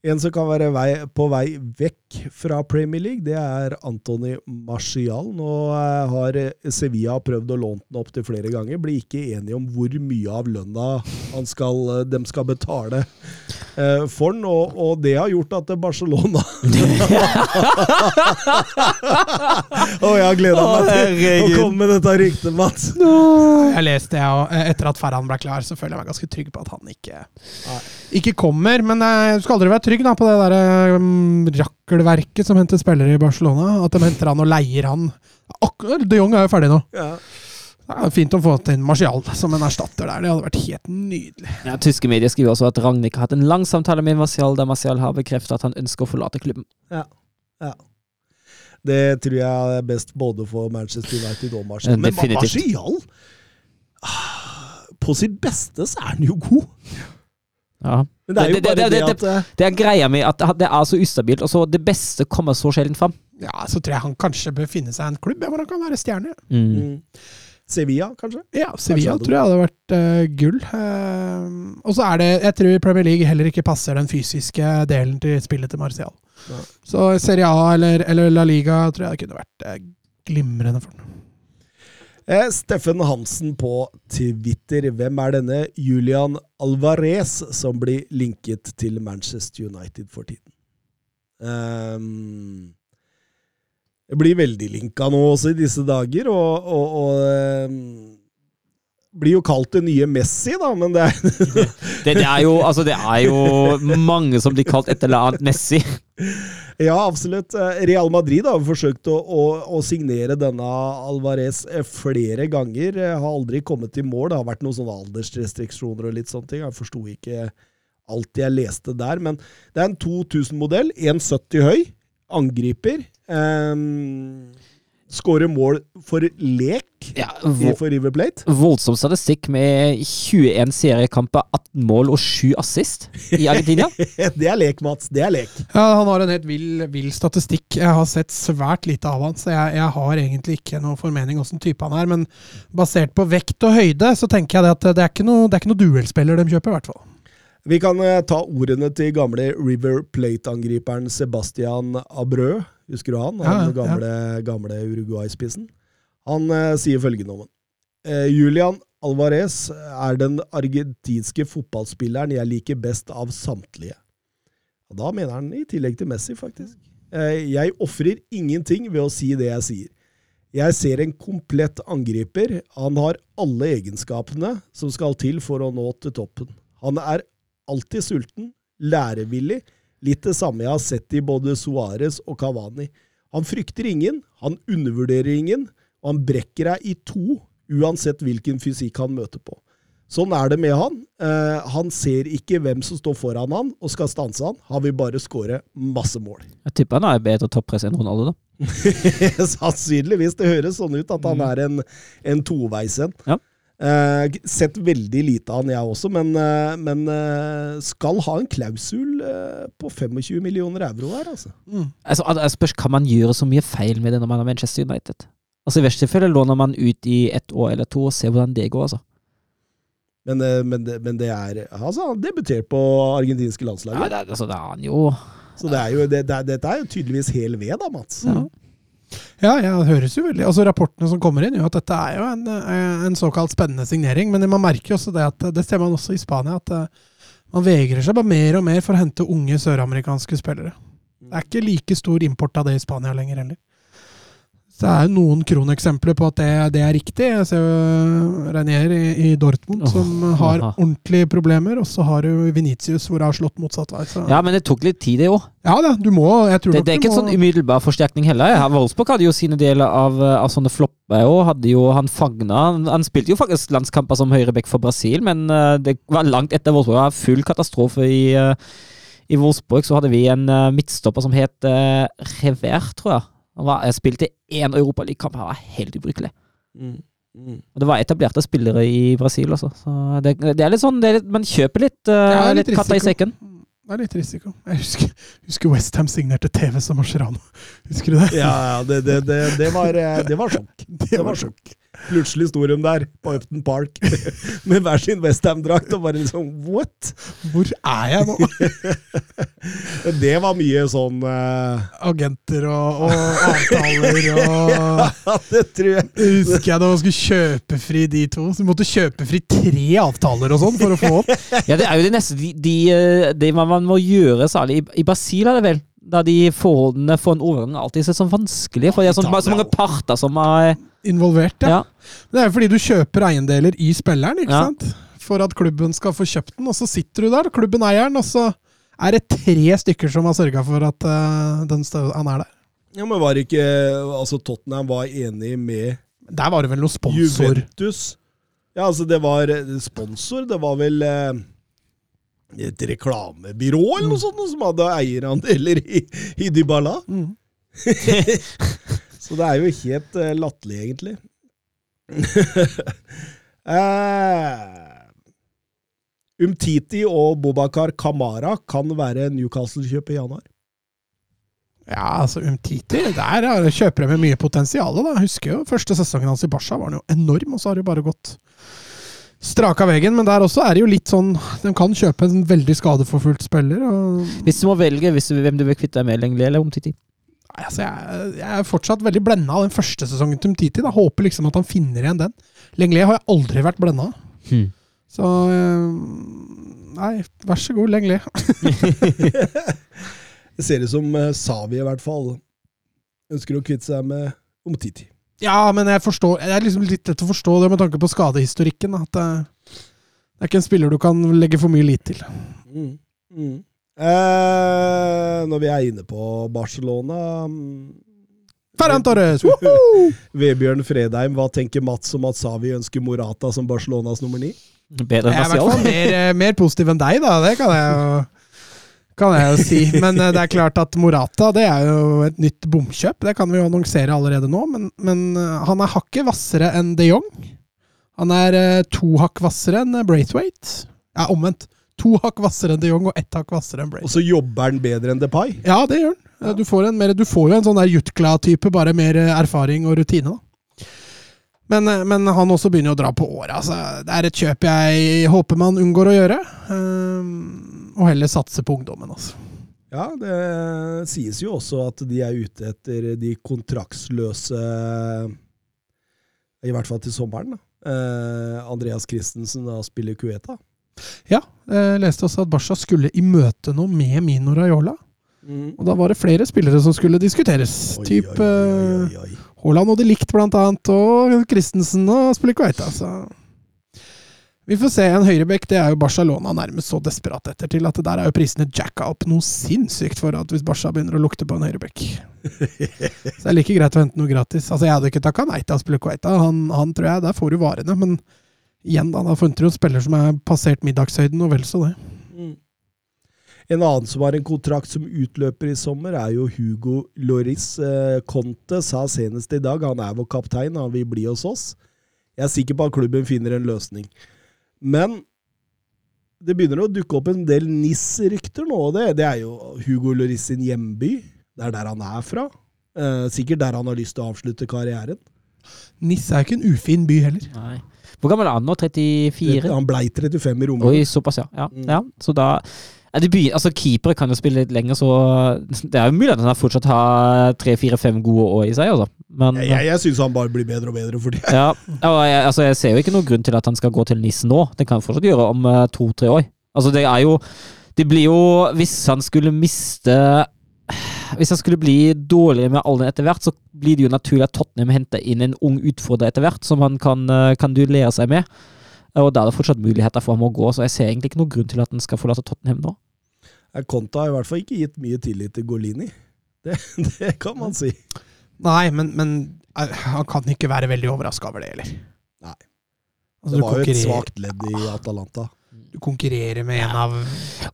En som kan være vei, på vei vekk fra Premier League, det er Antony Marcial. Nå eh, har Sevilla prøvd å låne den opp til flere ganger. Blir ikke enige om hvor mye av lønna han skal, de dem skal betale eh, for den, og, og det har gjort at Barcelona Å, jeg har gleda meg til å komme med dette ryktet, Mats. Jeg leste det, og eh, etter at Ferran ble klar, så føler jeg meg ganske trygg på at han ikke, ikke kommer. Men eh, du skal aldri være trygg da, på det der um, rakkelverket som henter spillere i Barcelona. At de henter han og leier han. Akkurat, De Jong er jo ferdig nå. Ja. Det er fint å få til Martial som en erstatter der. Det hadde vært helt nydelig. Ja, tyske medier skriver også at Ragnhild har hatt en lang samtale med Martial, der Martial har bekreftet at han ønsker å forlate klubben. Det tror jeg er best både for Manchester United og Martial. Men definitivt. Martial ah, På sitt beste så er han jo god. Ja. Men det er jo Det- det- bare det, det- at eh, Det er greia mi, at det er så ustabilt, og så det beste kommer så sjelden fram. Ja, så tror jeg han kanskje bør finne seg en klubb hvor han kan være stjerne. mm, Sevilla, kanskje? Ja, Sevilla kanskje tror jeg hadde vært uh, gull. Uh, og så er det Jeg tror Premier League heller ikke passer den fysiske delen til spillet til Martial. Ja. Så Serie A eller, eller La Liga tror jeg det kunne vært uh, glimrende for ham. Eh, Steffen Hansen på Twitter. Hvem er denne Julian Alvarez som blir linket til Manchester United for tiden? Um, jeg blir veldig linka nå også i disse dager, og, og, og ehm, blir jo kalt det nye Messi, da, men det er Det, det, er jo, altså, det er jo mange som blir kalt et eller annet Messi. Ja, absolutt. Eh, Real Madrid har forsøkt å, å, å signere denne Alvarez eh, flere ganger. Eh, Har aldri kommet til mål. Det har vært noen sånne aldersrestriksjoner og litt sånne ting. Jeg forsto ikke alt jeg leste der, men det er en 2000-modell. 1,70 høy. Angriper. Um, Skårer mål for lek Ja, for River Plate. voldsom statistikk med 21 seriekamper, 18 mål og 7 assist i Argentina. Det er lek, Mats. Det er lek. Ja, Han har en helt vill, vill statistikk. Jeg har sett svært lite av han, så jeg, jeg har egentlig ikke noe formening åssen type han er. Men basert på vekt og høyde, så tenker jeg det at det er ikke noe, det er ikke noe duellspiller de kjøper, i hvert fall. Vi kan eh, ta ordene til gamle River Plate-angriperen Sebastian Abreu. Husker du han? Han ja, gamle, gamle Uruguay-spissen. Han eh, sier følgende om ham. Eh, Julian Alvarez er den argentinske fotballspilleren jeg liker best av samtlige. Og da mener han i tillegg til Messi, faktisk. Eh, jeg ofrer ingenting ved å si det jeg sier. Jeg ser en komplett angriper. Han har alle egenskapene som skal til for å nå til toppen. Han er alltid sulten, lærevillig, litt det samme jeg har sett i både Suárez og Cavani. Han frykter ingen, han undervurderer ingen, og han brekker deg i to, uansett hvilken fysikk han møter på. Sånn er det med han. Eh, han ser ikke hvem som står foran han og skal stanse han. Han vil bare skåre masse mål. Jeg tipper han er bedre toppress enn Ronaldo, da. Sannsynligvis. Det høres sånn ut at han er en, en toveis en. Ja. Eh, sett veldig lite av han, jeg også, men, eh, men eh, skal ha en klausul på 25 millioner euro her, altså. Altså, jeg spørs, Kan man gjøre så mye feil med det når man er Manchester United? Altså I verste tilfelle låner man ut i ett år eller to og ser hvordan det går. altså. Men, men, men det er Altså, han debuterte på argentinske Ja, det, altså, det er han jo Så det er jo, det, det, dette er jo tydeligvis hel ved, da, Mats. ja. Ja, ja, det høres jo veldig Altså Rapportene som kommer inn, jo at dette er jo en, eh, en såkalt spennende signering. Men man merker jo også det at det ser man også i Spania, at eh, man vegrer seg bare mer og mer for å hente unge søramerikanske spillere. Det er ikke like stor import av det i Spania lenger heller. Så det er jo noen kroneksempler på at det, det er riktig. Jeg ser jo Reinier i, i Dortmund oh, som har aha. ordentlige problemer, og så har du Venitius hvor det har slått motsatt vei. Så. ja, men det tok litt tid, det òg. ja da, du må jeg tror Det, det er ikke en må- sånn umiddelbar forsterkning heller. Ja, Wolfsburg hadde jo sine deler av, eh, av sånne flopper òg. Han fagna Han, han spilte jo faktisk landskamper som høyreback for Brasil, men eh, det var langt etter Wolfsburg. Det var full katastrofe i, eh, i Wolfsburg. Så hadde vi en midtstopper som het uh, Rever, tror jeg. Var, jeg spilte én europaligakamp, han var helt ubrukelig. Mm. Mm. Og det var etablerte spillere i Brasil også. Så det, det er litt sånn det er litt, Man kjøper litt, uh, litt, litt katta i sekken. Det er litt risiko. Jeg husker, husker Westham signerte TV som Mascherano. Husker du det? Ja, ja, det, det, det, det, var, eh, det var sjokk. Det var sjokk. Plutselig sto de der på Upton Park med hver sin Westham-drakt og bare liksom What? Hvor er jeg nå? Det var mye sånn uh... Agenter og, og avtaler og Ja, det tror jeg. Husker jeg da man skulle kjøpe fri de to. Så du måtte kjøpe fri tre avtaler og sånn for å få opp. Ja, det er jo det neste de, de, eh, Det man man må gjøre, særlig i, i Brasil, er det vel? Da de forholdene for en overgang alltid er så vanskelig. For det er så, så mange parter som er Involvert, ja. Ja. Det er jo fordi du kjøper eiendeler i spilleren, ikke Ja. sant? For at klubben skal få kjøpt den, og så sitter du der, klubben eier den, og så er det tre stykker som har sørga for at uh, den stø han er der. Ja, men var ikke Altså, Tottenham var enig med Der var det vel noe sponsor Juventus. Ja, altså, det var eh, sponsor. Det var vel eh, et reklamebyrå eller noe sånt som hadde eierandeler i, i Dybala. Mm. Så det er jo helt uh, latterlig, egentlig. uh, Umtiti og Bobakar Kamara kan være Newcastle-kjøp i januar. Ja, altså Umtiti Der er- kjøper de med mye potensial. da. Jeg husker jo første sesongen hans i Barca var han jo enorm, og så har det jo bare gått strak av veggen. Men der også er det jo litt sånn De kan kjøpe en veldig skadeforfulgt spiller. og Hvis du må velge hvis du, hvem du vil kvitte deg med, Lengli eller Omtiti? Altså, jeg, jeg er fortsatt veldig blenda av den første sesongen til Umtiti. da. Håper liksom at han finner igjen den. Lenglet har jeg aldri vært blenda av. Hmm. Så eh, Nei, vær så god, Lenglet. Det ser ut som uh, Savi i hvert fall ønsker å kvitte seg med Umtiti. Ja, men jeg forstår Det er liksom litt lett å forstå det med tanke på skadehistorikken. At det, det er ikke en spiller du kan legge for mye lit til. Mm. Mm. Eh, når vi er inne på Barcelona mm, Ferran Torres! Vebjørn Fredheim, hva tenker Mats om at Savi ønsker Morata som Barcelonas nummer ni? Bedre Jeg enn er Martial? mer, eh, mer positiv enn deg, da. Det kan jeg jo kan jeg jo si. Men eh, det er klart at Morata det er jo et nytt bomkjøp. Det kan vi jo annonsere allerede nå. Men, men eh, han er hakket hvassere enn de Jong. Han er to hakk hvassere enn Braithwaite. Ja, omvendt. To hakk hvassere enn de Jong og ett hakk hvassere enn Og så jobber han bedre enn Depay. Ja, det gjør han. Ja. Du får, en mer, du får jo en sånn der Jutkla-type, bare mer eh, erfaring og rutine, da. Men, eh, men han også begynner å dra på året. Altså. Det er et kjøp jeg håper man unngår å gjøre. Um, og heller satse på ungdommen, altså. Ja, det sies jo også at de er ute etter de kontraktsløse I hvert fall til sommeren. da. Uh, Andreas Christensen da spiller Cueta. Ja, jeg leste også at Barca skulle i møte noe med Mino Raiola. Og da var det flere spillere som skulle diskuteres. Oi, typ oi. Haaland og de likt, blant annet, og Christensen og Spillikveita. Så vi får se. En høyrebekk det er jo Barcelona nærmest så desperat etter til at der er jo prisene jacka opp noe sinnssykt for at hvis Barca begynner å lukte på en høyrebekk. Så det er like greit å hente noe gratis. Altså Jeg hadde ikke takka nei til Spillikveita. Han, han tror jeg Der får du varene. Men igjen, da, da funnet du en spiller som er passert middagshøyden, og vel så det. Mm. En annen som har en kontrakt som utløper i sommer, er jo Hugo Loris. Eh, Conte sa senest i dag, han er vår kaptein, han vil bli hos oss. Jeg er sikker på at klubben finner en løsning. Men det begynner å dukke opp en del NIS-rykter nå, det, det er jo Hugo Loris sin hjemby. Det er der han er fra. Eh, sikkert der han har lyst til å avslutte karrieren. Nis er jo ikke en ufin by heller. Nei. Hvor gammel er han nå? 34? Han blei 35 i Roma. Oi, såpass, ja. ja. Mm. ja. Så da begynner, altså Keepere kan jo spille litt lenger, så det er jo mulig at han fortsatt har tre, fire, fem gode år i seg. Altså. Men Jeg, jeg, jeg syns han bare blir bedre og bedre for det. ja, jeg, altså, jeg ser jo ikke noen grunn til at han skal gå til NIS nå. Det kan han fortsatt gjøre om eh, to-tre år. Altså, det er jo Det blir jo Hvis han skulle miste Hvis han skulle bli dårligere med alderen etter hvert, så blir det jo naturlig at Tottenham henter inn en ung utfordrer etter hvert, som han kan, eh, kan duellere seg med. Og da er det fortsatt muligheter for ham å gå, så jeg ser egentlig ikke noen grunn til at han skal forlate Tottenham nå. Konta har i hvert fall ikke gitt mye tillit til Golini. Det, det kan man si. Nei, men, men eh, han kan ikke være veldig overraska over det, heller. Nei. Altså, Det var jo et svakt ledd i Atalanta. Du konkurrerer med en av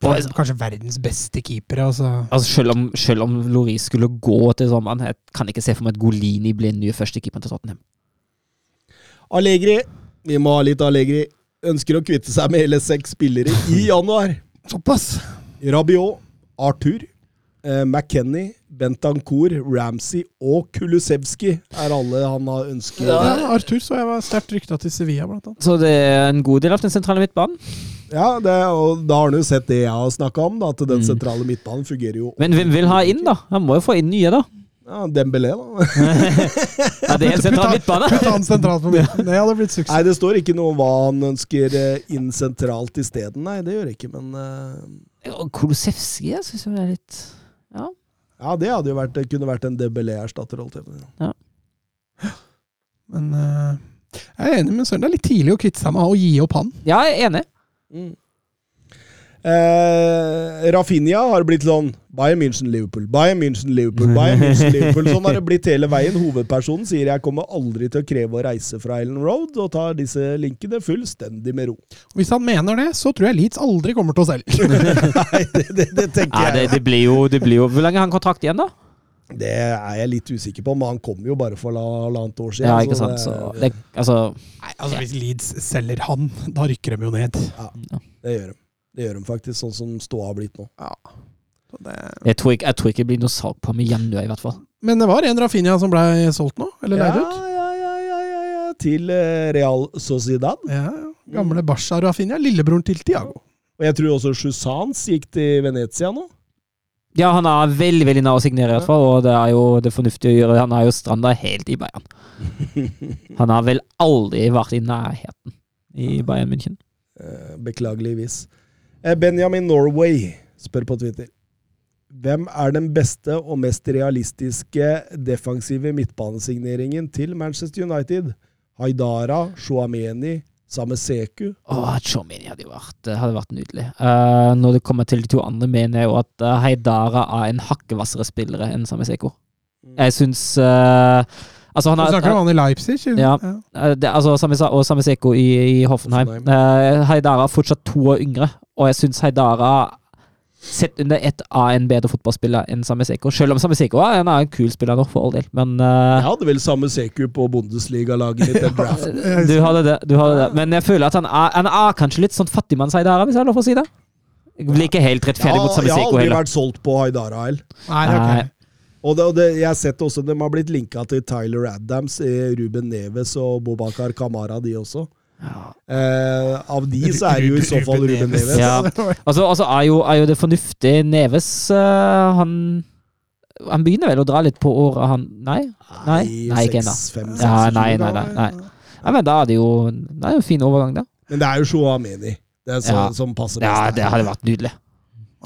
Og- kanskje verdens beste keepere. Altså. Altså selv om, selv om Loris skulle gå til sommeren, jeg kan ikke se for meg at Golini blir den nye førstekeeperen til Tottenham. Allegri. Vi må ha litt Allegri. Ønsker å kvitte seg med hele seks spillere i januar. Såpass! Rabiot, Arthur, eh, McKenny, Bentancour, Ramsey og Kulusevski er alle han har ønsket. Ja, Arthur så jeg var sterkt rykta til Sevilla, blant annet. Så det er en god del av den sentrale midtbanen. Ja, det, og da har han jo sett det jeg har snakka om, da, at den Mm. sentrale midtbanen fungerer jo. Men hvem vil ha inn, da? Han må jo få inn nye, da. Ja, Dembélé, da. Ja, det er en sentral midtbane. Putt han sentralt på midten. Det hadde blitt Nei, det står ikke noe om hva han ønsker eh, inn sentralt isteden. Nei, det gjør det ikke, men uh... Kolosevskij Kulusevski, jeg syns det er litt Ja. Det hadde jo vært, det kunne vært en Dembélé-erstatter. Ja. Men uh, jeg er enig med Søren. Det er litt tidlig å kvitte seg med å gi opp han. Ja, jeg er enig. Mm. Eh, Rafinha har blitt sånn Bayern München, Liverpool, Bayern München, Liverpool, Bayern München, Liverpool. Sånn har det blitt hele veien. Hovedpersonen sier jeg kommer aldri til å kreve å reise fra Ellen Road, og tar disse linkene fullstendig med ro. Hvis han mener det, så tror jeg Leeds aldri kommer til å selge. Nei, det, det, det tenker Nei, det, jeg. det, blir jo, det blir jo Hvor lenge har han kontrakt igjen, da? Det er jeg litt usikker på, men han kom jo bare for halvannet år siden. Ja, ikke sant. Så det, det, altså Nei, altså Hvis Leeds selger han, da rykker de jo ned. Ja, det gjør de. Det gjør de faktisk, sånn som ståa har blitt nå. Så det... jeg tror, ikke, jeg tror ikke det blir noe salg på ham igjen, i hvert fall. Men det var en Rafinha som ble solgt nå? Eller leid Ja, ut? ja, ja, ja, ja, ja. Til eh, Real Sociedad. Ja, ja. Gamle Basha Rafinha, lillebroren til Tiago. Og jeg tror også Sjusans gikk til Venezia nå. Ja, han er veldig veldig nær å signere, i hvert fall, og det er jo det fornuftige å gjøre. Han er jo stranda helt i Bayern. Han har vel aldri vært i nærheten i Bayern München. Eh, Beklageligvis. Eh, Benjamin Norway spør på Twitter. Hvem er den beste og mest realistiske defensive midtbanesigneringen til Manchester United? Haidara, Shuameni, Sameseku? Åh, Chomini hadde jo vært, hadde vært nydelig. Uh, når det kommer til de to andre, mener jeg jo at uh, Haidara er en hakkevassere spillere enn Sameseko. Jeg syns uh, Altså, han Du har snakker om han i Leipzig? ikke? Ja. Eh, det, altså, og Sameseko i, i Hoffenheim. Hoffenheim. Eh, Haidara er fortsatt to år yngre, og jeg syns Haidara Sett under ett A en bedre fotballspiller enn Sameseko. Selv om Sameseko er en, annen en kul spiller nå, for all del, men uh, Jeg hadde vel Sameseku på Bundesliga-laget mitt. du hadde det. du hadde det Men jeg føler at han er, han er kanskje litt sånn fattigmanns-Haidara, hvis jeg har lov å si det. Jeg blir ikke helt Ja, rettferdig mot jeg har aldri heller. vært solgt på Haidara heller. Nei, det er Nei. ok. Og, det, og det, jeg har sett også de har blitt linka til Tyler Adams, eh, Ruben Neves og Bobakar Kamara, de også. Eh, av de så er det jo i så fall Ruben Neves. Ja. Altså, altså er, jo, er jo det fornuftige Neves uh, Han Han begynner vel å dra litt på året, han Nei? Nei, nei ikke ennå. Ja, nei, nei, nei, nei. Ja, men da er det jo Det er jo en fin overgang, da. Men det er jo Chouameni det er så, Ja. som passer best. Ja, det hadde vært nydelig.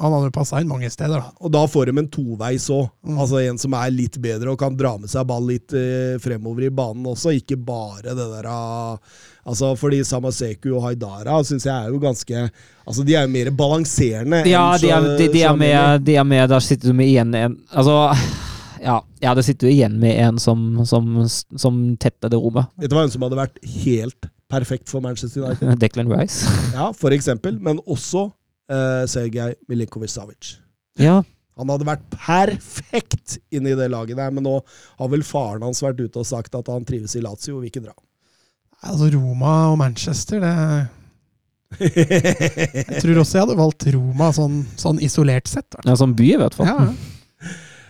Han hadde passa inn mange steder, da. Og da får de en toveis òg. Mm. Altså en som er litt bedre og kan dra med seg ball litt eh, fremover i banen også, ikke bare det der ah, Altså fordi Samaseku og Haidara syns jeg er jo ganske Altså de er jo mer balanserende. Ja, enn de er, de, de, er med, de er med Der sitter du med igjen en Altså ja, ja, det sitter jo igjen med en som, som, som tetter det rommet. Dette var en som hadde vært helt perfekt for Manchester United? Declan Rice. Ja, for eksempel. Men også uh, Sergej Milinkovic-Savic. Ja. Han hadde vært perfekt inn i det laget der, men nå har vel faren hans vært ute og sagt at han trives i Lazio og vil ikke dra. Altså Roma og Manchester, det Jeg tror også jeg hadde valgt Roma sånn, sånn isolert sett. da. ja, som by, i hvert fall. Ja, ja.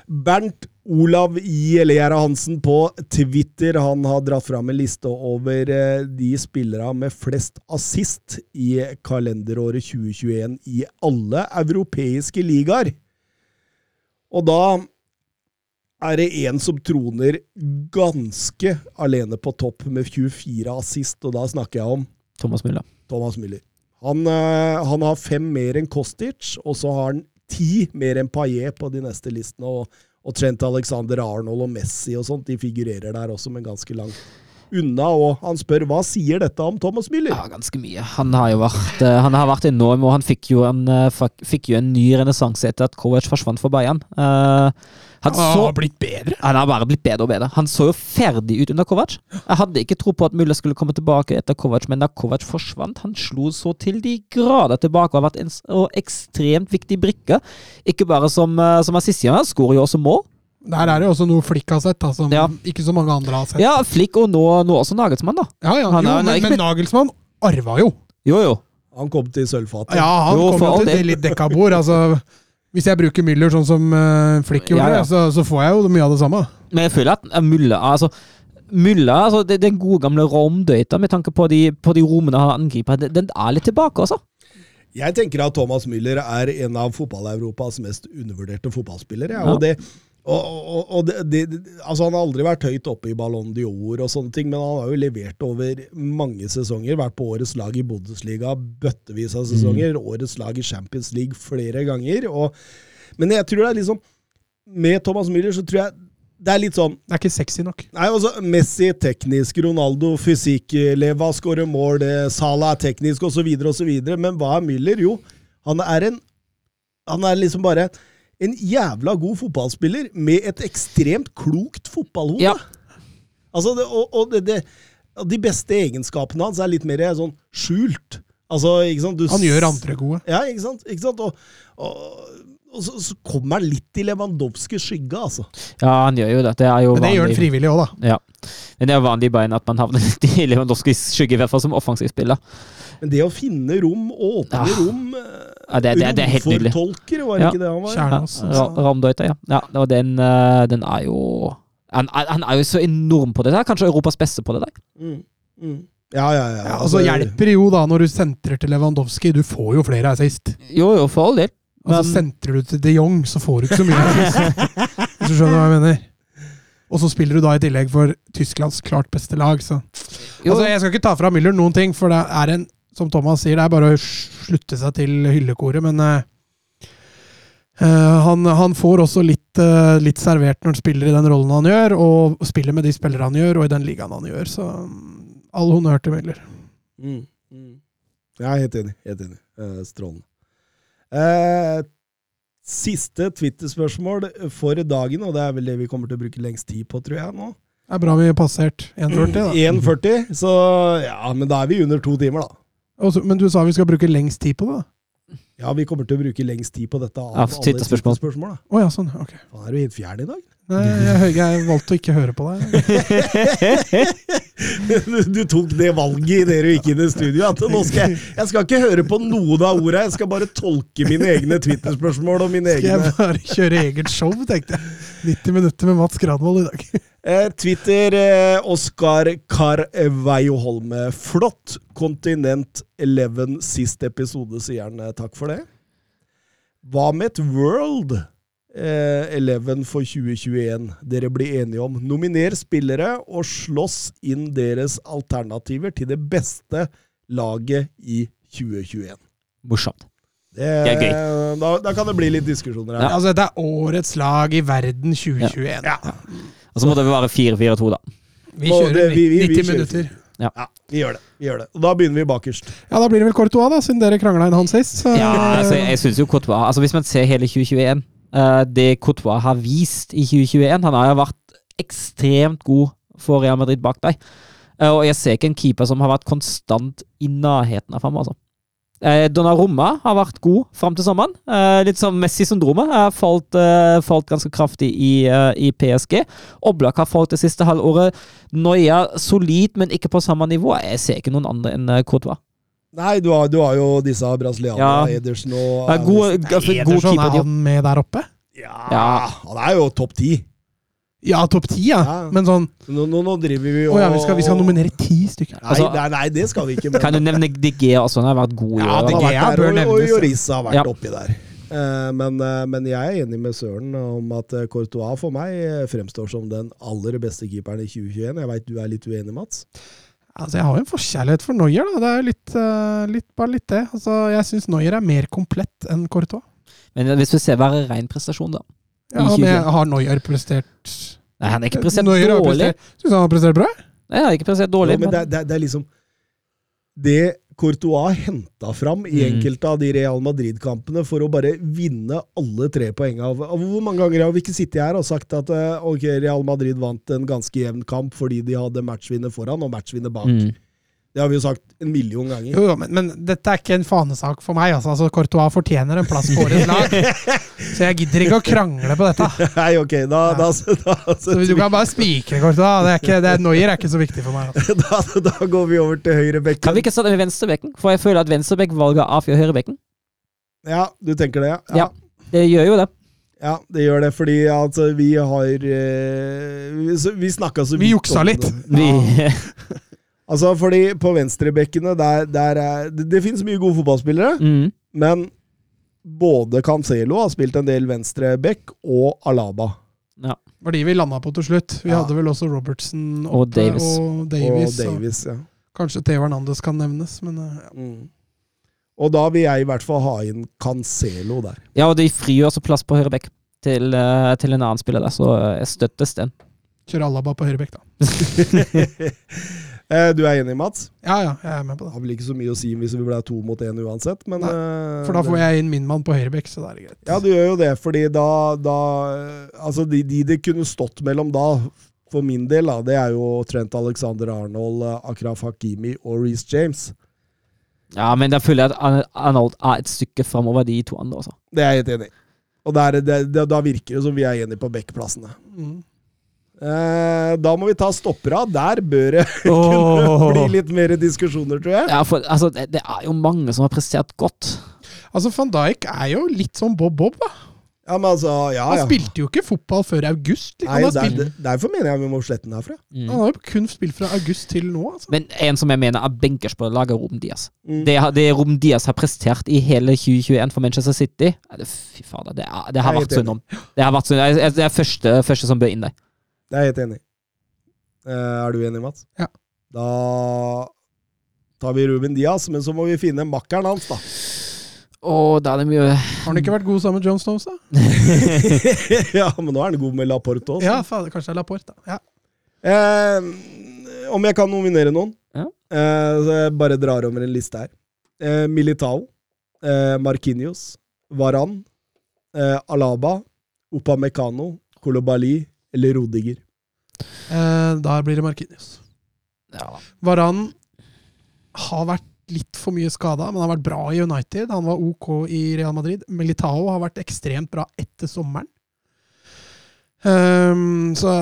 Bernt Olav Gjellera Hansen på Twitter han har dratt fram en liste over eh, de spillere med flest assist i kalenderåret 2021 i alle europeiske ligaer. Og da er det en som troner ganske alene på topp med 24 assist, og da snakker jeg om Thomas Müller. Thomas Müller. Han, eh, han har fem mer enn Kostic, og så har han ti mer enn Paillet på de neste listene. Og, og Trent Alexander Arnold og Messi og sånt, de figurerer der også, men ganske langt unna. Og han spør hva sier dette om Thomas Müller? Ja, ganske mye. Han har jo vært, eh, han har vært enorm, og han fikk jo en, eh, fikk jo en ny renessanse etter at Kovac forsvant for Bayern. Eh, han, Han så, har blitt bedre. han har bare blitt bedre og bedre. Han så jo ferdig ut under Kovac. Jeg hadde ikke tro på at Mulla skulle komme tilbake etter Kovac, men da Kovac forsvant, han slo så til de grader tilbake og har vært en og ekstremt viktig brikke. Ikke bare som, eh, som assistgjenger, han skårer jo også mål. Der er det jo også noe Flick har sett, da, som Ja. ikke så mange andre har sett. Ja, Flick og nå, nå også Nagelsmann, da. Ja, ja. Han jo, han er men, men Nagelsmann arva jo. Jo, jo. Han kom til sølvfatet. Ja, han Jo, kom jo til det litt dekka bord. Altså, hvis jeg bruker Müller sånn som uh, Flick gjorde, Ja, ja. Så, så får jeg jo mye av det samme. Men jeg føler at uh, Müller altså, Müller, altså, det, den gode gamle romdøyta med tanke på de, på de rommene han angriper, den, den er litt tilbake, altså. Jeg tenker at Thomas Müller er en av fotball-Europas mest undervurderte fotballspillere. Ja. Ja. Og det, og, og, og det, det, altså han har aldri vært høyt oppe i Ballon d'Or og sånne ting, men han har jo levert over mange sesonger. Vært på årets lag i Bundesliga bøttevis av sesonger. Årets lag i Champions League flere ganger. Og, men jeg tror det er liksom Med Thomas Müller så tror jeg det er litt sånn Det er ikke sexy nok. Nei, altså Messi teknisk, Ronaldo fysikk, Leva skårer mål, Salah er teknisk osv., osv. Men hva er Müller? Jo, Han er en Han er liksom bare en jævla god fotballspiller med et ekstremt klokt fotballhode. Ja. Altså, det, og, og det, det, de beste egenskapene hans er litt mer sånn skjult. Altså, ikke sant? Du Han gjør andre gode. Ja, ikke sant? Ikke sant? Og, og, og så, så kommer han litt i Lewandowskis skygge, altså. Ja, han gjør jo det. Det er jo Men det gjør han frivillig òg, da. Ja. Men det er jo vanlig i Bayern at man havner litt i Lewandowskis skygge, i hvert fall som offensivspiller. Men det å finne rom, åpne Ja. rom eh, Ja, det- det- det er helt nydelig. Romfortolker, var det Ja. ikke det han var? Kjernås. Ja, Ramdøyta, ja. ja. Og den, eh, den er jo han, han er jo så enorm på det der. Kanskje Europas beste på det der. Mm. Mm. Ja, ja, ja. Ja, altså hjelper det jo da når du sentrer til Lewandowski. Du får jo flere assist. Jo, jo, for all del. Altså så Sentrer du til de Jong, så får du ikke så mye assist. Hvis du skjønner hva jeg mener. Og så spiller du da i tillegg for Tysklands klart beste lag, så Jo, Altså, Jeg skal ikke ta fra Müller noen ting, for det er en, som Thomas sier, det er bare å slutte seg til hyllekoret, men eh, eh, han, han får også litt, uh, litt servert når han spiller i den rollen han gjør, og spiller med de spillere han gjør, og i den ligaen han gjør. Så um, all honnør til Miller. Mm. Mm. Jeg er helt enig. Helt enig. Uh, strålende. Eh, siste Twitter-spørsmål for dagen, og det er vel det vi kommer til å bruke lengst tid på, tror jeg, nå. Det er bra vi har passert 1,40, da. 1,40, så ja, men da er vi under to timer, da. Og så- Men du sa vi skal bruke lengst tid på det? da? Ja, vi kommer til å bruke lengst tid på dette av ja, alle Twitter-spørsmål. Twitter-spørsmål, da. Oh, ja, sånn. Ok. Hva er du helt fjern i dag? Nei, jeg, jeg valgte å ikke høre på deg. Du, du tok det valget idet du gikk inn i studio. At nå skal jeg, jeg skal ikke høre på noen av ordene, jeg skal bare tolke mine egne Twitter-spørsmål og mine Skal jeg egne bare kjøre eget show, tenkte jeg. 90 minutter med Mats Granvold i dag. Eh, Twitter eh, Oskar Carveio Holme. Flott. Kontinent 11 sist episode, sier han. Eh, Takk for det. Hva med et World eh, 11 for 2021 dere blir enige om? Nominer spillere og slåss inn deres alternativer til det beste laget i 2021. Morsomt. Det, Det er Da, da kan det bli litt diskusjoner her. Altså, dette er årets lag i verden 2021. Og så må det være 4-4-2, da. Vi kjører det- vi- vi- 90 kjører. minutter. Ja, vi gjør det. vi gjør det. Og da begynner vi bakerst. Ja, da blir det vel Courtois, da, siden dere krangla inn han sist. Så, Ja, altså, jeg synes jo Courtois altså Hvis man ser hele 2021 eh, Det Courtois har vist i 2021 Han har jo vært ekstremt god for Real Madrid bak deg. Eh, og jeg ser ikke en keeper som har vært konstant i nærheten av ham. altså. Eh, Donnarumma har vært god fram til sommeren. Eh, litt sånn Messi-syndromet. har falt, eh, falt ganske kraftig i, eh, i PSG. Oblak har falt det siste halvåret. Noia solid, men ikke på samme nivå. Jeg ser ikke noen andre enn eh, Courtois. Nei, du har, du har jo disse brasilianerne, Ja. Edersen og Ja, god, god, god Ederson, keeper. er han med der oppe? Ja, Ja. han er jo topp ti. Ja, topp ti, ja. Ja. Men sånn Nå, nå, nå driver vi og ja, vi skal, vi skal nominere ti stykker. Nei, Altså- nei, nei, det skal vi ikke. Men, Kan du nevne DG og også? Han har vært god i ja, år. De De da. Gea Gea og, og Jorissa har vært Ja. oppi der. Uh, men, uh, men jeg er enig med Søren om at eh, Courtois for meg fremstår som den aller beste keeperen i 2021. Jeg veit du er litt uenig, Mats? Altså, Jeg har jo en forkjærlighet for Noyer, da. Det er jo litt, uh, litt, bare litt det. Altså, Jeg syns Noyer er mer komplett enn Courtois. Men hvis vi ser hver ren prestasjon, da. Ja, men har Noyer prestert Nei, han har ikke prestert Neuer dårlig. Syns han har prestert bra? Nei, han har ikke prestert dårlig, Ja, men det, er- det, er- det er liksom Det Courtois henta fram i Mm. enkelte av de Real Madrid-kampene for å bare vinne alle tre poengene. Av, av hvor mange ganger har vi ikke sittet her og sagt at eh, ok, Real Madrid vant en ganske jevn kamp fordi de hadde matchvinner foran og matchvinner bak? mm. Det har vi jo sagt en million ganger. Jo, jo, men, men dette er ikke en fanesak for meg. Altså, altså Courtois fortjener en plass på årets lag. Så jeg gidder ikke å krangle på dette. Nei, ok, da, da, da, Så Du kan bare spikre Courtois. Det er ikke, det er, Neuer er ikke så viktig for meg. Altså. da, da går vi over til høyrebekken. Kan vi ikke starte med venstrebekken? For jeg føler at venstrebekk-valget avgjør høyrebekken. Ja, du tenker det, Ja. Ja, Det gjør jo det. Ja, det gjør det, fordi altså, vi har eh, Vi, vi snakka så Vi vidt juksa om litt. det. Vi, Ja. Altså, fordi på venstrebekkene der, der er, Det, det finnes mye gode fotballspillere, mm. men både Cancelo har spilt en del venstrebekk, og Alaba. var de vi landa på til slutt. Vi Ja. hadde vel også Robertson Og oppe, Davis. Og Davis, og Davis, ja. Kanskje Theo Hernandez kan nevnes, men eh, ja. Mm. Og da vil jeg i hvert fall ha inn Cancelo der. ja, og de frigjør også plass på høyrebekk til, eh, til en annen spiller der, så eh, jeg støttes den. kjører Alaba på høyrebekk, da. Eh, du er enig, Mats? Ja, ja, jeg er med på Det har vel ikke så mye å si hvis vi ble to mot én uansett, men Nei, eh, For da får jeg inn min mann på høyrebekk, så da er det greit. Ja, du gjør jo det, fordi da, da Altså, de, de det kunne stått mellom da, for min del, da, det er jo Trent Alexander Arnold, eh, Akraf Hakimi og Reece James. Ja, men da føler jeg at Arnold er et stykke framover de to andre også. Det er jeg helt enig i. Og der, det, det, da virker det som vi er enige på backplassene. Mm. Eh, da må vi ta stoppera. Der bør det oh. bli litt mer diskusjoner, tror jeg. Ja, for altså, det, det er jo mange som har prestert godt. Altså, van Dijk er jo litt som Bob Bob, da. Ja, men altså, ja, Han spilte jo ikke fotball før august. liksom. Nei, der, spilt, derfor mener jeg vi må slette den herfra. Mm. han har jo kun spilt fra august til nå, altså. Men en som jeg mener er benkers på laget, Rom Diaz. Mm. Det, det Rom Diaz har prestert i hele 2021 for Manchester City det, Fy fader, det, det har vært synd om. Det har vært synd. Jeg- jeg- Det er første, første som bør inn der. Det er jeg helt enig i. Eh, er du enig, Mats? Ja. Da tar vi Ruben Diaz, men så må vi finne makkeren hans, da. Og da er det mye Har han ikke vært god sammen med John Stones, da? ja, men nå er han god med Laporte også. Ja, faen, kanskje det er Laporte, da. Ja. Eh, om jeg kan nominere noen? Ja. Eh, så jeg bare drar over en liste her. Eh, Militao, eh, Marquinhos, Varan, eh, Alaba, Opamecano, Kolobali eller Rodiger. Eh, da blir det Markinius. ja. Varan har vært litt for mye skada, men har vært bra i United. Han var OK i Real Madrid. Militao har vært ekstremt bra etter sommeren. Ehm, så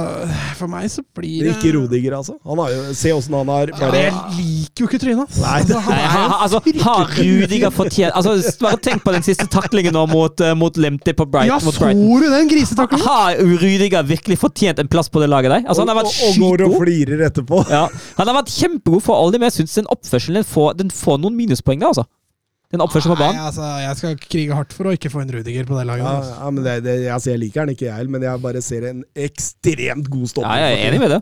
for meg så blir det Ikke Rodiger, altså. Han har jo, se åssen han har Ja, bare jeg liker jo ikke trynet hans. Nei. Altså, han Nei, ha, altså, har Rudiger fortjent altså, Bare tenk på den siste taklingen nå mot, uh, mot Lemty på Brighton. Ja, så Brighton. du den grisetaklingen? Har Rudiger virkelig fortjent en plass på det laget der? Altså, han har vært og, og går og flirer etterpå. Ja, han har vært kjempegod for alle, men jeg syns den oppførselen den får, den får noen minuspoeng der, altså. Den oppførselen på banen. Nei, altså, jeg skal krige hardt for å ikke få en Rudiger på det laget. Ja, Altså. ja, men det, det, altså, jeg liker han ikke, jeg men jeg bare ser en ekstremt god Ja, jeg er enig med det.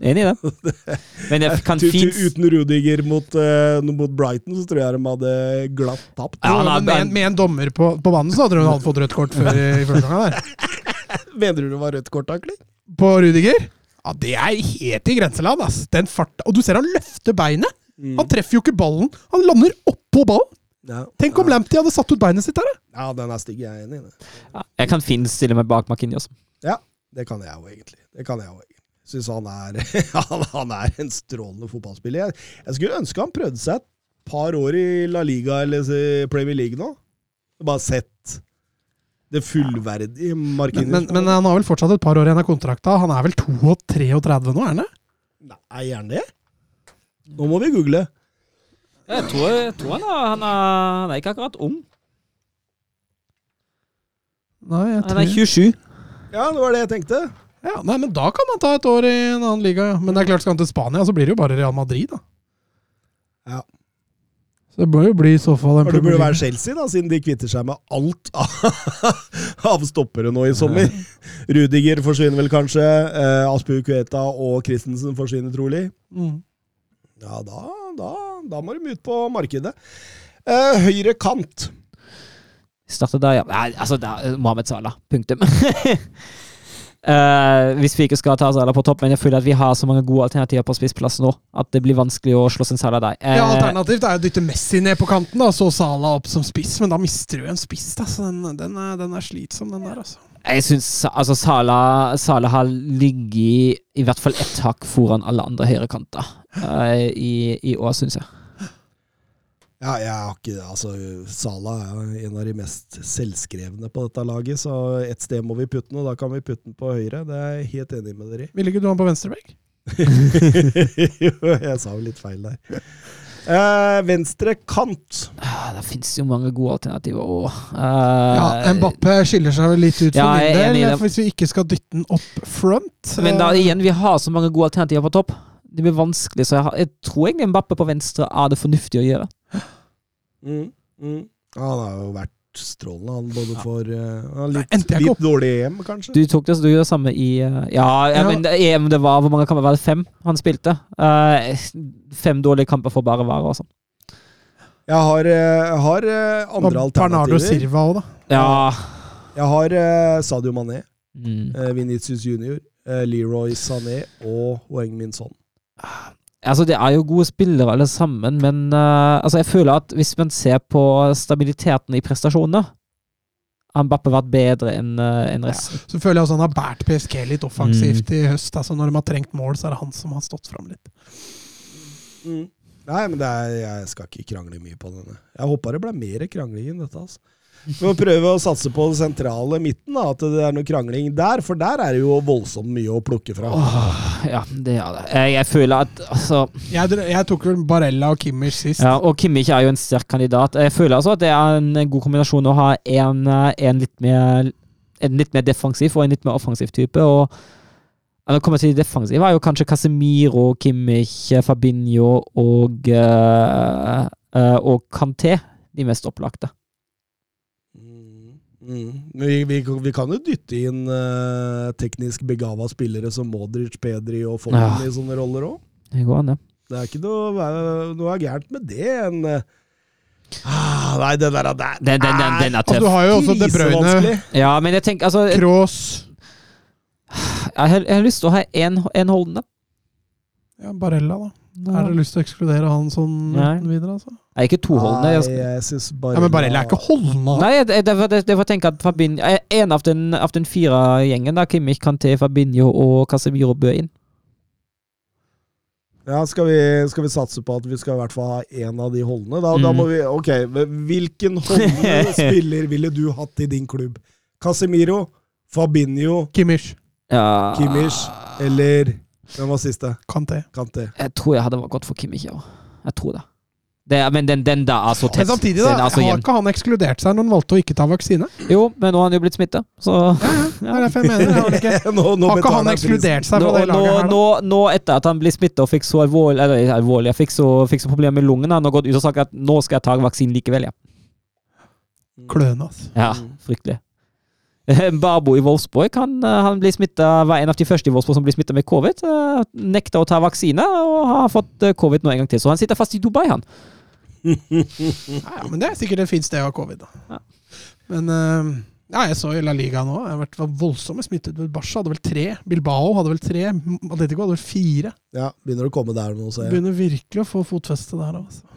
Enig i det. Men jeg kan fint Uten Rudiger mot, uh, mot Brighton, så tror jeg de hadde glatt tapt. Ja, er- men med, en, med en dommer på, på banen, så hadde han fått rødt kort før i, i første gang. Der. Mener du det var rødt kort, egentlig? På Rudiger? Ja, det er helt i grenseland, ass. Den farta. Og du ser han løfter beinet! Han treffer jo ikke ballen. Han lander oppå ballen! Ja. Tenk om Lamptey hadde satt ut beinet sitt der! da. Ja, den er stygg. Jeg er enig i det. ja, Jeg kan fint stille meg bak Marquinhos. Ja, det kan jeg jo egentlig. Det kan jeg egentlig. Syns han er, han, er en strålende fotballspiller. Jeg, jeg skulle ønske han prøvde seg et par år i La Liga eller i Premier League nå. Bare sett det fullverdige Men, men, men han har vel fortsatt et par år igjen av kontrakta. Han er vel 32 nå, er han det? Nei, er han det? Nå må vi google. Jeg tror, jeg tror han, er, han, er, han er ikke akkurat ung. Nei, jeg Han er tror 27. Ja, det var det jeg tenkte. ja, Nei, men da kan han ta et år i en annen liga, ja. Men det er klart, skal han til Spania, så blir det jo bare Real Madrid, da. Ja. Så det bør jo bli i så fall en det burde være. Chelsea, da, siden de kvitter seg med alt av stoppere nå i sommer. Rudiger forsvinner vel kanskje. Eh, Aspu Kueta og Christensen forsvinner trolig. Mm. Ja, da, da, da må de ut på markedet. Eh, høyre kant. Starter der, ja. Nei, altså, det er Mohammed Salah. Punktum. uh, hvis vi ikke skal ta Salah på topp, men jeg føler at vi har så mange gode alternativer på spissplass nå at det blir vanskelig å slå sin Salah der. Uh, Ja, Alternativt er å dytte Messi ned på kanten, og så Salah opp som spiss, men da mister du en spiss. da, så Den, den, er, den er slitsom, den der. altså. Jeg syns altså, Salah, Salah har ligget i hvert fall ett hakk foran alle andre høyrekanter uh, i, i år, syns jeg. Ja, jeg har ikke Altså, Sala er en av de mest selvskrevne på dette laget, så et sted må vi putte den, og da kan vi putte den på høyre. Det er jeg helt enig med dere i. Ville ikke du ha den på venstrebekk? Jo, jeg sa jo litt feil der. Uh, venstre kant. Ah, Det fins jo mange gode alternativer òg. Ja, Mbappé skiller seg vel litt ut for Ja, min del, hvis vi ikke skal dytte den opp front. Men da Eh, igjen, vi har så mange gode alternativer på topp. Det blir vanskelig, så jeg, har, jeg tror egentlig Mbappe på venstre er det fornuftig å gjøre. Mm, mm. Ja, han har jo vært strålende, han både for uh, litt, litt dårlig EM, kanskje. Du tok det, så du gjør det samme i uh, Ja, ja, Ja. men EM det var Hvor mange kamper var det? Fem han spilte? Uh, fem dårlige kamper for bare være, altså. Jeg har, har andre og andre Bernardo alternativer. Silva òg, da. Ja. Jeg har Sadio Mané, Mm. Vinicius Junior, Leroy Sané og Min Son. Altså, det er jo gode spillere alle sammen, men uh, altså, jeg føler at hvis man ser på stabiliteten i prestasjonene har Mbappe vært bedre enn uh, enn resten. Så føler jeg også han har båret PSG litt offensivt i høst. Altså Når de har trengt mål, så er det han som har stått fram litt. Mm. Nei, men det er, jeg skal ikke krangle mye på denne. Jeg håpa det ble mer krangling enn dette. altså. Vi må prøve å satse på det sentrale midten, da, at det er noe krangling der. For der er det jo voldsomt mye å plukke fra. Åh, ja, det er det. Jeg, jeg føler at altså Jeg, jeg tok vel Barella og Kimmich sist. Ja, og Kimmich er jo en sterk kandidat. Jeg føler altså at det er en god kombinasjon å ha en, eh, en litt mer en litt mer defensiv og en litt mer offensiv type. og når det kommer til de defensive, er jo kanskje Casemiro, Kimmich, Fabinho og, uh, uh, og Kanté de mest opplagte. Mm. Men vi, vi, vi kan jo dytte inn uh, teknisk begava spillere som Modric, Pedri og Foden Ja. i sånne roller òg. Det går an, det. Det er ikke noe, noe er gærent med det. En, eh, ah, nei, den der, der Den, den, den, den er Altså, tøff. du har jo også De Bruyne. Ja, men jeg tenker altså Jeg, jeg, har, jeg har lyst til å ha én holdende. ja, Barella, da. Har det lyst til å ekskludere han sånn Nei. uten videre? altså? Nei, ikke to holdende. Jeg skal, jeg synes bare Ja, Men Barella er ikke holdende. nei, det, det, derfor, det- får tenke at Fabinho eh, En av den, av den fire gjengen, da, Kimmich, Kanté, Fabinho og Casemiro, bør inn. Ja, skal vi, skal vi satse på at vi skal i hvert fall ha én av de holdene? Da, da Mm. må vi, ok, Hvilken holdende spiller ville du hatt i din klubb? Casemiro, Fabinho, Kimmich, Ja, Kimmich eller Hvem var siste? Kanté. Kanté. Jeg tror jeg hadde gått for Kimmich, ja. Jeg tror det. det men den, den der er så tett. Men samtidig, da, har ikke han ekskludert seg når han valgte å ikke ta vaksine? Jo, men nå har han jo blitt smitta, så Det er derfor jeg mener. Har, ikke, nå, nå har ikke han ekskludert seg nå, fra det nå, laget her? da? nå, nå etter at han ble smitta og fikk så alvorlig Eller alvorlig, fikk så, fikk så problemer med lungene, han har gått ut og sagt at nå skal jeg ta vaksinen likevel, ja. Kløne, altså. Ja, fryktelig. Babo i Wolfsburg han, eh, han smittet, var en av de første i Wolfsburg som ble smitta med covid. eh, Nekta å ta vaksine og har fått eh, covid nå en gang til. Så han sitter fast i Dubai, han. Ja, men det er sikkert et fint sted å ha covid, da. Ja. Men ja, jeg så i La Liga nå. Det har vært voldsomt voldsomme smittet. Barca hadde vel tre. Bilbao hadde vel tre. Atletico hadde vel fire. Ja, begynner å komme der nå, ser jeg. Begynner virkelig å få fotfeste der. Altså.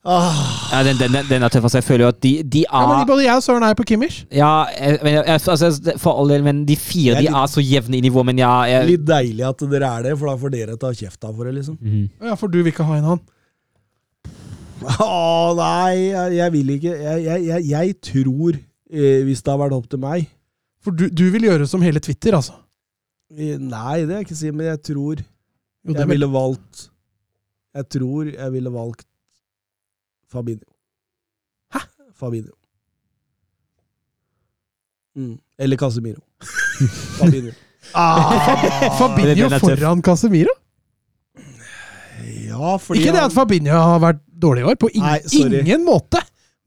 Ah, Ja, den, den, den er tøff. Altså, jeg føler jo at de, de Ja, men er både jeg og Søren er på Kimmich. Ja, jeg, altså, for all del, men de fire er de er så jevne i nivå, men ja jeg, litt deilig at dere er det, for da får dere ta kjefta for det, liksom. Mm. Ja, For du vil ikke ha en han? Å nei, jeg, jeg vil ikke. Jeg, jeg, jeg, jeg tror, eh, hvis det har vært opp til meg For du, du vil gjøre som hele Twitter, altså? Nei, det vil jeg ikke si, men jeg tror Jo, det jeg vil, ville valgt Jeg tror jeg ville valgt Fabinho. Hæ? Fabinho. Mm. Eller Casemiro. Fabinho. Ah, Fabinho foran Casemiro? ja, fordi Ikke det at Fabinho har vært dårlig i år, på ing Nei, ingen måte.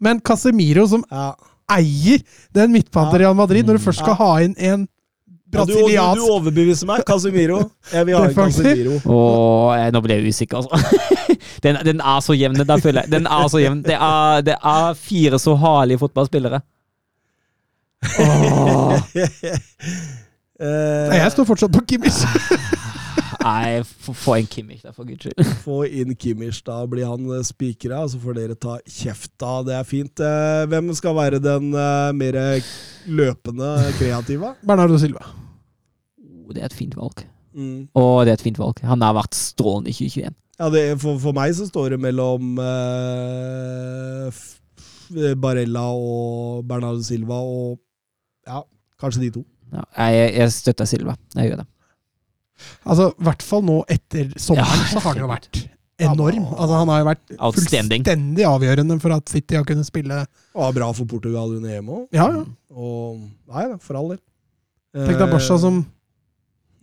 Men Casemiro, som ja. eier den midtbanen til Real Madrid, når du først skal Ja. ha inn en Ja, du, du, overbeviser meg. Casemiro. Jeg vil ha en Casemiro. Jeg, nå ble jeg usikker, altså. den, den er så jevn, den der føler jeg. Den er så jevn. Det er, det er fire så harlige fotballspillere. Nei, Jeg står fortsatt på Kimmich. Nei, få inn Kimmich da, for guds skyld. Få inn Kimmich, da blir han eh, spikra, så får dere ta kjefta. Det er fint. Eh, Hvem skal være den eh, mer løpende kreative? Bernardo Silva. Det er et fint valg. Mm. Og det er et fint valg. Han har vært strålende i 2021. Ja, det, for, for meg så står det mellom eh, Barella og Bernardo Silva og ja, kanskje de to. Ja, jeg, jeg støtter Silva. Jeg gjør det. Altså, I hvert fall nå etter sommeren Ja, så har han jo vært enorm. Altså, han har jo vært fullstendig avgjørende for at City har kunnet spille Og var bra for Portugal under EM òg. Ja, ja. Og Nei da, for all del. Tenk deg Barca som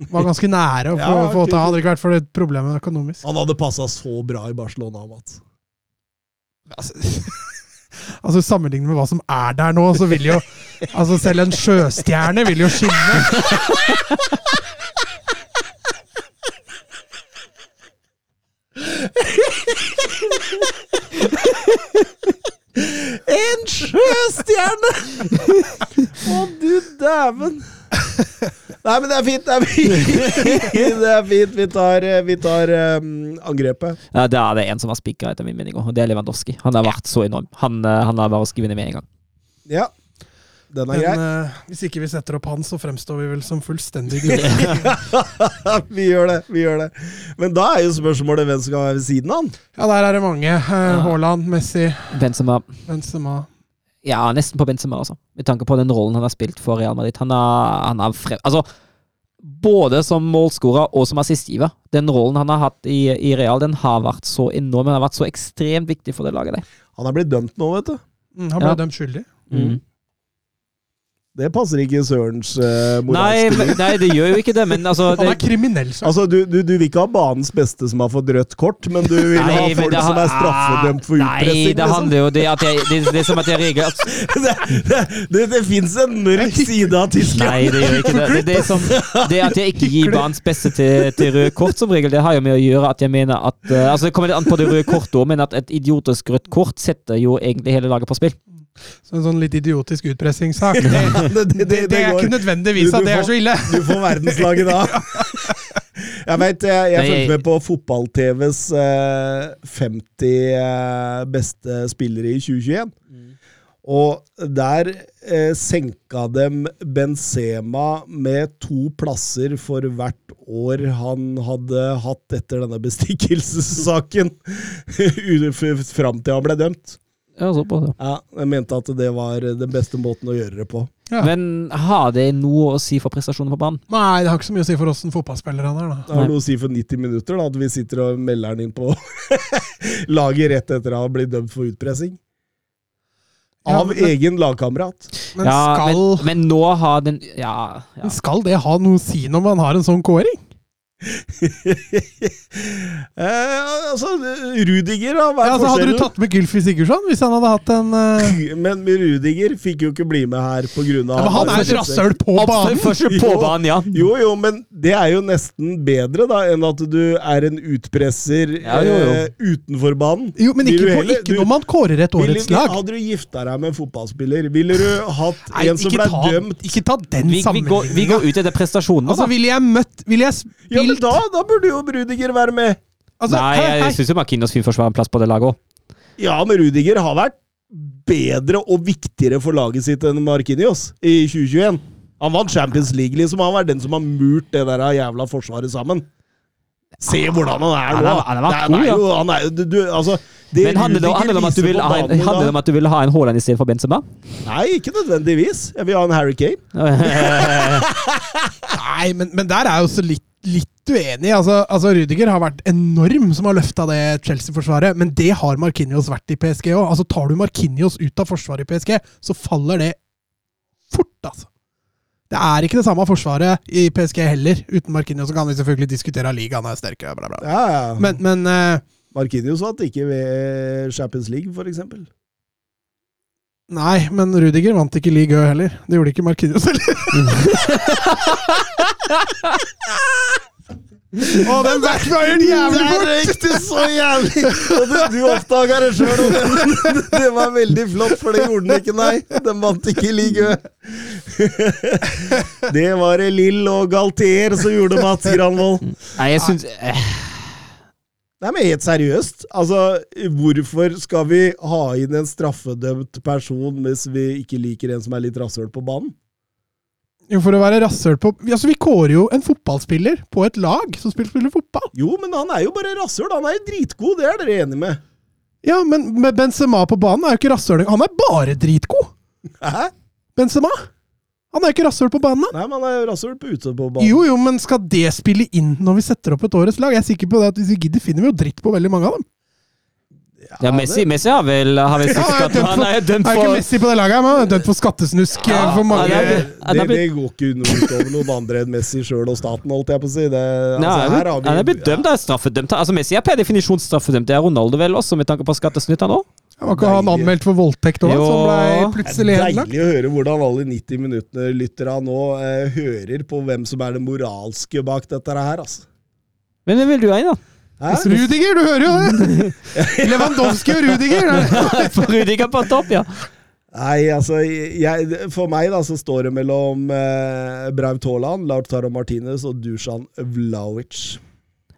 var ganske nære å få, Ja, få ta, hadde det ikke vært for det problemet økonomisk. Han hadde passa så bra i Barcelona, Mats. Altså Sammenlignet med hva som er der nå, så vil jo Altså Selv en sjøstjerne vil jo skinne. En sjøstjerne! Å, du dæven! Nei, men det er fint. Det er fint. Det er fint. Vi tar, eh, vi tar um, angrepet. Ja, det er det en som har spikra, etter min mening, og det er Lewandowski. Han har vært så enorm. Han, eh, han har bare skrevet ned med en gang. Ja. Den er Men grei. Uh, hvis ikke vi setter opp han, så fremstår vi vel som fullstendig gule. vi gjør det. vi gjør det. Men da er jo spørsmålet hvem som skal være ved siden av han. Ja, der er det mange. Haaland, Haaland, Messi, Benzema Benzema Ja, nesten på Benzema, altså. Med tanke på den rollen han har spilt for Real Madrid. Han har, han har frem... Altså, både som målskårer og som assistgiver. Den rollen han har hatt i, i Real, den har vært så enorm. Den har vært så ekstremt viktig for det laget der. Han er blitt dømt nå, vet du. mm, Han ble Ja. dømt skyldig. Mm. Det passer ikke Sørens uh, Nei, moralske men- nei, det gjør jo ikke det, men altså Han er kriminell. Så. Altså, du, du, du vil ikke ha banens beste som har fått rødt kort, men du vil Nei, ha folk det som er straffedømt for utpressing? Nei, det liksom. handler jo det at jeg, det, det er som at jeg reagerer det, det, det, det fins en mørk side av Tyskland. Nei, det gjør ikke det. Det, det, er som, det at jeg ikke gir banens beste til, til røde kort, som regel, det har jo med å gjøre at jeg mener at uh, Altså, det kommer litt an på det røde kortet òg, men at et idiotisk rødt kort setter jo egentlig hele laget på spill. Så en sånn litt idiotisk utpressingssak. Det, det, det, det, det, det er går. ikke nødvendigvis at det er så ille. Du får verdenslaget da. Jeg vet, jeg, jeg fulgte med på fotball-TVs eh, 50 eh, beste spillere i 2021. Og der eh, senka dem Benzema med to plasser for hvert år han hadde hatt etter denne bestikkelsessaken. Fram til han ble dømt. Ja, såpass, ja. Ja, jeg mente at det var den beste måten å gjøre det på. Ja. Men har det noe å si for prestasjonen på banen? Nei, det har ikke så mye å si for åssen fotballspiller han er, da. Det har noe å si for 90 minutter, da, at vi sitter og melder han inn på laget rett etter å ha blitt dømt for utpressing. Ja, Av men- egen lagkamerat. Men Ja, skal, men, men nå har den Ja. ja. men skal det ha noe å si når man har en sånn kåring? eh, altså, Rudiger, da. Hva er Ja, altså, hadde du tatt med Gylfi Sigurdsson hvis han hadde hatt en uh... Men Rudiger fikk jo ikke bli med her pga. ja, Men han er et rasshøl på banen! På banen, ja. Jo, jo, men det er jo nesten bedre da enn at du er en utpresser Ja, jo, jo. Uh, utenfor banen. Jo, men ikke, på, heller- ikke du- når man kårer et Ville- årets lag. Hadde du gifta deg med en fotballspiller, ville du hatt Nei, en som ble ta, dømt ikke ta den Vi, vi, går, vi går ut etter prestasjonene, Altså, da. ville jeg møtt Ville jeg Ja, men da, da burde jo Rudiger være med. altså, Nei, hei, jeg hei. syns jo Markinos fint forsvarer en plass på det laget òg. Ja, men Rudiger har vært bedre og viktigere for laget sitt enn Markinios i 2021. Han vant Champions League, liksom. Han var den som har murt det der jævla forsvaret sammen. Se hvordan han er nå! han er- han er jo- han er du, du, altså, det Men handler det, handler det om at du vil ha en, handler det om at du vil ha en Haaland istedenfor Benzema? Nei, ikke nødvendigvis. Jeg vil ha en Harry Kane. Nei, men, men der er jo også litt, litt uenig. Altså, altså Rudiger har vært enorm som har løfta det Chelsea-forsvaret, men det har Markinios vært i PSG òg. Altså, tar du Markinios ut av forsvaret i PSG, så faller det fort, altså. Det er ikke det samme forsvaret i PSG heller. Uten Markinios så kan vi selvfølgelig diskutere ligaen er sterk, bla, bla. Ja, ja. Men, men uh, Markinios vant ikke ved Champions League, for eksempel. Nei, men Rudiger vant ikke League Ø heller. Det gjorde ikke Markinios heller. Å, den backfiren jævlig Der fort! røyk du så jævlig! Og du, du oppdaga det sjøl, det, var veldig flott, for det gjorde den ikke, nei. Den vant ikke Ligue Ø. Det var det Lill og Galtier som gjorde Mats Granvold. Nei, jeg syns Nei, men helt seriøst. Altså, hvorfor skal vi ha inn en straffedømt person hvis vi ikke liker en som er litt rasshøl på banen? Jo, for å være rasshøl på Altså, Vi kårer jo en fotballspiller på et lag som spiller, spiller fotball. Jo, men han er jo bare rasshøl. Han er jo dritgod, det er dere enige med? Ja, men med Benzema på banen er jo ikke rasshøl. Han er bare dritgod! Hæ? Benzema! Han er jo ikke rasshøl på banen. Nei, men han er jo rasshøl på ute på banen. Jo, jo, men skal det spille inn når vi setter opp et årets lag? Jeg er sikker på det at Hvis vi gidder, finner vi jo dritt på veldig mange av dem. Ja, Messi, Messi har vel, har vel Ja, dømt han for- er dømt Er ikke Messi på det laget, men han er dømt for skattesnusk eh, Ja, for mange. ja, det, det, det går ikke noe utover noen andre enn Messi sjøl og staten, holdt jeg på å si. Det, altså, ja, vi- han er blitt dømt, da. Straffedømt. Altså, Messi er per definisjon straffedømt. Det er Ronaldo vel også, med tanke på skattesnytt, han òg? Var ikke han anmeldt for voldtekt òg, som ble Det plutselig henlagt? deilig å høre hvordan alle 90 minuttene lytter av nå eh, hører på hvem som er det moralske bak dette her, altså. Men hvem vil du ha inn, da? Hæ? Rudiger, du hører jo det! Lewandowski og Rudiger! Rudiger på topp, ja. Nei, altså jeg, For meg da så står det mellom eh, Braut Haaland, Lautaro Martinez og Dusan Vlaovic.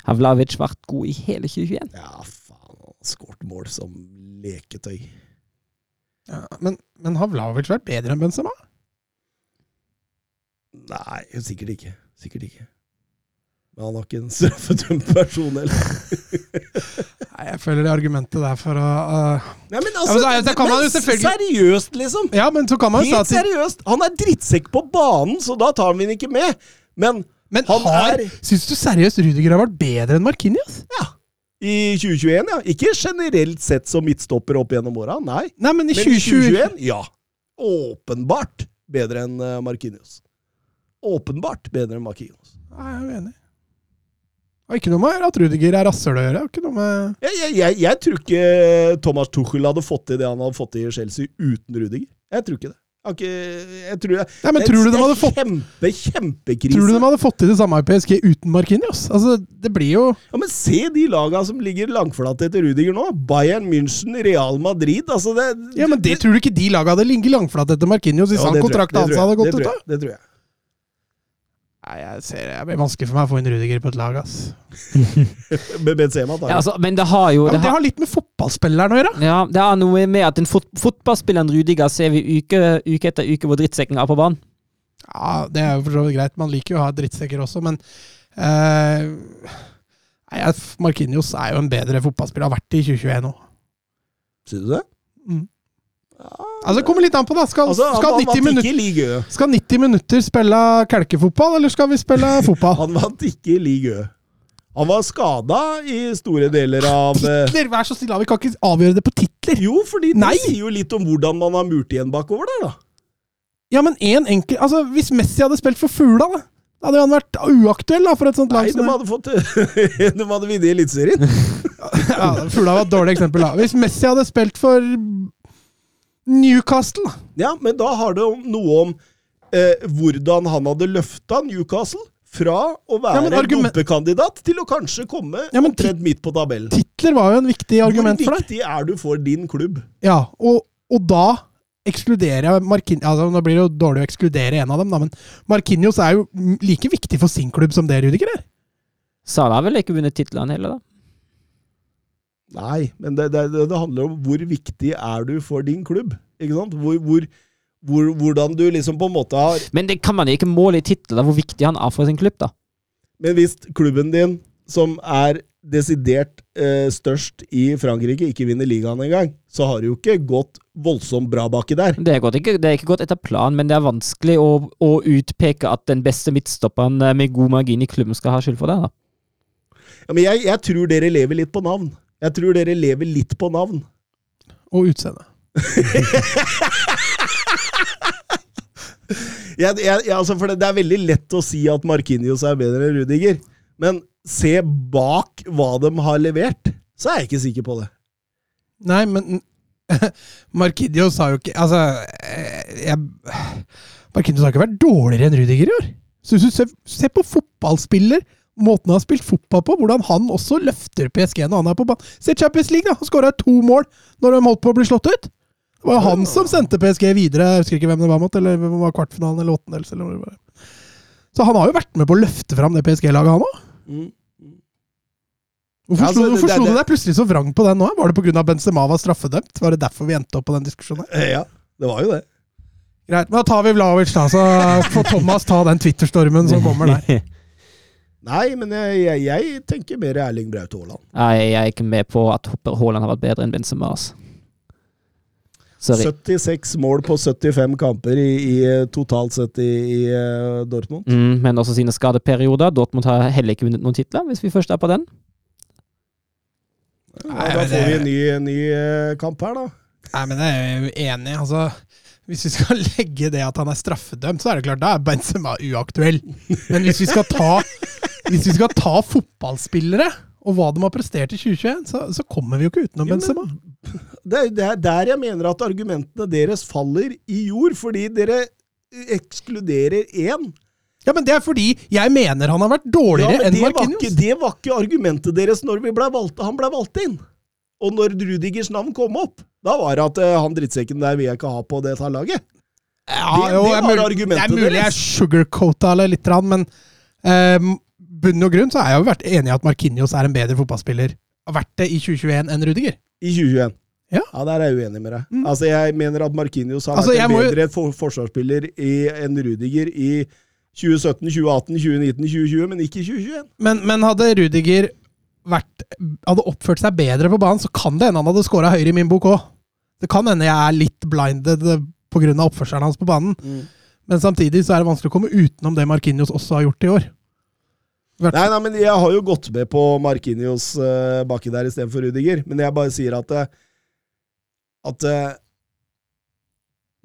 Har Vlaovic vært god i hele 2021? Ja, faen. Skåret mål som leketøy. Ja, men, men har Vlaovic vært bedre enn Benzema? Nei, sikkert ikke. Sikkert ikke. Men han har ikke en straffedømt person heller. Nei, jeg føler det argumentet der for å uh, Nei, men Ja, men så- så kan man jo men selvfølgelig- Seriøst, liksom! Ja, men så kan man jo Helt seriøst! Han er drittsekk på banen, så da tar vi han ikke med. Men Men han har, er- syns du seriøst Rudiger har vært bedre enn Markinius? ja, i 2021, ja. Ikke generelt sett som midtstopper opp gjennom åra, nei. Nei, men i Men i 2021, ja. Åpenbart bedre enn uh, Markinius. Åpenbart bedre enn Markinius. Nei, jeg er uenig. Det har ikke noe med at Rudiger er rasshøl å gjøre. Ikke noe med Jeg, jeg, jeg, jeg tror ikke Thomas Tuchel hadde fått til det han hadde fått til i Chelsea uten Rudiger. Jeg tror ikke det. Ikke, jeg tror jeg, Nei, men det- tror du de er hadde fått Kjempe, kjempekrise. Tror du de hadde fått til det samme i PSG uten Markinios? Altså, det blir jo Ja, men Se de laga som ligger langflate etter Rudiger nå. Bayern München, Real Madrid. altså det... Ja, men det tror du ikke de laga hadde ligget langflatt etter Markinios hvis Ja, han det kontrakten hans hadde gått det ut? tror jeg. Det tror jeg. Nei, jeg ser Det det blir vanskelig for meg å få inn Rudiger på et lag, ass. Med Benzema, da. Ja, altså, men det har jo Ja, det men det har, har litt med fotballspilleren å gjøre. ja, det har noe med at den fot fotballspilleren Rudiger ser vi uke, uke etter uke hvor drittsekken er på banen. Ja, det er jo for så vidt greit. Man liker jo å ha drittsekker også, men uh, jeg- Markinios er jo en bedre fotballspiller. Har vært det i 2021 nå. Sier du det? Mm. Altså, det kommer litt an på, da. Skal, Altså, skal, 90 minutter, skal 90 minutter spille kelkefotball, eller skal vi spille fotball? Han vant ikke Ligue Ø. Han var skada i store deler av eh, Titler! Vær så snill, vi kan ikke avgjøre det på titler. Jo, fordi det Nei! sier jo litt om hvordan man har murt igjen bakover der, da. Ja, men en enkel Altså, Hvis Messi hadde spilt for Fugla, da hadde han vært uaktuell da, for et sånt lag Nei, de hadde fått De hadde vunnet Eliteserien. Ja, Fugla var et dårlig eksempel. da. Hvis Messi hadde spilt for Newcastle. Ja, men da har det om- noe om eh, hvordan han hadde løfta Newcastle fra å være Ja, dumpekandidat til å kanskje komme Ja, men omtrent midt på tabellen. Titler var jo en viktig argument for deg. Hvor viktig er du for din klubb? Ja, og, og da ekskluderer jeg Markin... altså, Nå blir det jo dårlig å ekskludere en av dem, da, men Marquinhos er jo like viktig for sin klubb som det Rudiger er. Salah har vel ikke vunnet titlene heller, da. Nei, men det, det, det handler om hvor viktig er du for din klubb. Ikke sant? Hvor, hvor, hvor, hvordan du liksom på en måte har Men det kan man ikke måle i titler, hvor viktig han er for sin klubb, da. Men hvis klubben din, som er desidert eh, størst i Frankrike, ikke vinner ligaen engang, så har det jo ikke gått voldsomt bra baki der. Det er, ikke, det er ikke gått etter planen, men det er vanskelig å, å utpeke at den beste midtstopperen eh, med god margin i klubben skal ha skyld for det. da. Ja, men jeg, jeg tror dere lever litt på navn. Jeg tror dere lever litt på navn. Og utseende. Jeg, jeg, jeg, altså det, det er veldig lett å si at Markinios er bedre enn Rudiger, men se bak hva de har levert, så er jeg ikke sikker på det. Nei, men Marquinhos har jo ikke Altså eh, jeg, Marquinhos har ikke vært dårligere enn Rudiger i år. Så hvis du ser, ser på fotballspiller, måten han har spilt fotball på, hvordan han også løfter PSG når han er på banen. Se Champions League, da! Han skåra to mål når de holdt på å bli slått ut! Det var han som sendte PSG videre. Jeg husker ikke hvem det var mot, eller hvem var kvartfinalen eller åttendels. Eller hva det var. Så han har jo vært med på å løfte fram det PSG-laget, han òg. Mm. Hvorfor, Ja, altså, hvorfor slo du deg plutselig så vrang på den nå? Var det pga. Benzema var straffedømt? Var det derfor vi endte opp på den diskusjonen? Eh, Ja, det var jo det. Greit, men da tar vi Vlaovic, da. Så får Thomas ta den Twitter-stormen som kommer der. Nei, men jeg, jeg, jeg tenker mer Erling Braut Haaland. Nei, jeg er ikke med på at Haaland har vært bedre enn Benzema. Altså. Sorry. 76 mål på 75 kamper i, i, totalt sett i, i eh, Dortmund. Mm, men også sine skadeperioder. Dortmund har heller ikke vunnet noen titler, hvis vi først er på den. Ja, da får vi en ny, ny eh, kamp her, da. Nei, men jeg er jo enig. Altså, hvis vi skal legge det at han er straffedømt, så er det klart da er Benzema uaktuell. Men hvis vi skal ta, hvis vi skal ta fotballspillere og hva de har prestert i 2021, så, så kommer vi jo ikke utenom Ja, Benzema. Det er, det er der jeg mener at argumentene deres faller i jord, fordi dere ekskluderer én. Ja, men det er fordi jeg mener han har vært Ja, dårligere men enn Marquinhos. det var ikke argumentet deres når vi ble valgt, han ble valgt inn. Og når Rudigers navn kom opp, da var det at eh, han drittsekken der vil jeg ikke ha på det laget. Ja, Det- jo, det var mulig- argumentet Det er mulig jeg deres. sugarcoata det litt, men eh, bunn og grunn så har jeg jo vært enig i at Markinios er en bedre fotballspiller. Har vært det i 2021 enn Rudiger. I 2021. Ja. der er jeg uenig med deg. Mm. Altså, Jeg mener at Markinios har Altså, vært en bedre jo- for forsvarsspiller i, enn Rudiger i 2017, 2018, 2019, 2020, men ikke i 2021. Men, men hadde Rudiger vært, hadde oppført seg bedre på banen, så kan det hende han hadde scora høyere i min bok òg. Det kan hende jeg er litt blinded pga. oppførselen hans på banen. Men samtidig så er det vanskelig å komme utenom det Markinios også har gjort i år. Hvert- Nei, nei, men jeg har jo gått med på Markinios uh, baki der istedenfor Rudiger. Men jeg bare sier at eh, At uh,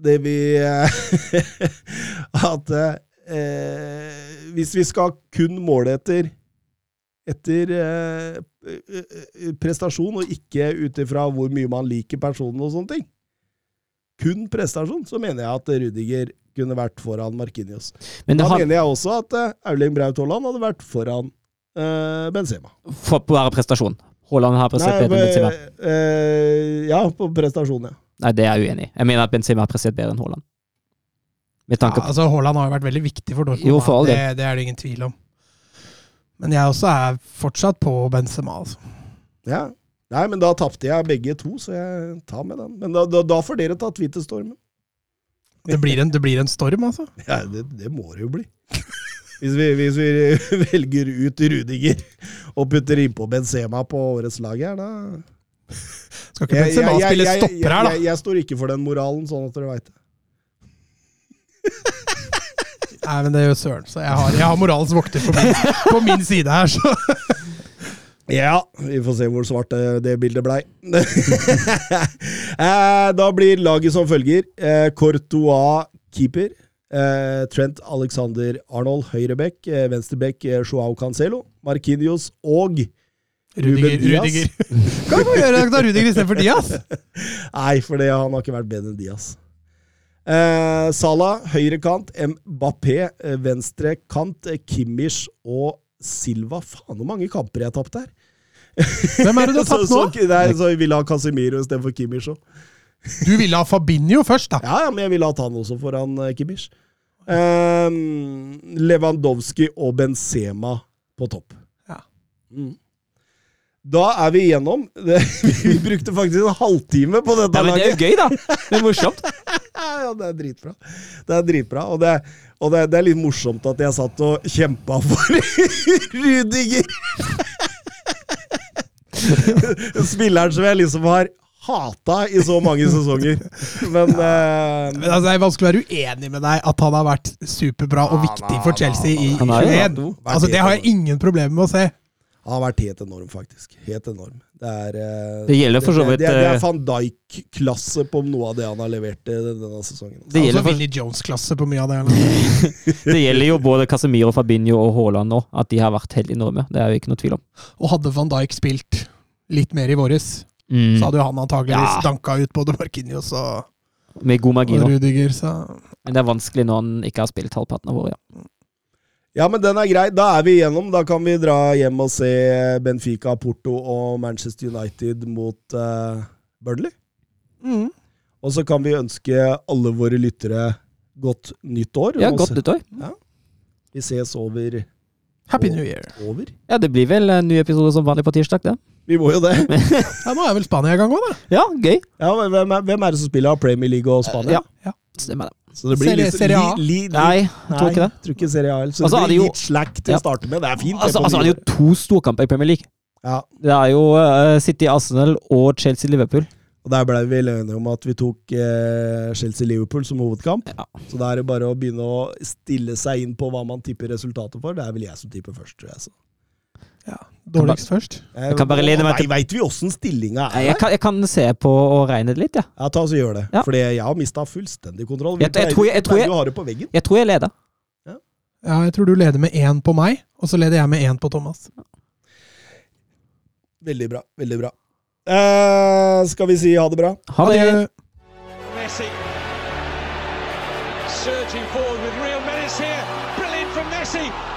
det vi At eh, hvis vi skal kun måle etter etter eh, eh, prestasjon, og ikke ut ifra hvor mye man liker personen og sånne ting. Kun prestasjon, så mener jeg at Rudiger kunne vært foran Markinios. Men Da har... mener jeg også at eh, Erling Braut Haaland hadde vært foran eh, Benzema. for bare prestasjon. Haaland har prestert bedre enn Benzema. eh, ja, på prestasjon, ja. Nei, det er jeg uenig i. Jeg mener at Benzema har prestert bedre enn Haaland. Med Ja, altså Haaland har jo vært veldig viktig for Dortmund. Jo, for all det, det er det ingen tvil om. Men jeg også er fortsatt på Benzema. Altså. ja. Nei, men da tapte jeg begge to, så jeg tar med den. Men da, da, da får dere ta Twitterstormen. Det blir en, det blir en storm, altså. Ja, det, det må det jo bli. Hvis vi, hvis vi velger ut Rudiger og putter innpå Benzema på årets lag her, da Skal ikke Benzema spille stopper her, da? Jeg, jeg står ikke for den moralen, sånn at dere veit det. Nei, men det gjør søren. Så jeg har, jeg har moralens vokter på min, på min side her, så Ja, vi får se hvor svart det, det bildet blei. Eh, da blir laget som følger. Eh, Courtois keeper. Eh, Trent Alexander Arnold høyrebekk. Venstrebekk Joao Cancelo. Markinios og Rudiger. Ruben Diaz. Rudiger. Hva kan vi gjøre da Rudiger istedenfor Diaz? Nei, for det, han har ikke vært bedre enn Diaz. Eh, Salah høyrekant. Mbappé eh, venstre kant. Eh, Kimmich og Silva. Faen, hvor mange kamper jeg har tapt her! Hvem er det du har tapt tapt så, nå? nei, så jeg ville ha Casemiro istedenfor Kimmich òg. Du ville ha Fabinho først, da. Ja, ja, men jeg ville hatt han også foran uh, Kimmich. Eh, Lewandowski og Benzema på topp. Ja. Mm. Da er vi igjennom. Det, vi brukte faktisk en halvtime på dette Ja, men det er jo gøy, da! Det er morsomt. Ja, det er dritbra. Det er dritbra, og, det, og det, det er litt morsomt at jeg satt og kjempa for Rudiger! Spilleren som jeg liksom har hata i så mange sesonger. Men eh, Men altså, Det er vanskelig å være uenig med deg at han har vært superbra og viktig for Chelsea i Han er jo 21. Altså, Det har jeg ingen problemer med å se. Han har vært helt enorm, faktisk. Helt enorm. Det er eh, Det gjelder for så vidt, Det, det, det eh, er van Dijk-klasse på noe av det han har levert i denne sesongen. Det gjelder, Altså for, Vinnie Jones-klasse på mye av det. Det gjelder jo både Casemiro, Fabinho og Haaland nå, at de har vært helt enorme. Det er jo ikke noe tvil om. Og hadde van Dijk spilt litt mer i våres, Mm. så hadde jo han antageligvis Ja. danka ut både Markinios og, Med god margin og. Rudiger. Så Men det er vanskelig når han ikke har spilt halvparten av året. Ja. Ja, men den er grei. Da er vi igjennom. Da kan vi dra hjem og se Benfica, Porto og Manchester United mot uh, Burnley. mm. Og så kan vi ønske alle våre lyttere godt nytt år. Ja, godt godt år. Ja. Vi ses over Happy New Year. Over? Ja, det blir vel en ny episode som vanlig på tirsdag, det. Vi må jo det. Ja, Nå er vel Spania i gang òg, da. Ja, gøy. Ja, hvem, er, hvem er det som spiller Premier League og Spania? Ja. Stemmer det. Så det blir Serie- litt, Serie A? Li, li, li, Nei, jeg tror ikke det. Tror ikke Serie A. Så altså, det blir jo- litt slack til Ja. å starte med. Det er fint. det, Altså, på altså, det er jo to storkamper i Premier League. ja, Det er jo uh, City Arsenal og Chelsea-Liverpool. og Der ble vi enige om at vi tok eh, Chelsea-Liverpool som hovedkamp. Ja. Så da er det bare å begynne å stille seg inn på hva man tipper resultatet for. Det er vel jeg som tipper først, tror jeg. Så. Ja, Dårligst først. Jeg, kan bare lene meg til- Veit vi åssen stillinga er? Jeg kan, jeg kan se på og regne det litt, ja. Ja, ta oss og gjør det. Ja. Fordi jeg har mista fullstendig kontroll. Jeg- jeg tror jeg- tror å leder. Ja, jeg tror du leder med én på meg, og så leder jeg med én på Thomas. Veldig bra. Veldig bra. Uh, skal vi si ha det bra? Ha det. Adjø. Messi surging forward with real menace here. Brilliant from Messi.